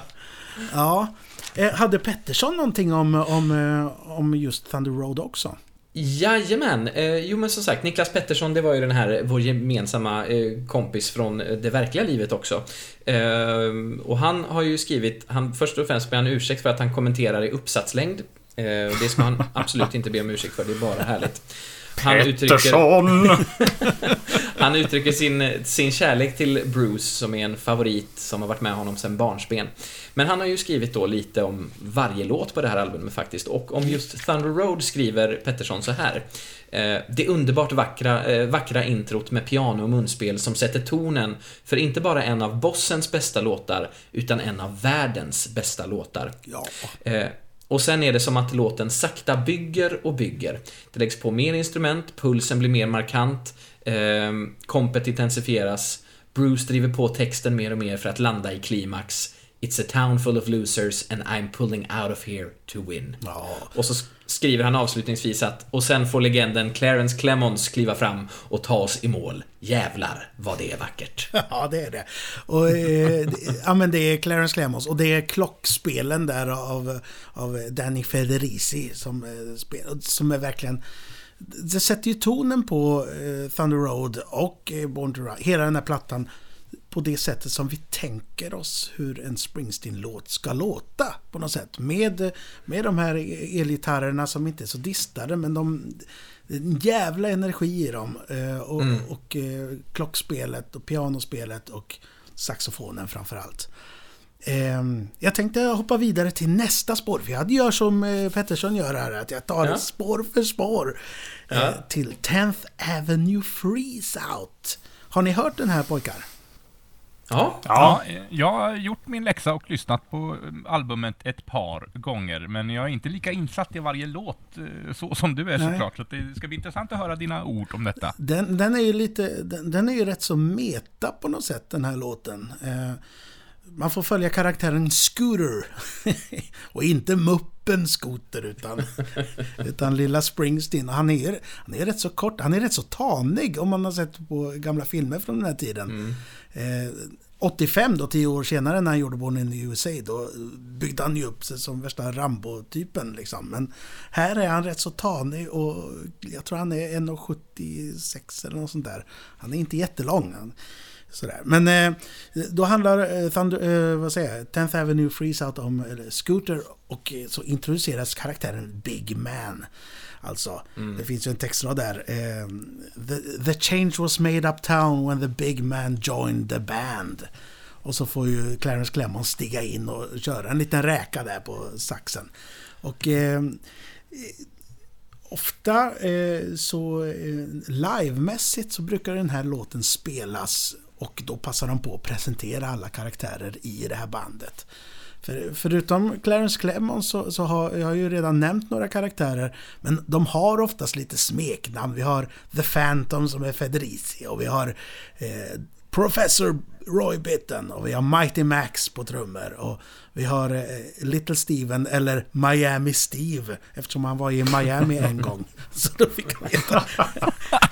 Ja. Eh, hade Pettersson någonting om, om, eh, om just Thunder Road också? Jajamän! Eh, jo men som sagt, Niklas Pettersson det var ju den här, vår gemensamma eh, kompis från det verkliga livet också. Eh, och han har ju skrivit, han, först och främst ber han ursäkt för att han kommenterar i uppsatslängd. Eh, det ska han absolut inte be om ursäkt för, det är bara härligt. Han uttrycker, han uttrycker sin, sin kärlek till Bruce som är en favorit som har varit med honom sedan barnsben. Men han har ju skrivit då lite om varje låt på det här albumet faktiskt och om just Thunder Road skriver Pettersson så här. Eh, det underbart vackra, eh, vackra introt med piano och munspel som sätter tonen för inte bara en av Bossens bästa låtar utan en av världens bästa låtar. Ja. Eh, och sen är det som att låten sakta bygger och bygger. Det läggs på mer instrument, pulsen blir mer markant, kompet intensifieras, Bruce driver på texten mer och mer för att landa i klimax. It's a town full of losers and I'm pulling out of here to win. Ja. Och så skriver han avslutningsvis att och sen får legenden Clarence Clemons kliva fram och ta oss i mål. Jävlar vad det är vackert. Ja, det är det. Och, eh, ja, men det är Clarence Clemons och det är klockspelen där av, av Danny Federici som, eh, som är verkligen det sätter ju tonen på eh, Thunder Road och eh, Born to Run. Hela den här plattan på det sättet som vi tänker oss hur en Springsteen-låt ska låta på något sätt. Med, med de här elgitarrerna som inte är så distade men de en jävla energi i dem. Eh, och, mm. och eh, klockspelet och pianospelet och saxofonen framförallt. Eh, jag tänkte hoppa vidare till nästa spår. För jag gör som eh, Pettersson gör här. Att jag tar ja. spår för spår. Eh, ja. Till 10th Avenue Freeze Out. Har ni hört den här pojkar? Ja. ja. Jag har gjort min läxa och lyssnat på albumet ett par gånger, men jag är inte lika insatt i varje låt eh, så som du är Nej. såklart. Så det ska bli intressant att höra dina ord om detta. Den, den är ju lite, den, den, är ju rätt så meta på något sätt, den här låten. Eh, man får följa karaktären Scooter. och inte muppen Scooter, utan, utan lilla Springsteen. Han är, han är rätt så kort, han är rätt så tanig om man har sett på gamla filmer från den här tiden. Mm. Eh, 85 då, tio år senare när han gjorde Born in the USA, då byggde han ju upp sig som värsta Rambo-typen liksom. Men här är han rätt så tanig och jag tror han är 1,76 eller något sånt där. Han är inte jättelång. Sådär. Men eh, då handlar eh, Thunder, eh, vad säger jag, 10th Avenue Freeze Out om Scooter och eh, så introduceras karaktären Big Man. Alltså, mm. det finns ju en textrad där. Eh, the, the change was made uptown when the big man joined the band. Och så får ju Clarence Clemons stiga in och köra en liten räka där på saxen. Och eh, ofta eh, så eh, livemässigt så brukar den här låten spelas och då passar de på att presentera alla karaktärer i det här bandet. För, förutom Clarence Clemons så, så, har jag ju redan nämnt några karaktärer. Men de har oftast lite smeknamn. Vi har The Phantom som är Federici och vi har eh, Professor Roy Bitten och vi har Mighty Max på trummor och vi har eh, Little Steven eller Miami Steve eftersom han var i Miami en gång. Så då fick han heta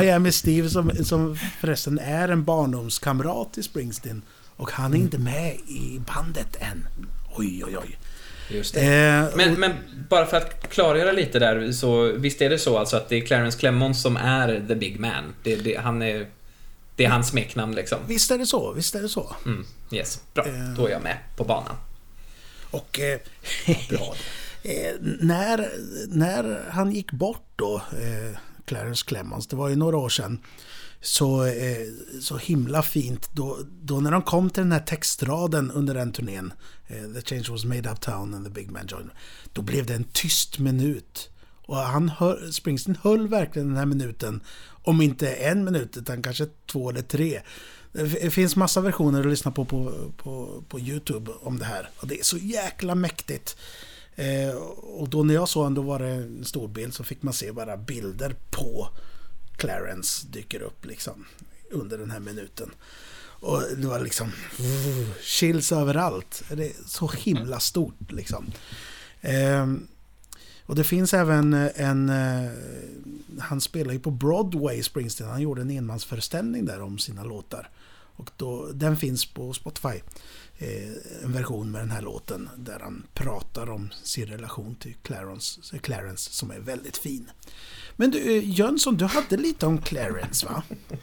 Miami Steve som, som förresten är en barndomskamrat till Springsteen. Och han är inte med i bandet än. Oj, oj, oj. Just det. Eh, men, och... men, bara för att klargöra lite där, så visst är det så alltså att det är Clarence Clemons som är the big man? Det, det, han är, det är hans smeknamn liksom? Visst är det så, visst är det så. Mm, yes, bra. Eh... Då är jag med på banan. Och... Eh, bra. Eh, när, när han gick bort då, eh, Clarence Clemons, det var ju några år sedan, så, eh, så himla fint då, då när de kom till den här textraden under den turnén, eh, The change was made uptown and the big man joined, då blev det en tyst minut. Och han hör, Springsteen höll verkligen den här minuten, om inte en minut utan kanske två eller tre. Det finns massa versioner att lyssna på på, på, på YouTube om det här. Och det är så jäkla mäktigt. Eh, och då när jag såg honom, då var det en stor bild så fick man se bara bilder på Clarence dyker upp liksom under den här minuten. Och det var liksom chills överallt. Det är så himla stort liksom. Eh, och det finns även en... Eh, han spelar ju på Broadway, Springsteen. Han gjorde en enmansföreställning där om sina låtar. Och då, den finns på Spotify. Eh, en version med den här låten där han pratar om sin relation till Clarence, eh, Clarence som är väldigt fin. Men du, eh, Jönsson, du hade lite om Clarence va?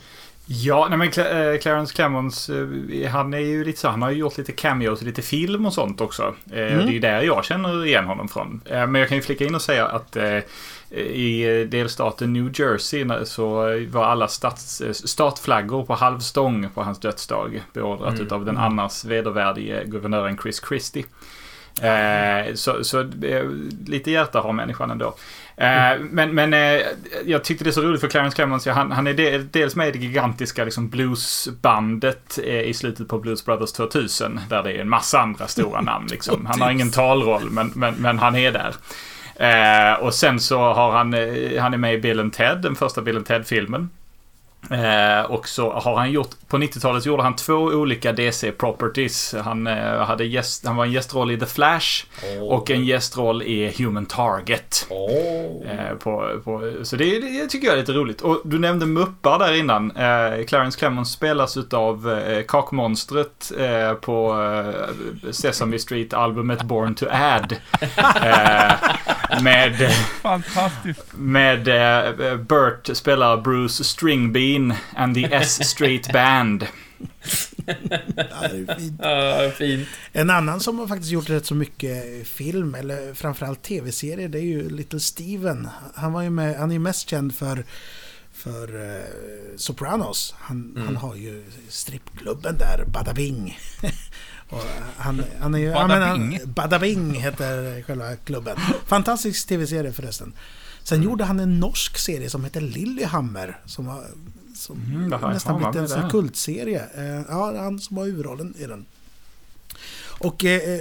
Ja, nej men eh, Clarence Clemons, han är ju lite så, han har ju gjort lite cameos och lite film och sånt också. Mm. Det är ju där jag känner igen honom från. Men jag kan ju flika in och säga att i delstaten New Jersey så var alla stats, statflaggor på halvstång på hans dödsdag. Beordrat mm. av den mm. annars vedervärdige guvernören Chris Christie. Eh, så, så eh, lite hjärta har människan ändå. Eh, men men eh, jag tyckte det är så roligt för Clarence Clemons. Han, han är del, dels med i det gigantiska liksom, bluesbandet eh, i slutet på Blues Brothers 2000. Där det är en massa andra stora namn. Liksom. Han har ingen talroll men, men, men han är där. Och sen så har han, han är med i Bill and Ted, den första Bill Ted-filmen. Eh, och så har han gjort, på 90-talet gjorde han två olika DC properties. Han, eh, hade gäst, han var en gästroll i The Flash oh. och en gästroll i Human Target. Oh. Eh, på, på, så det, det, tycker jag är lite roligt. Och du nämnde muppar där innan. Eh, Clarence Clemons spelas utav eh, kakmonstret eh, på Sesame Street-albumet Born to Add. med... Fantastiskt. Med Burt spelar Bruce Stringbean and the S Street Band. ja, fint. Ja, fint. En annan som har faktiskt gjort rätt så mycket film, eller framförallt tv-serier, det är ju Little Steven. Han, var ju med, han är ju mest känd för, för uh, Sopranos. Han, mm. han har ju strippklubben där, Badabing. Han, han är ju, Badabing? Han, Badabing heter själva klubben. Fantastisk tv-serie förresten. Sen mm. gjorde han en norsk serie som heter Lillehammer. Som var som mm, nästan blivit en kultserie. Eh, ja, han som har huvudrollen i den. Och eh, eh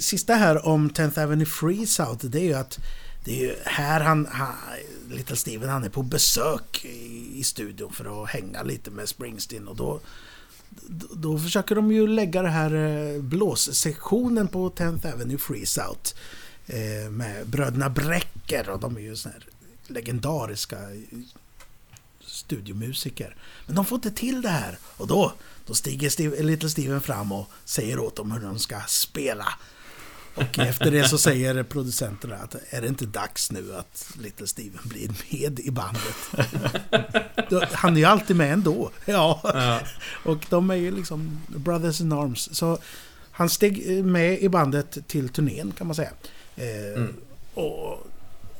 sista här om 10th Avenue Freeze Out, det är ju att det är ju här han, han, Little Steven, han är på besök i, i studion för att hänga lite med Springsteen och då då, försöker de ju lägga det här eh, blåssektionen på 10th Avenue Freeze Out eh, med bröderna Brecker och de är ju såna här legendariska eh, studiomusiker. Men de får inte till det här. Och då, då stiger Steve, Little Steven fram och säger åt dem hur de ska spela. Och efter det så säger producenterna att är det inte dags nu att Little Steven blir med i bandet? Han är ju alltid med ändå. Ja. ja. Och de är ju liksom brothers in arms. Så han steg med i bandet till turnén kan man säga. Eh, mm. Och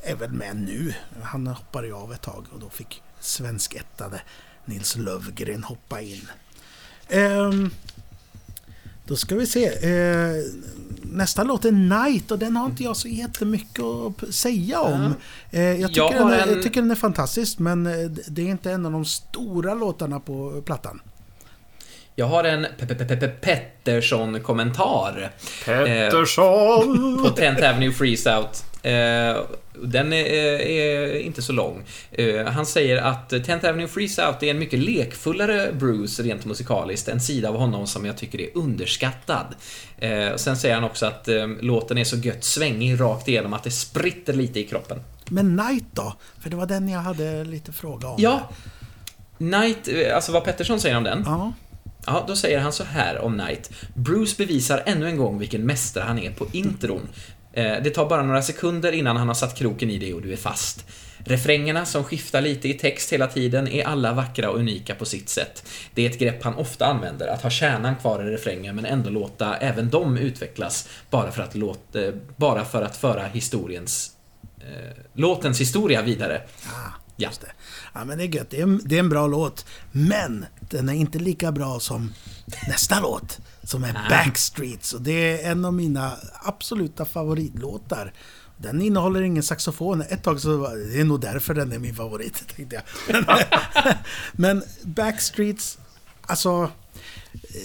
är väl med nu. Han hoppade ju av ett tag och då fick svenskättade Nils Lövgren hoppa in. Um, då ska vi se. Uh, nästa låt är Night och den har inte jag så jättemycket att säga om. Uh, jag, tycker jag, den är, en... jag tycker den är fantastisk men eh, det är inte en av de stora låtarna på plattan. Jag har en Pettersson-kommentar. Pettersson! Eh, på 10th Avenue Freeze Out. Eh, den är, är, inte så lång. Eh, han säger att 10th Avenue Freeze Out är en mycket lekfullare Bruce rent musikaliskt. En sida av honom som jag tycker är underskattad. Eh, sen säger han också att eh, låten är så gött svängig rakt igenom att det spritter lite i kroppen. Men Night då? För det var den jag hade lite fråga om. Ja. Night, eh, alltså vad Pettersson säger om den. Ja. Ja, då säger han så här om Knight. Bruce bevisar ännu en gång vilken mästare han är på intron. Eh, det tar bara några sekunder innan han har satt kroken i dig och du är fast. Refrängerna, som skiftar lite i text hela tiden, är alla vackra och unika på sitt sätt. Det är ett grepp han ofta använder, att ha kärnan kvar i refrängen men ändå låta även dem utvecklas, bara för att, låta, bara för att föra historiens eh, låtens historia vidare. Ja. Just det. Ja, men det är gött. Det är, en, det är en bra låt. Men den är inte lika bra som nästa låt. Som är Backstreets. Och det är en av mina absoluta favoritlåtar. Den innehåller ingen saxofon. Ett tag så var det är nog därför den är min favorit, tänkte jag. Men Backstreets, alltså...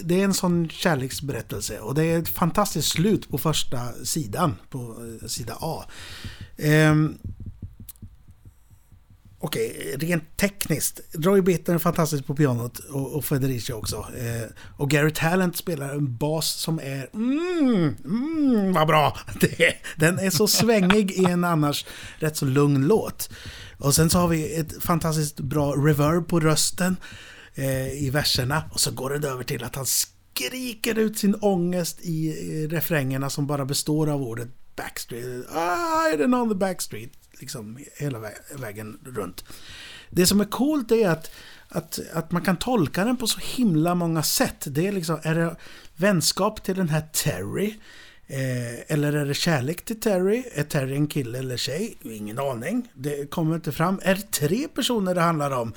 Det är en sån kärleksberättelse och det är ett fantastiskt slut på första sidan, på eh, sida A. Ehm, Okej, rent tekniskt. Roy Bitter är fantastisk på pianot och, och Federici också. Eh, och Gary Talent spelar en bas som är... Mm, mm, vad bra! Det, är- den är så svängig i en annars rätt så lugn låt. Och sen så har vi ett fantastiskt bra reverb på rösten eh, i verserna. Och så går det över till att han skriker ut sin ångest i eh, refrängerna som bara består av ordet backstreet. Ah, I don't on the backstreet. Liksom hela vä- vägen runt. Det som är coolt är att, att, att man kan tolka den på så himla många sätt. Det är liksom, är det vänskap till den här Terry? Eh, eller är det kärlek till Terry? Är Terry en kille eller tjej? Ingen aning. Det kommer inte fram. Är det tre personer det handlar om?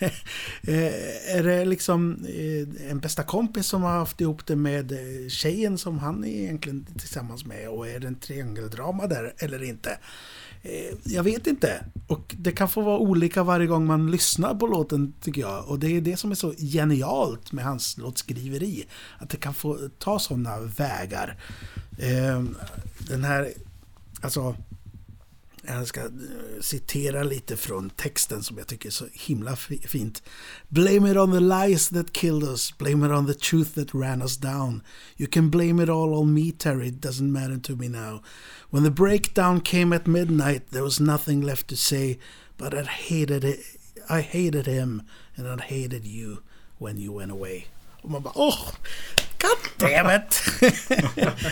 eh, är det liksom eh, en bästa kompis som har haft ihop det med eh, tjejen som han är egentligen tillsammans med? Och är det en triangeldrama där eller inte? Eh, jag vet inte. Och det kan få vara olika varje gång man lyssnar på låten tycker jag. Och det är det som är så genialt med hans låtskriveri. Att det kan få ta sådana vägar. Ehm, den här, alltså... Jag ska eh, citera lite från texten som jag tycker är så himla fint. Blame it on the lies that killed us. Blame it on the truth that ran us down. You can blame it all on me, Terry. It doesn't matter to me now. When the breakdown came at midnight, there was nothing left to say, but I hated it. I hated him, and I hated you when you went away. Oh, Bara åh, oh, god damn it!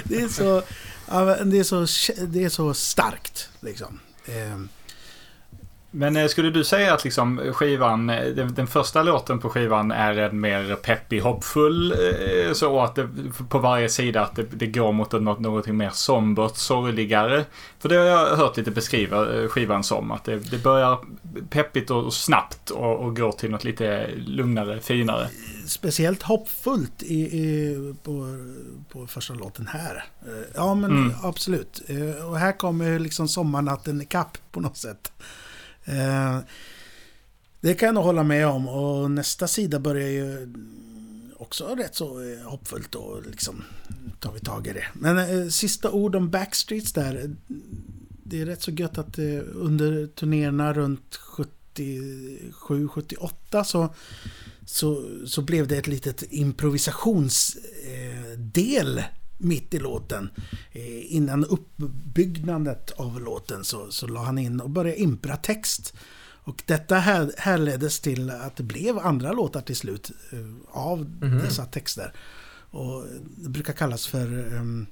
det, är så, det, är så, det är så starkt liksom. Ehm, Men eh, skulle du säga att liksom skivan, eh, den, den första låten på skivan är en mer peppig, hoppfull eh, så att det, på varje sida att det, det går mot något, något mer sombert, sorgligare. För det har jag hört lite beskriva eh, skivan som. Att det, det börjar peppigt och snabbt och, och går till något lite lugnare, finare. speciellt hoppfullt i, i, på, på första låten här. Eh, Ja, men Mm. absolut. Eh, Och här kommer liksom sommarnatten ikapp på något sätt. Eh, Det kan jag nog hålla med om. Och nästa sida börjar ju också rätt så eh, hoppfullt och liksom tar vi tag i det. Men eh, sista ord om Backstreets där. Det är rätt så gött att eh, under turnéerna runt 77-78 så så, så blev det ett litet improvisationsdel eh, mitt i låten. Eh, innan uppbyggnadet av låten så, så la han in och började impra text. Och detta här, härleddes till att det blev andra låtar till slut eh, av dessa texter. Och det brukar kallas för... Um,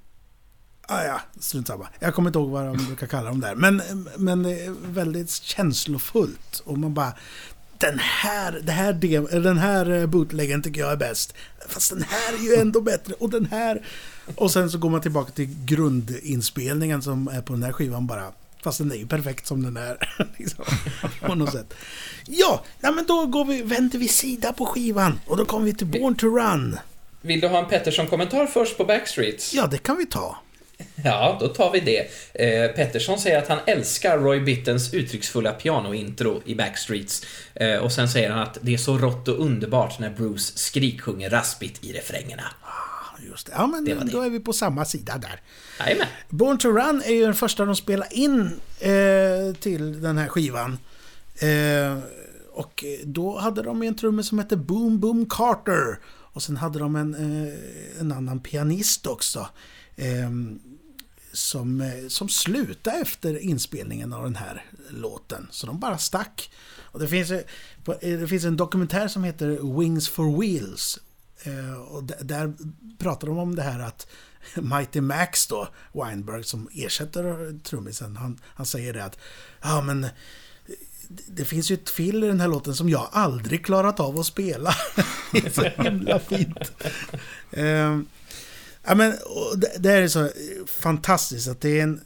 ah ja, strunt samma. Jag kommer inte ihåg vad de brukar kalla dem där. Men, men det är väldigt känslofullt. Och man bara... Den här, det här, dem, den här eh, bootleggen tycker jag är bäst. Fast den här är ju ändå bättre. Och den här... Och sen så går man tillbaka till grundinspelningen som är på den här skivan bara. Fast den är ju perfekt som den är. liksom, på något sätt. Ja, ja, men då går vi, vänder vi sida på skivan. Och då kommer vi till Born to Run. Vill du ha en Pettersson-kommentar först på Backstreets? Ja, det kan vi ta. Ja, då tar vi det. Eh, Pettersson säger att han älskar Roy Bittens uttrycksfulla pianointro i Backstreets. Eh, och sen säger han att det är så rått och underbart när Bruce skriksjunger raspigt i refrängerna. Just det. Ja, men Det det. då är vi på samma sida där. Jajamän. Born to Run är ju den första de spelar in eh, till den här skivan. Eh, och då hade de en trummis som hette Boom Boom Carter. Och sen hade de en, eh, en annan pianist också. Eh, som, eh, som slutade efter inspelningen av den här låten. Så de bara stack. Och det finns, eh, det finns en dokumentär som heter Wings for Wheels. Eh, och där pratar de om det här att Mighty Max då, Weinberg som ersätter trummisen, han, han säger det att ja men det- det finns ju ett fill i den här låten som jag aldrig klarat av att spela. det är så himla fint. Eh, ja, men, det, det är så fantastiskt att det är en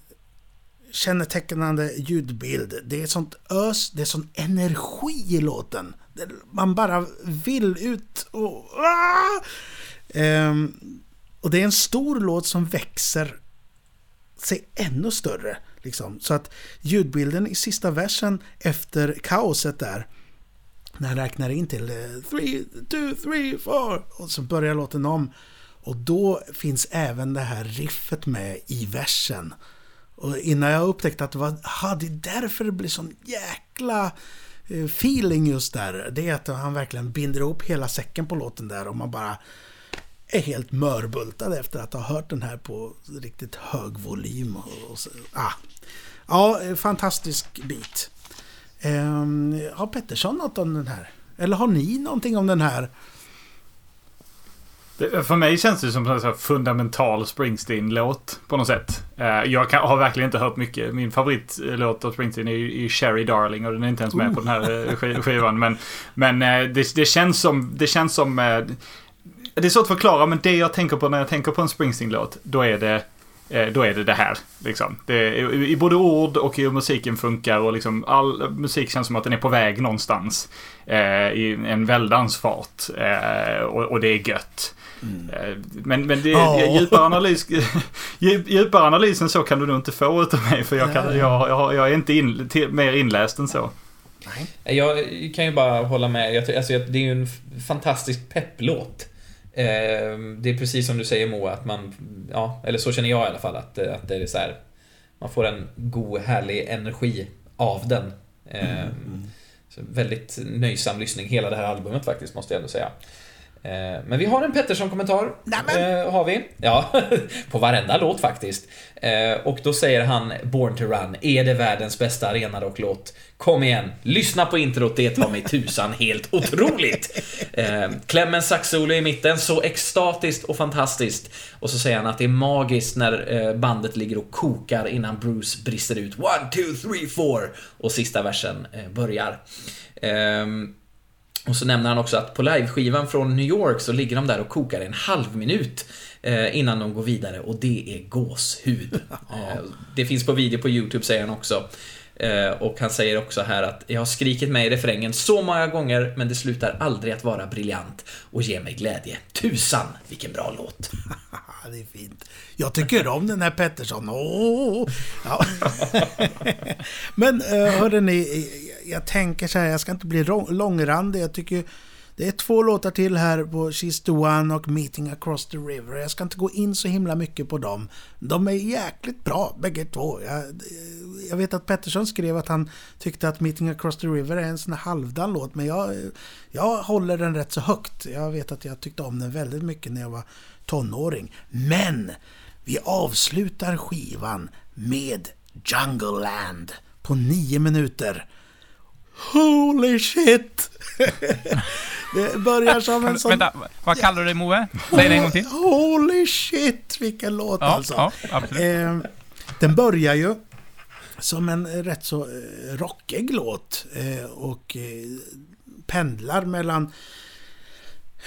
kännetecknande ljudbild. Det är sånt ös, det är sån energi i låten. Man bara vill ut och... Ah! Ehm, och det är en stor låt som växer sig ännu större. Liksom. Så att ljudbilden i sista versen efter kaoset där, när han räknar in till 3, 2, 3, 4 och så börjar låten om. Och då finns även det här riffet med i versen. Och innan jag upptäckte att det var, aha, det är därför det blir sån jäkla eh, feeling just där. Det är att han verkligen binder ihop hela säcken på låten där och man bara är helt mörbultad efter att ha hört den här på riktigt hög volym. Och, och så, ah. Ja, eh, fantastisk bit. Eh, har Pettersson något om den här? Eller har ni någonting om den här? Det, för mig känns det som en fundamental Springsteen-låt på något sätt. Uh, jag kan, har verkligen inte hört mycket. Min favoritlåt av Springsteen är ju Sherry Darling och den är inte ens med oh. på den här uh, skivan. Men, men uh, det, det, känns som... Det känns som det är svårt att förklara, men det jag tänker på när jag tänker på en Springsteen-låt, då är det då är det det här. Liksom. Det, I både ord och hur musiken funkar och liksom all musik känns som att den är på väg någonstans. Eh, I en väldans fart. Eh, och, och, det är gött. Mm. Eh, men, men det, oh. djupare, analys, djupare analys än så kan du nog inte få utav mig. För jag, kan, jag, jag, jag är inte in, till, mer inläst än så. Nej. Jag kan ju bara hålla med. Jag, alltså, det är ju en fantastisk pepplåt. Ehm, det är precis som du säger Moa, att man, ja, eller så känner jag i alla fall, att, att det är så här, man får en god, härlig energi av den. Mm. Mm. väldigt nöjsam lyssning, hela det här albumet faktiskt, måste jag ändå säga. Eh, men vi har en Pettersson-kommentar. Eh, har vi. Ja, på varenda låt faktiskt. Eh, och då säger han Born to Run, är det världens bästa arenarocklåt? Kom igen, lyssna på introt, det tar mig tusan helt otroligt! Eh, Clemens saxsolo i mitten, så extatiskt och fantastiskt. Och så säger han att det är magiskt när bandet ligger och kokar innan Bruce brister ut One, two, three, four! Och sista versen börjar. Och så nämner han också att på liveskivan från New York så ligger de där och kokar en halv minut eh, innan de går vidare och det är gåshud. Eh, det finns på video på YouTube säger han också. Eh, och han säger också här att jag har skrikit med i refrängen så många gånger men det slutar aldrig att vara briljant och ge mig glädje. Tusan vilken bra låt! det är fint. Jag tycker om den här Pettersson. Oh! Ja. men eh, hörrni, eh, jag tänker så här, jag ska inte bli långrandig. Jag tycker det är två låtar till här på She's the One och Meeting Across the River. Jag ska inte gå in så himla mycket på dem. De är jäkligt bra bägge två. Jag, eh, jag vet att Pettersson skrev att han tyckte att Meeting Across the River är en sån halvdan låt. Men jag, jag håller den rätt så högt. Jag vet att jag tyckte om den väldigt mycket när jag var tonåring. Men vi avslutar skivan med Jungle Land på nio minuter. Holy shit! det börjar som en sån... Vänta, vad kallar du det Moe? Säg det en gång till. Holy shit, vilken låt ja, alltså. Ja, absolut. Eh, den börjar ju som en rätt så eh, rockig låt eh, och eh, pendlar mellan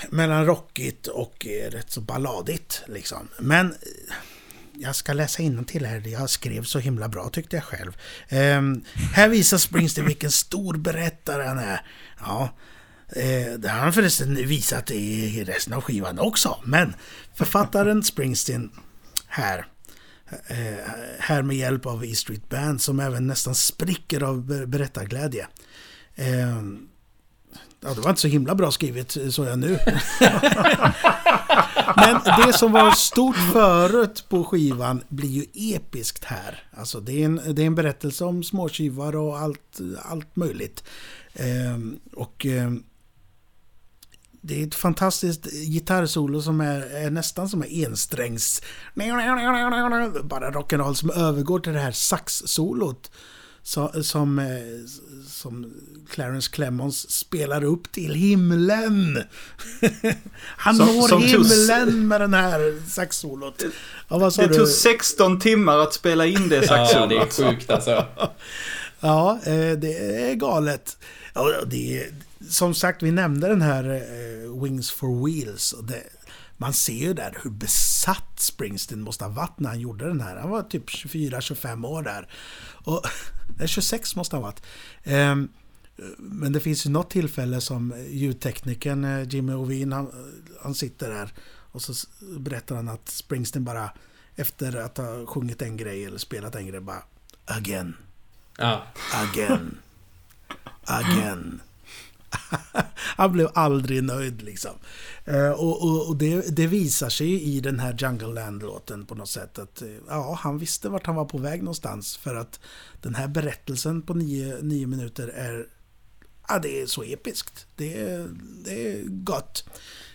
mellan rockigt och eh, rätt så balladigt liksom. Men eh, jag ska läsa till här, jag skrev så himla bra tyckte jag själv. Um, här visar Springsteen vilken stor berättare han är. Ja, eh, det har han förresten visat i resten av skivan också. Men författaren Springsteen här, eh, här med hjälp av E Street Band som även nästan spricker av berättarglädje. Ehm, Ja, det var inte så himla bra skrivet, så jag nu. Men det som var stort förut på skivan blir ju episkt här. Alltså det är en, det är en berättelse om småtjuvar och allt, allt möjligt. Ehm, och ehm, det är ett fantastiskt gitarrsolo som är, är nästan som en ensträngs... Bara rock'n'roll som övergår till det här saxsolot som, eh, som, som Clarence Clemons spelar upp till himlen. Han som, når som himlen tog... med den här saxsolot. Ja, det du? tog 16 timmar att spela in det saxsolot. ja, det är sjukt alltså. ja, eh, det är galet. Ja, det är, som sagt, vi nämnde den här eh, Wings for Wheels. Det, man ser ju där hur besatt Springsteen måste ha varit när han gjorde den här. Han var typ 24-25 år där. Och, 26 måste han ha varit. Ehm, men det finns ju något tillfälle som ljudteknikern eh, Jimmy Ovin, han, han sitter där och så berättar han att Springsteen bara efter att ha sjungit en grej eller spelat en grej bara Again. Ja. Again. Again. Han blev aldrig nöjd liksom. Eh, och, och, och det, det, visar sig i den här Jungle Land-låten på något sätt att eh, ja, han visste vart han var på väg någonstans. För att den här berättelsen på nio, nio minuter är Ja, det är så episkt. Det är, det är gott.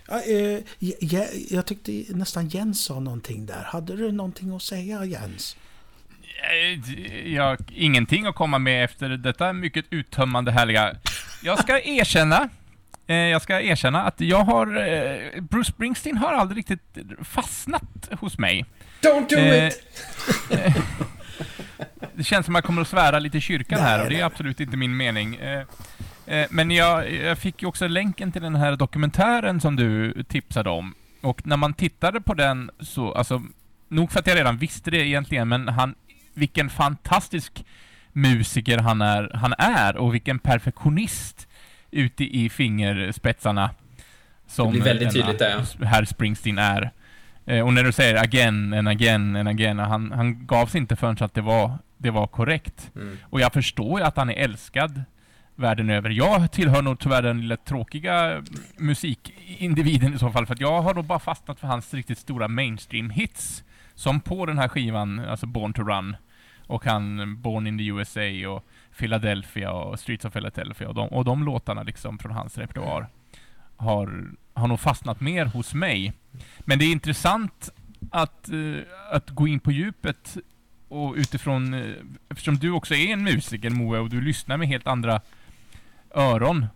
Ja, eh, jag, jag tyckte nästan Jens sa någonting där. Hade du någonting att säga Jens? Eh, jag har ingenting att komma med efter detta mycket uttömmande härliga. Jag ska erkänna, eh, jag ska erkänna att jag har, eh, Bruce Springsteen har aldrig riktigt fastnat hos mig. Don't do eh, it! det känns som att jag kommer att svära lite i kyrkan här och det är absolut inte min mening. Eh, men jag, jag fick ju också länken till den här dokumentären som du tipsade om. Och när man tittade på den så, alltså, nog för att jag redan visste det egentligen, men han, vilken fantastisk musiker han är, han är och vilken perfektionist ute i fingerspetsarna. Som det blir väldigt tydligt där. Herr Springsteen är. Eh, och när du säger again and again and again, han, han gavs inte förrän så att det var, det var korrekt. Mm. Och jag förstår ju att han är älskad världen över. Jag tillhör nog tyvärr den lilla tråkiga musikindividen i så fall, för att jag har nog bara fastnat för hans riktigt stora mainstream-hits. Som på den här skivan, alltså Born to Run, och han Born in the USA och Philadelphia och Streets of Philadelphia och de, och de låtarna liksom från hans repertoar har, har nog fastnat mer hos mig. Men det är intressant att, uh, att gå in på djupet och utifrån, uh, eftersom du också är en musiker Moe och du lyssnar med helt andra öron.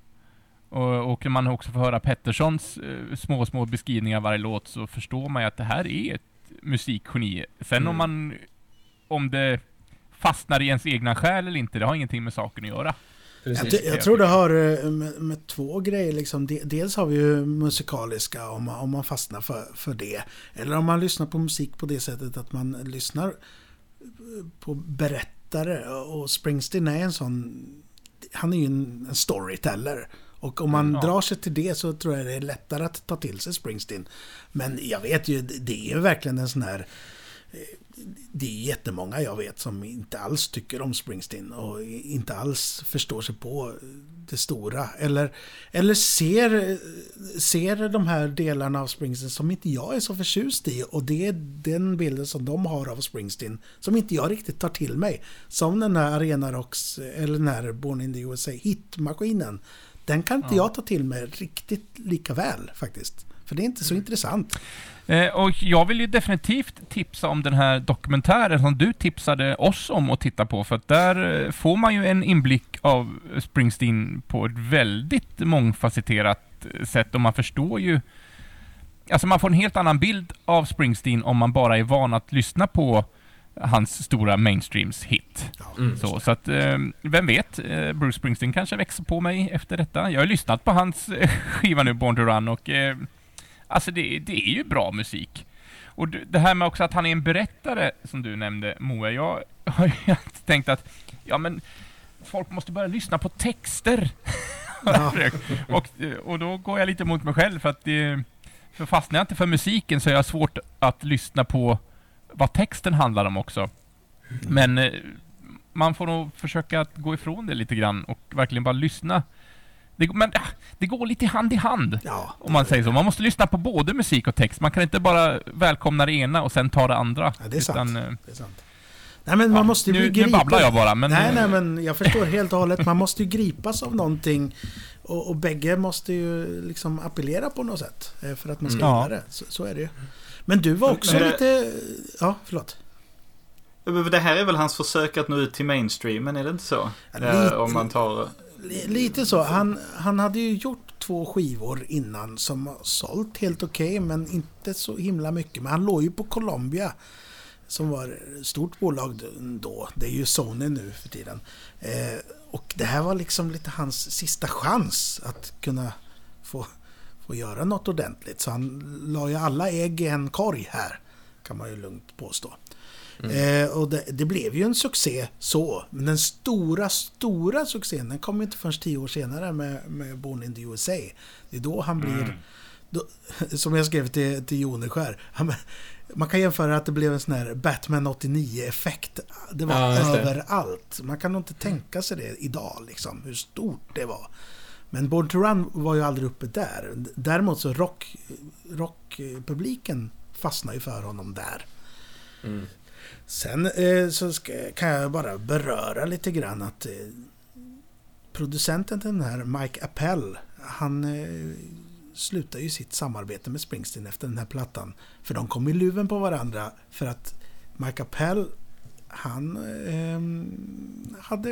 Och, och man också får höra Petterssons eh, små, små beskrivningar av varje låt så förstår man ju att det här är ett musikgeni. Sen mm. om man, om det fastnar i ens egna själ eller inte, det har ingenting med saken att göra. Jag, jag, tror det har eh, med, med, två grejer. Liksom. Dels har vi ju musikaliska, om man, om man fastnar för, för det. Eller om man lyssnar på musik på det sättet att man lyssnar på berättare. Och Springsteen är en sån han är ju en, storyteller. Och om man ja. drar sig till det så tror jag det är lättare att ta till sig Springsteen. Men jag vet ju, det är ju verkligen en sån här det är jättemånga jag vet som inte alls tycker om Springsteen och inte alls förstår sig på det stora. Eller, eller ser, ser de här delarna av Springsteen som inte jag är så förtjust i. Och det är den bilden som de har av Springsteen som inte jag riktigt tar till mig. Som den här Arena Rocks, eller den här Born in the USA, hitmaskinen. Den kan inte ja. jag ta till mig riktigt lika väl faktiskt. För det är inte så intressant. Eh, och jag vill ju definitivt tipsa om den här dokumentären som du tipsade oss om att titta på, för att där eh, får man ju en inblick av Springsteen på ett väldigt mångfacetterat eh, sätt och man förstår ju Alltså man får en helt annan bild av Springsteen om man bara är van att lyssna på hans stora mainstreams hit. Mm. Så, så att, vem vet, Bruce Springsteen kanske växer på mig efter detta. Jag har lyssnat på hans skiva nu, Born to Run, och Alltså det, det är ju bra musik. Och det här med också att han är en berättare, som du nämnde Moa, jag har ju tänkt att, ja men, folk måste börja lyssna på texter. Ja. och, och då går jag lite mot mig själv, för att det, för fastnar jag inte för musiken så är jag svårt att lyssna på vad texten handlar om också. Men eh, man får nog försöka att gå ifrån det lite grann och verkligen bara lyssna det, men ah, det går lite hand i hand, ja, om man säger så. Man måste lyssna på både musik och text. Man kan inte bara välkomna det ena och sen ta det andra. Ja, det är sant. Eh, det är sant. Nej, men man ja, måste ju nu, gripa... nu babblar jag bara, men... Nej, nej, men jag förstår helt och hållet. Man måste ju gripas av någonting. Och, och bägge måste ju liksom appellera på något sätt. Eh, för att man ska mm. ja. det. Så, så, är det ju. Men du var också det... lite... Ja, förlåt. Det här är väl hans försök att nå ut till mainstreamen, är det inte så? Ja, lite... Eh, om man tar... Lite så. Han, han hade ju gjort två skivor innan som sålt helt okej okay, men inte så himla mycket. Men han låg ju på Columbia som var ett stort bolag då. Det är ju Sony nu för tiden. Eh, och det här var liksom lite hans sista chans att kunna få, få göra något ordentligt. Så han la ju alla ägg i en korg här, kan man ju lugnt påstå. Mm. Eh, och det, det, blev ju en succé så. Men den stora, stora succén den kom inte förrän tio år senare med, med Born in the USA. Det är då han blir... Mm. Då, som jag skrev till, till Joneskär. Man kan jämföra att det blev en sån här Batman 89-effekt. Det var ja, överallt. Man kan nog inte tänka sig det idag, liksom, hur stort det var. Men Born to Run var ju aldrig uppe där. Däremot så rock, rockpubliken fastnade ju för honom där. Mm. Sen eh, så ska, kan jag bara beröra lite grann att eh, producenten till den här, Mike Appel, han eh, slutar ju sitt samarbete med Springsteen efter den här plattan. För de kom i luven på varandra för att Mike Appel han eh, hade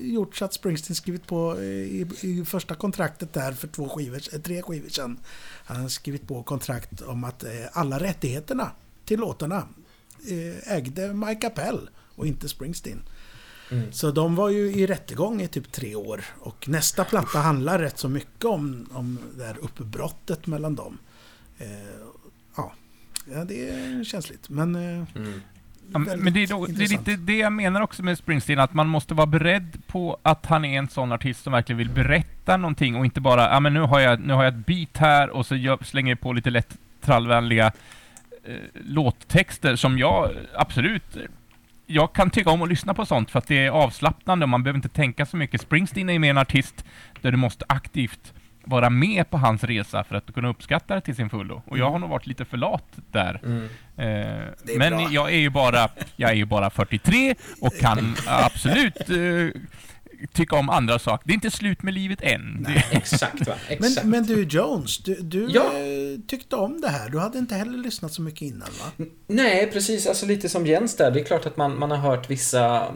gjort så att Springsteen skrivit på eh, i, i, första kontraktet där för två skivor, eh, tre skivor sedan. Han hade skrivit på kontrakt om att eh, alla rättigheterna till låtarna ägde Mike Appel och inte Springsteen. Mm. Så de var ju i rättegång i typ tre år. Och nästa platta handlar rätt så mycket om, om det här uppbrottet mellan dem. Eh, ja. ja, det är känsligt. Men, eh, mm. ja, men det är, då, det är lite det jag menar också med Springsteen, att man måste vara beredd på att han är en sån artist som verkligen vill berätta någonting och inte bara, ja men nu har jag, nu har jag ett beat här och så jag, slänger jag på lite lätt trallvänliga eh, låttexter som jag absolut jag kan tycka om att lyssna på sånt för att det är avslappnande och man behöver inte tänka så mycket. Springsteen är ju mer en artist där du måste aktivt vara med på hans resa för att kunna uppskatta det till sin fullo. Och jag har nog varit lite för lat där. Mm. Eh, men bra. jag är ju bara, jag är ju bara 43 och kan absolut eh, tycka om andra saker. Det är inte slut med livet än. Nej, exakt va. Exakt. Men, men du Jones, du, du ja. Eh, tyckte om det här. Du hade inte heller lyssnat så mycket innan va? Nej, precis. Alltså lite som Jens där. Det är klart att man, man har hört vissa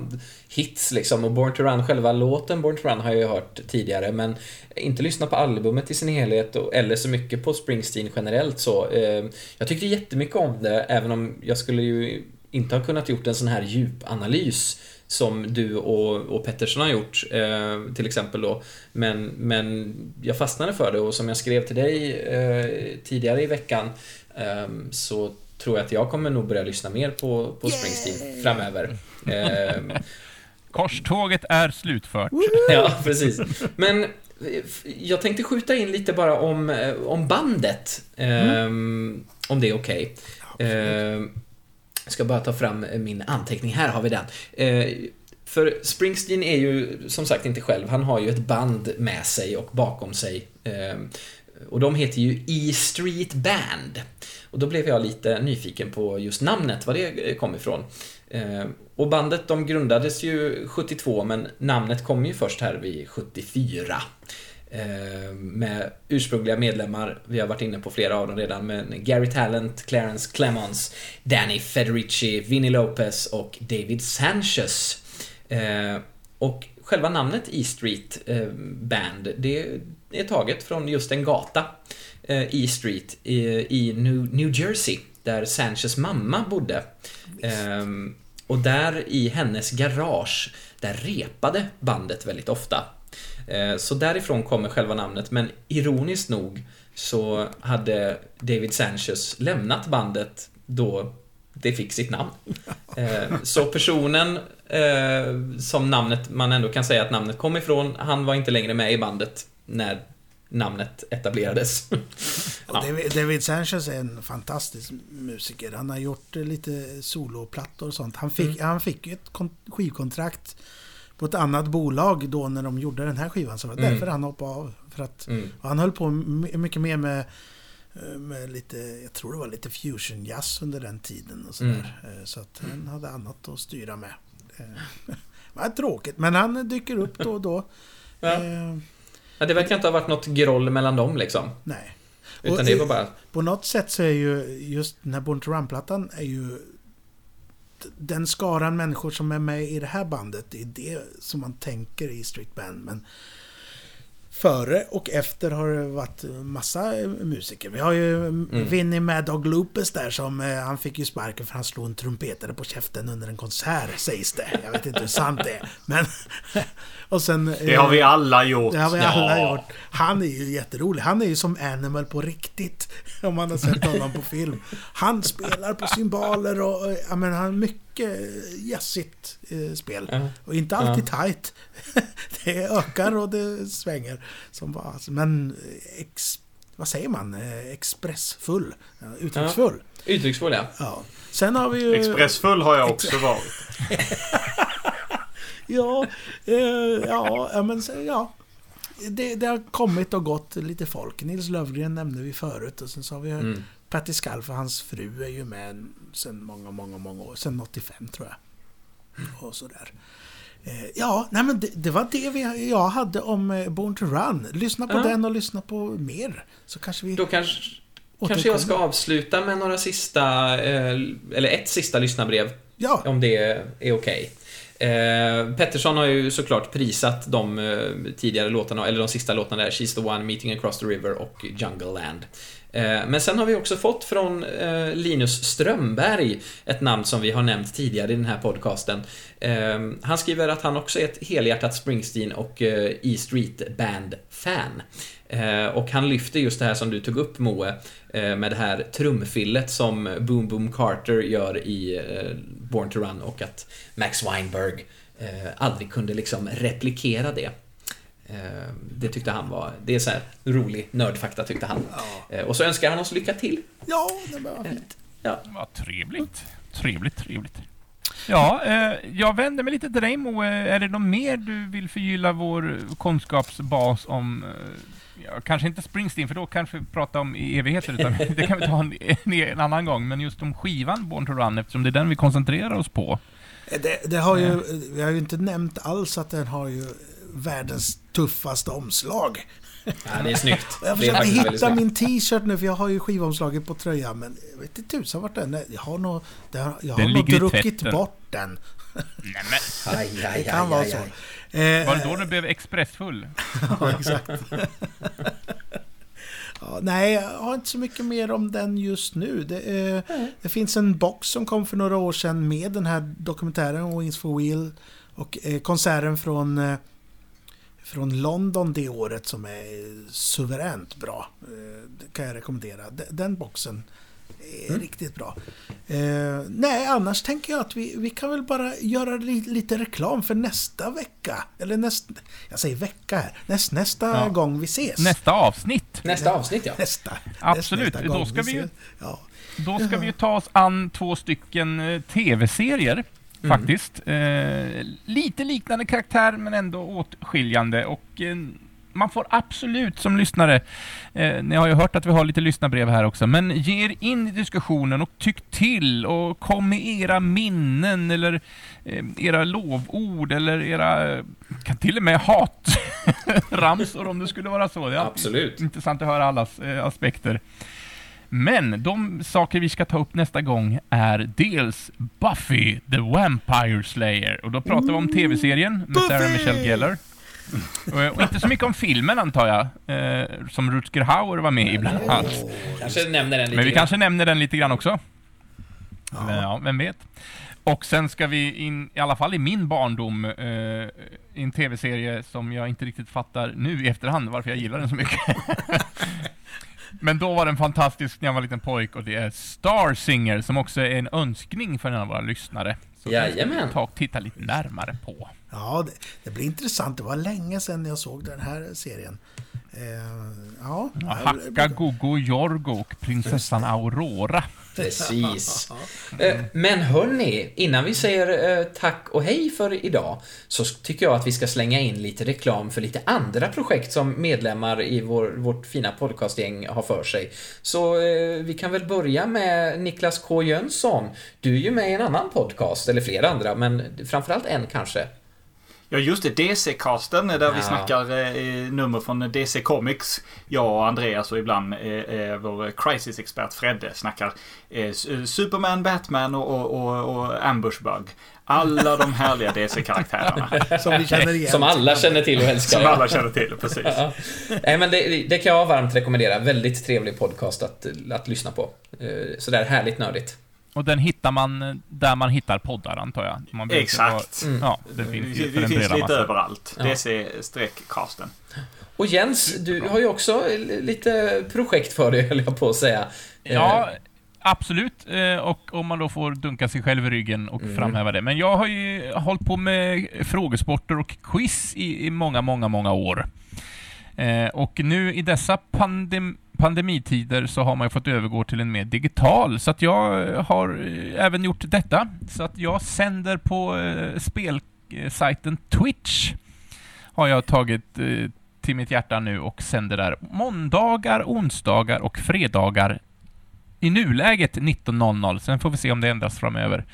hits liksom. Och Born to Run, själva låten Born to Run har jag ju hört tidigare. Men inte lyssnat på albumet i sin helhet och, eller så mycket på Springsteen generellt så. Eh, jag tyckte jättemycket om det, även om jag skulle ju inte ha kunnat gjort en sån här djupanalys som du och, och Pettersson har gjort eh, till exempel då. Men, men jag fastnade för det och som jag skrev till dig eh, tidigare i veckan eh, så tror jag att jag kommer nog börja lyssna mer på, på Springsteen framöver. Eh, Korståget är slutfört. ja, precis. Men jag tänkte skjuta in lite bara om, eh, om bandet. Mm. Om det är okej. Okay. Jag ska bara ta fram eh, min anteckning. Här har vi den. Eh, för Springsteen är ju som sagt inte själv. Han har ju ett band med sig och bakom sig. Eh, och de heter ju E Street Band. Och då blev jag lite nyfiken på just namnet, var det kom ifrån. Och bandet de grundades ju 72 men namnet kom ju först här vid 74. Eh, med ursprungliga medlemmar, vi har varit inne på flera av dem redan, men Gary Talent, Clarence Clemons, Danny Federici, Vinnie Lopez och David Sanchez. Eh, och själva namnet E Street eh, Band, det är taget från just en gata, E Street, i New Jersey, där Sanchez mamma bodde. Och där i hennes garage, där repade bandet väldigt ofta. Eh, så därifrån kommer själva namnet, men ironiskt nog så hade David Sanchez lämnat bandet då det fick sitt namn. Eh, så personen eh, som namnet, man ändå kan säga att namnet kom ifrån, han var inte längre med i bandet när namnet etablerades. ja. David Sanchez är en fantastisk musiker. Han har gjort lite soloplattor och sånt. Han fick, mm. han fick ett skivkontrakt på ett annat bolag då när de gjorde den här skivan. Så det var mm. därför han hoppade av. För att, mm. Han höll på mycket mer med, eh, med lite, jag tror det var lite fusion jazz under den tiden. Och sådär. Mm. Eh, så att han hade annat att styra med. Eh, det var tråkigt, men han dyker upp då och då. Ja. ja, det verkar inte ha varit något groll mellan dem liksom. Nej. Utan och, det var bara... På något sätt så är ju just den här Born to Run-plattan är ju den skaran människor som är med i det här bandet, det är det som man tänker i Street Band. Men före och efter har det varit massa musiker. Vi har ju mm. Vinnie Mad Dog Lupus där som, eh, han fick ju sparken för han slog en trumpetare på käften under en konsert, sägs det. Jag vet inte hur sant det är. Men... och sen... Det har vi eh, alla gjort. Det har vi alla ja. gjort. Han är ju jätterolig. Han är ju som Animal på riktigt. Om man har sett honom på film. Han spelar på symboler och, eh, ja men han har mycket jazzigt eh, spel. Ja. Och inte alltid ja. tight. det ökar och det svänger. Som bara, men ex, vad säger man? Expressfull. Uttrycksfull. Ja. Uttrycksfull ja. ja. Sen har vi ju... Expressfull har jag också varit. ja, eh, ja, men ja. Det, det, har kommit och gått lite folk. Nils Lövgren nämnde vi förut och sen så har vi mm. Patti Skalf och hans fru är ju med sen många, många, många år. Sen 85 tror jag. Och sådär. Eh, ja, nej men det, det, var det vi, jag hade om eh, Born to Run. Lyssna på ja. den och lyssna på mer. Så kanske vi... Då kanske, kanske jag ska avsluta med några sista, eh, eller ett sista lyssnarbrev. Ja. Om det är okej. Okay. Eh, Pettersson har ju såklart prisat de eh, tidigare låtarna, eller de sista låtarna där, She's the one, Meeting across the river och Jungle Land. Eh, men sen har vi också fått från eh, Linus Strömberg, ett namn som vi har nämnt tidigare i den här podcasten. Eh, han skriver att han också är ett helhjärtat Springsteen och E Street Band-fan. Och han lyfter just det här som du tog upp Moe, med det här trumfillet som Boom Boom Carter gör i Born to Run och att Max Weinberg aldrig kunde liksom replikera det. Eh, det tyckte han var, det är så här rolig nördfakta tyckte han. Ja. Eh, och så önskar han oss lycka till. Ja, det var fint. Ja. Vad trevligt. Trevligt, trevligt. Ja, eh, jag vänder mig lite till dig Moe. Är det något mer du vill förgylla vår kunskapsbas om ja, kanske inte Springsteen, för då kanske vi pratar om i evigheter, utan det kan vi ta en, en, annan gång. Men just om skivan Born to Run, eftersom det är den vi koncentrerar oss på. Det, det har ju, vi har ju inte nämnt alls att den har ju världens tuffaste omslag. Ja, det är snyggt. Jag försöker hitta min t-shirt nu för jag har ju skivomslaget på tröjan men jag vet inte tusan vart den är. Jag har nog, jag har nog druckit bort den. Nämen. Aj, aj, det kan aj, vara så. Eh, Var det då du blev expressfull? ja, exakt. ja, nej, jag har inte så mycket mer om den just nu. Det, eh, det, finns en box som kom för några år sedan med den här dokumentären Wings for Wheel och eh, konserten från eh, från London det året som är suveränt bra. Eh, det kan jag rekommendera. Den boxen är mm. riktigt bra. Eh, nej, annars tänker jag att vi, vi kan väl bara göra li, lite reklam för nästa vecka. Eller näst, jag säger vecka här. Näst, nästa ja. gång vi ses. Nästa avsnitt. Nästa avsnitt, ja. Nästa. Absolut. Nästa då ska vi, vi ja. Då ska vi ta oss an två stycken eh, tv-serier Mm. faktiskt. Eh, lite liknande karaktär, men ändå åtskiljande. Och eh, man får absolut som lyssnare, eh, ni har ju hört att vi har lite lyssnarbrev här också, men ge er in i diskussionen och tyck till och kom med era minnen eller eh, era lovord eller era, kan till och med hatramsor om det skulle vara så. Det är absolut. intressant att höra allas eh, aspekter. Men de saker vi ska ta upp nästa gång är dels Buffy the Vampire Slayer. Och då pratar vi om tv-serien med Buffy! Sarah Michelle Gellar. Och, och, inte så mycket om filmen antar jag, eh, som Rutger Hauer var med i bland annat. Kanske nämner den lite Men vi grann. kanske nämner den lite grann också. Ja. Men, ja, vem vet. Och sen ska vi in, i alla fall i min barndom, eh, i en tv-serie som jag inte riktigt fattar nu i efterhand varför jag gillar den så mycket. Men då var den fantastisk när jag var liten pojk och det är Star Singer som också är en önskning för en av våra lyssnare. Så Jajamän. ta och titta lite närmare på. Ja, det, det, blir intressant. Det var länge sedan jag såg den här serien. Eh, ja. Hacka, Gogo, Jorgo och prinsessan Aurora. Precis. Eh, men hörni, innan vi säger eh, tack och hej för idag så tycker jag att vi ska slänga in lite reklam för lite andra projekt som medlemmar i vår, vårt fina podcastgäng har för sig. Så vi kan väl börja med Niklas K Jönsson. Du är ju med i en annan podcast, eller flera andra, men framförallt en kanske. Ja just det, DC-casten där ja. vi snackar eh, nummer från DC Comics. Jag och Andreas och ibland eh, eh vår Crisis-expert Fredde snackar eh, Superman, Batman och, och, och, och Ambushbug. Alla de härliga DC-karaktärerna. Som vi känner igen. Som alla känner till och älskar. Som alla känner till, precis. Ja. Nej, men det, det, kan jag varmt rekommendera. Väldigt trevlig podcast att, att lyssna på. Eh, sådär härligt nördigt. Och den hittar man där man hittar poddar, antar jag? Man Exakt. Vara, mm. Ja, det finns, det, det finns lite massa. överallt. Ja. DC-casten. Och Jens, du har ju också lite projekt för dig, höll jag på att säga. Ja, absolut. Eh, och om man då får dunka sig själv i ryggen och mm. framhäva det. Men jag har ju hållit på med frågesporter och quiz i, i många, många, många år. Eh, och nu i dessa pandem pandemitider så har man ju fått övergå till en mer digital, så att jag eh, har eh, även gjort detta. Så att jag sänder på eh, spelsajten Twitch. Har jag tagit eh, till mitt hjärta nu och sänder där måndagar, onsdagar och fredagar i nuläget 19.00. Sen får vi se om det ändras framöver.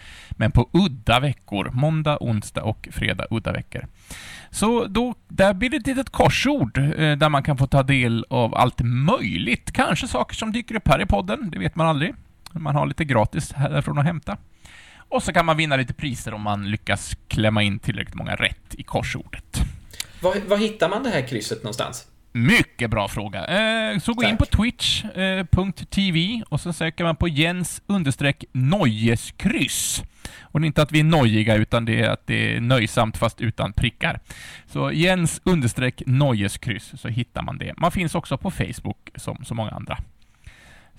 Men på udda veckor. Måndag, onsdag och fredag udda veckor. Så då, där blir det ett litet korsord eh, där man kan få ta del av allt möjligt. Kanske saker som dyker upp här i podden, det vet man aldrig. Man har lite gratis härifrån att hämta. Och så kan man vinna lite priser om man lyckas klämma in tillräckligt många rätt i korsordet. Var, var hittar man det här krysset någonstans? Mycket bra fråga. Eh, så gå Tack. in på twitch.tv eh, och så söker man på Jens understreck Nojeskryss. Och inte att vi är nojiga, utan det är att det är nöjsamt fast utan prickar. Så Jens understreck Nojeskryss, så hittar man det. Man finns också på Facebook, som så många andra.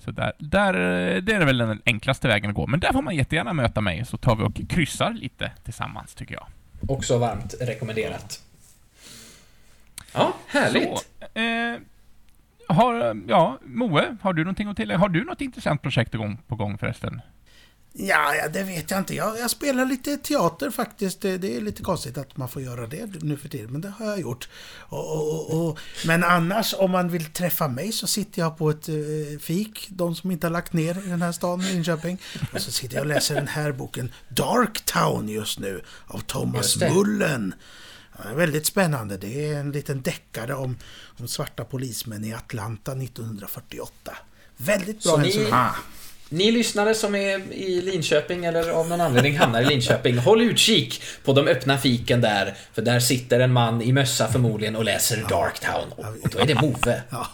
Så där, där, det är väl den enklaste vägen att gå. Men där får man jättegärna möta mig, så tar vi och kryssar lite tillsammans, tycker jag. Också varmt rekommenderat. Ja, härligt. Så, eh, har, ja, Moe, har du någonting att tillägga? Har du något intressant projekt igång, på gång förresten? Ja, ja, det vet jag inte. Jag, jag, spelar lite teater faktiskt. Det, det, är lite konstigt att man får göra det nu för tiden, men det har jag gjort. Och, och, och, men annars, om man vill träffa mig så sitter jag på ett uh, fik, de som inte har lagt ner i den här staden, Linköping. Och så sitter jag och läser den här boken, Darktown just nu, av Thomas Mullen. Ja, väldigt spännande. Det är en liten deckare om, om svarta polismän i Atlanta 1948. Väldigt bra. Så ni, ni lyssnare som är i Linköping eller av någon anledning hamnar i Linköping, håll utkik på de öppna fiken där. För där sitter en man i mössa förmodligen och läser ja. Darktown. Och då är det Move. Ja,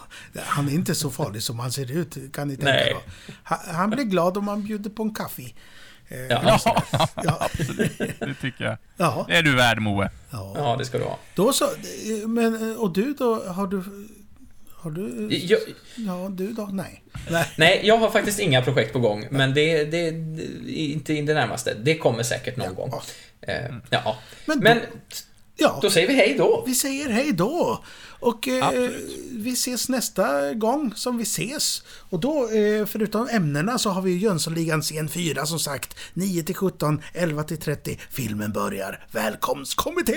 han är inte så farlig som han ser ut, kan ni tänka Nej. Han, han blir glad om man bjuder på en kaffe. Eh, ja, ja, absolut. Det tycker jag. Ja. Det är du värd, Moe. Ja. ja, det ska du ha. Då så. Men, och du då? Har du... Har du... Jag, ja, du då? Nej. Nej. Jag har faktiskt inga projekt på gång. Men det, det, det inte i det närmaste. Det kommer säkert någon ja. gång. Eh, ja. Men, men ja. då säger vi hej då. Vi säger hej då. Och eh, vi ses nästa gång som vi ses. Och då, eh, förutom ämnena, så har vi Jönssonligan scen 4 som sagt. 9 till 17, 11 till 30. Filmen börjar. Välkomstkommitté!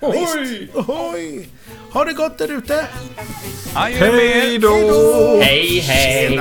Ohoj! Ohoj! Ha det gott där ute! Hej då! Hej, hej!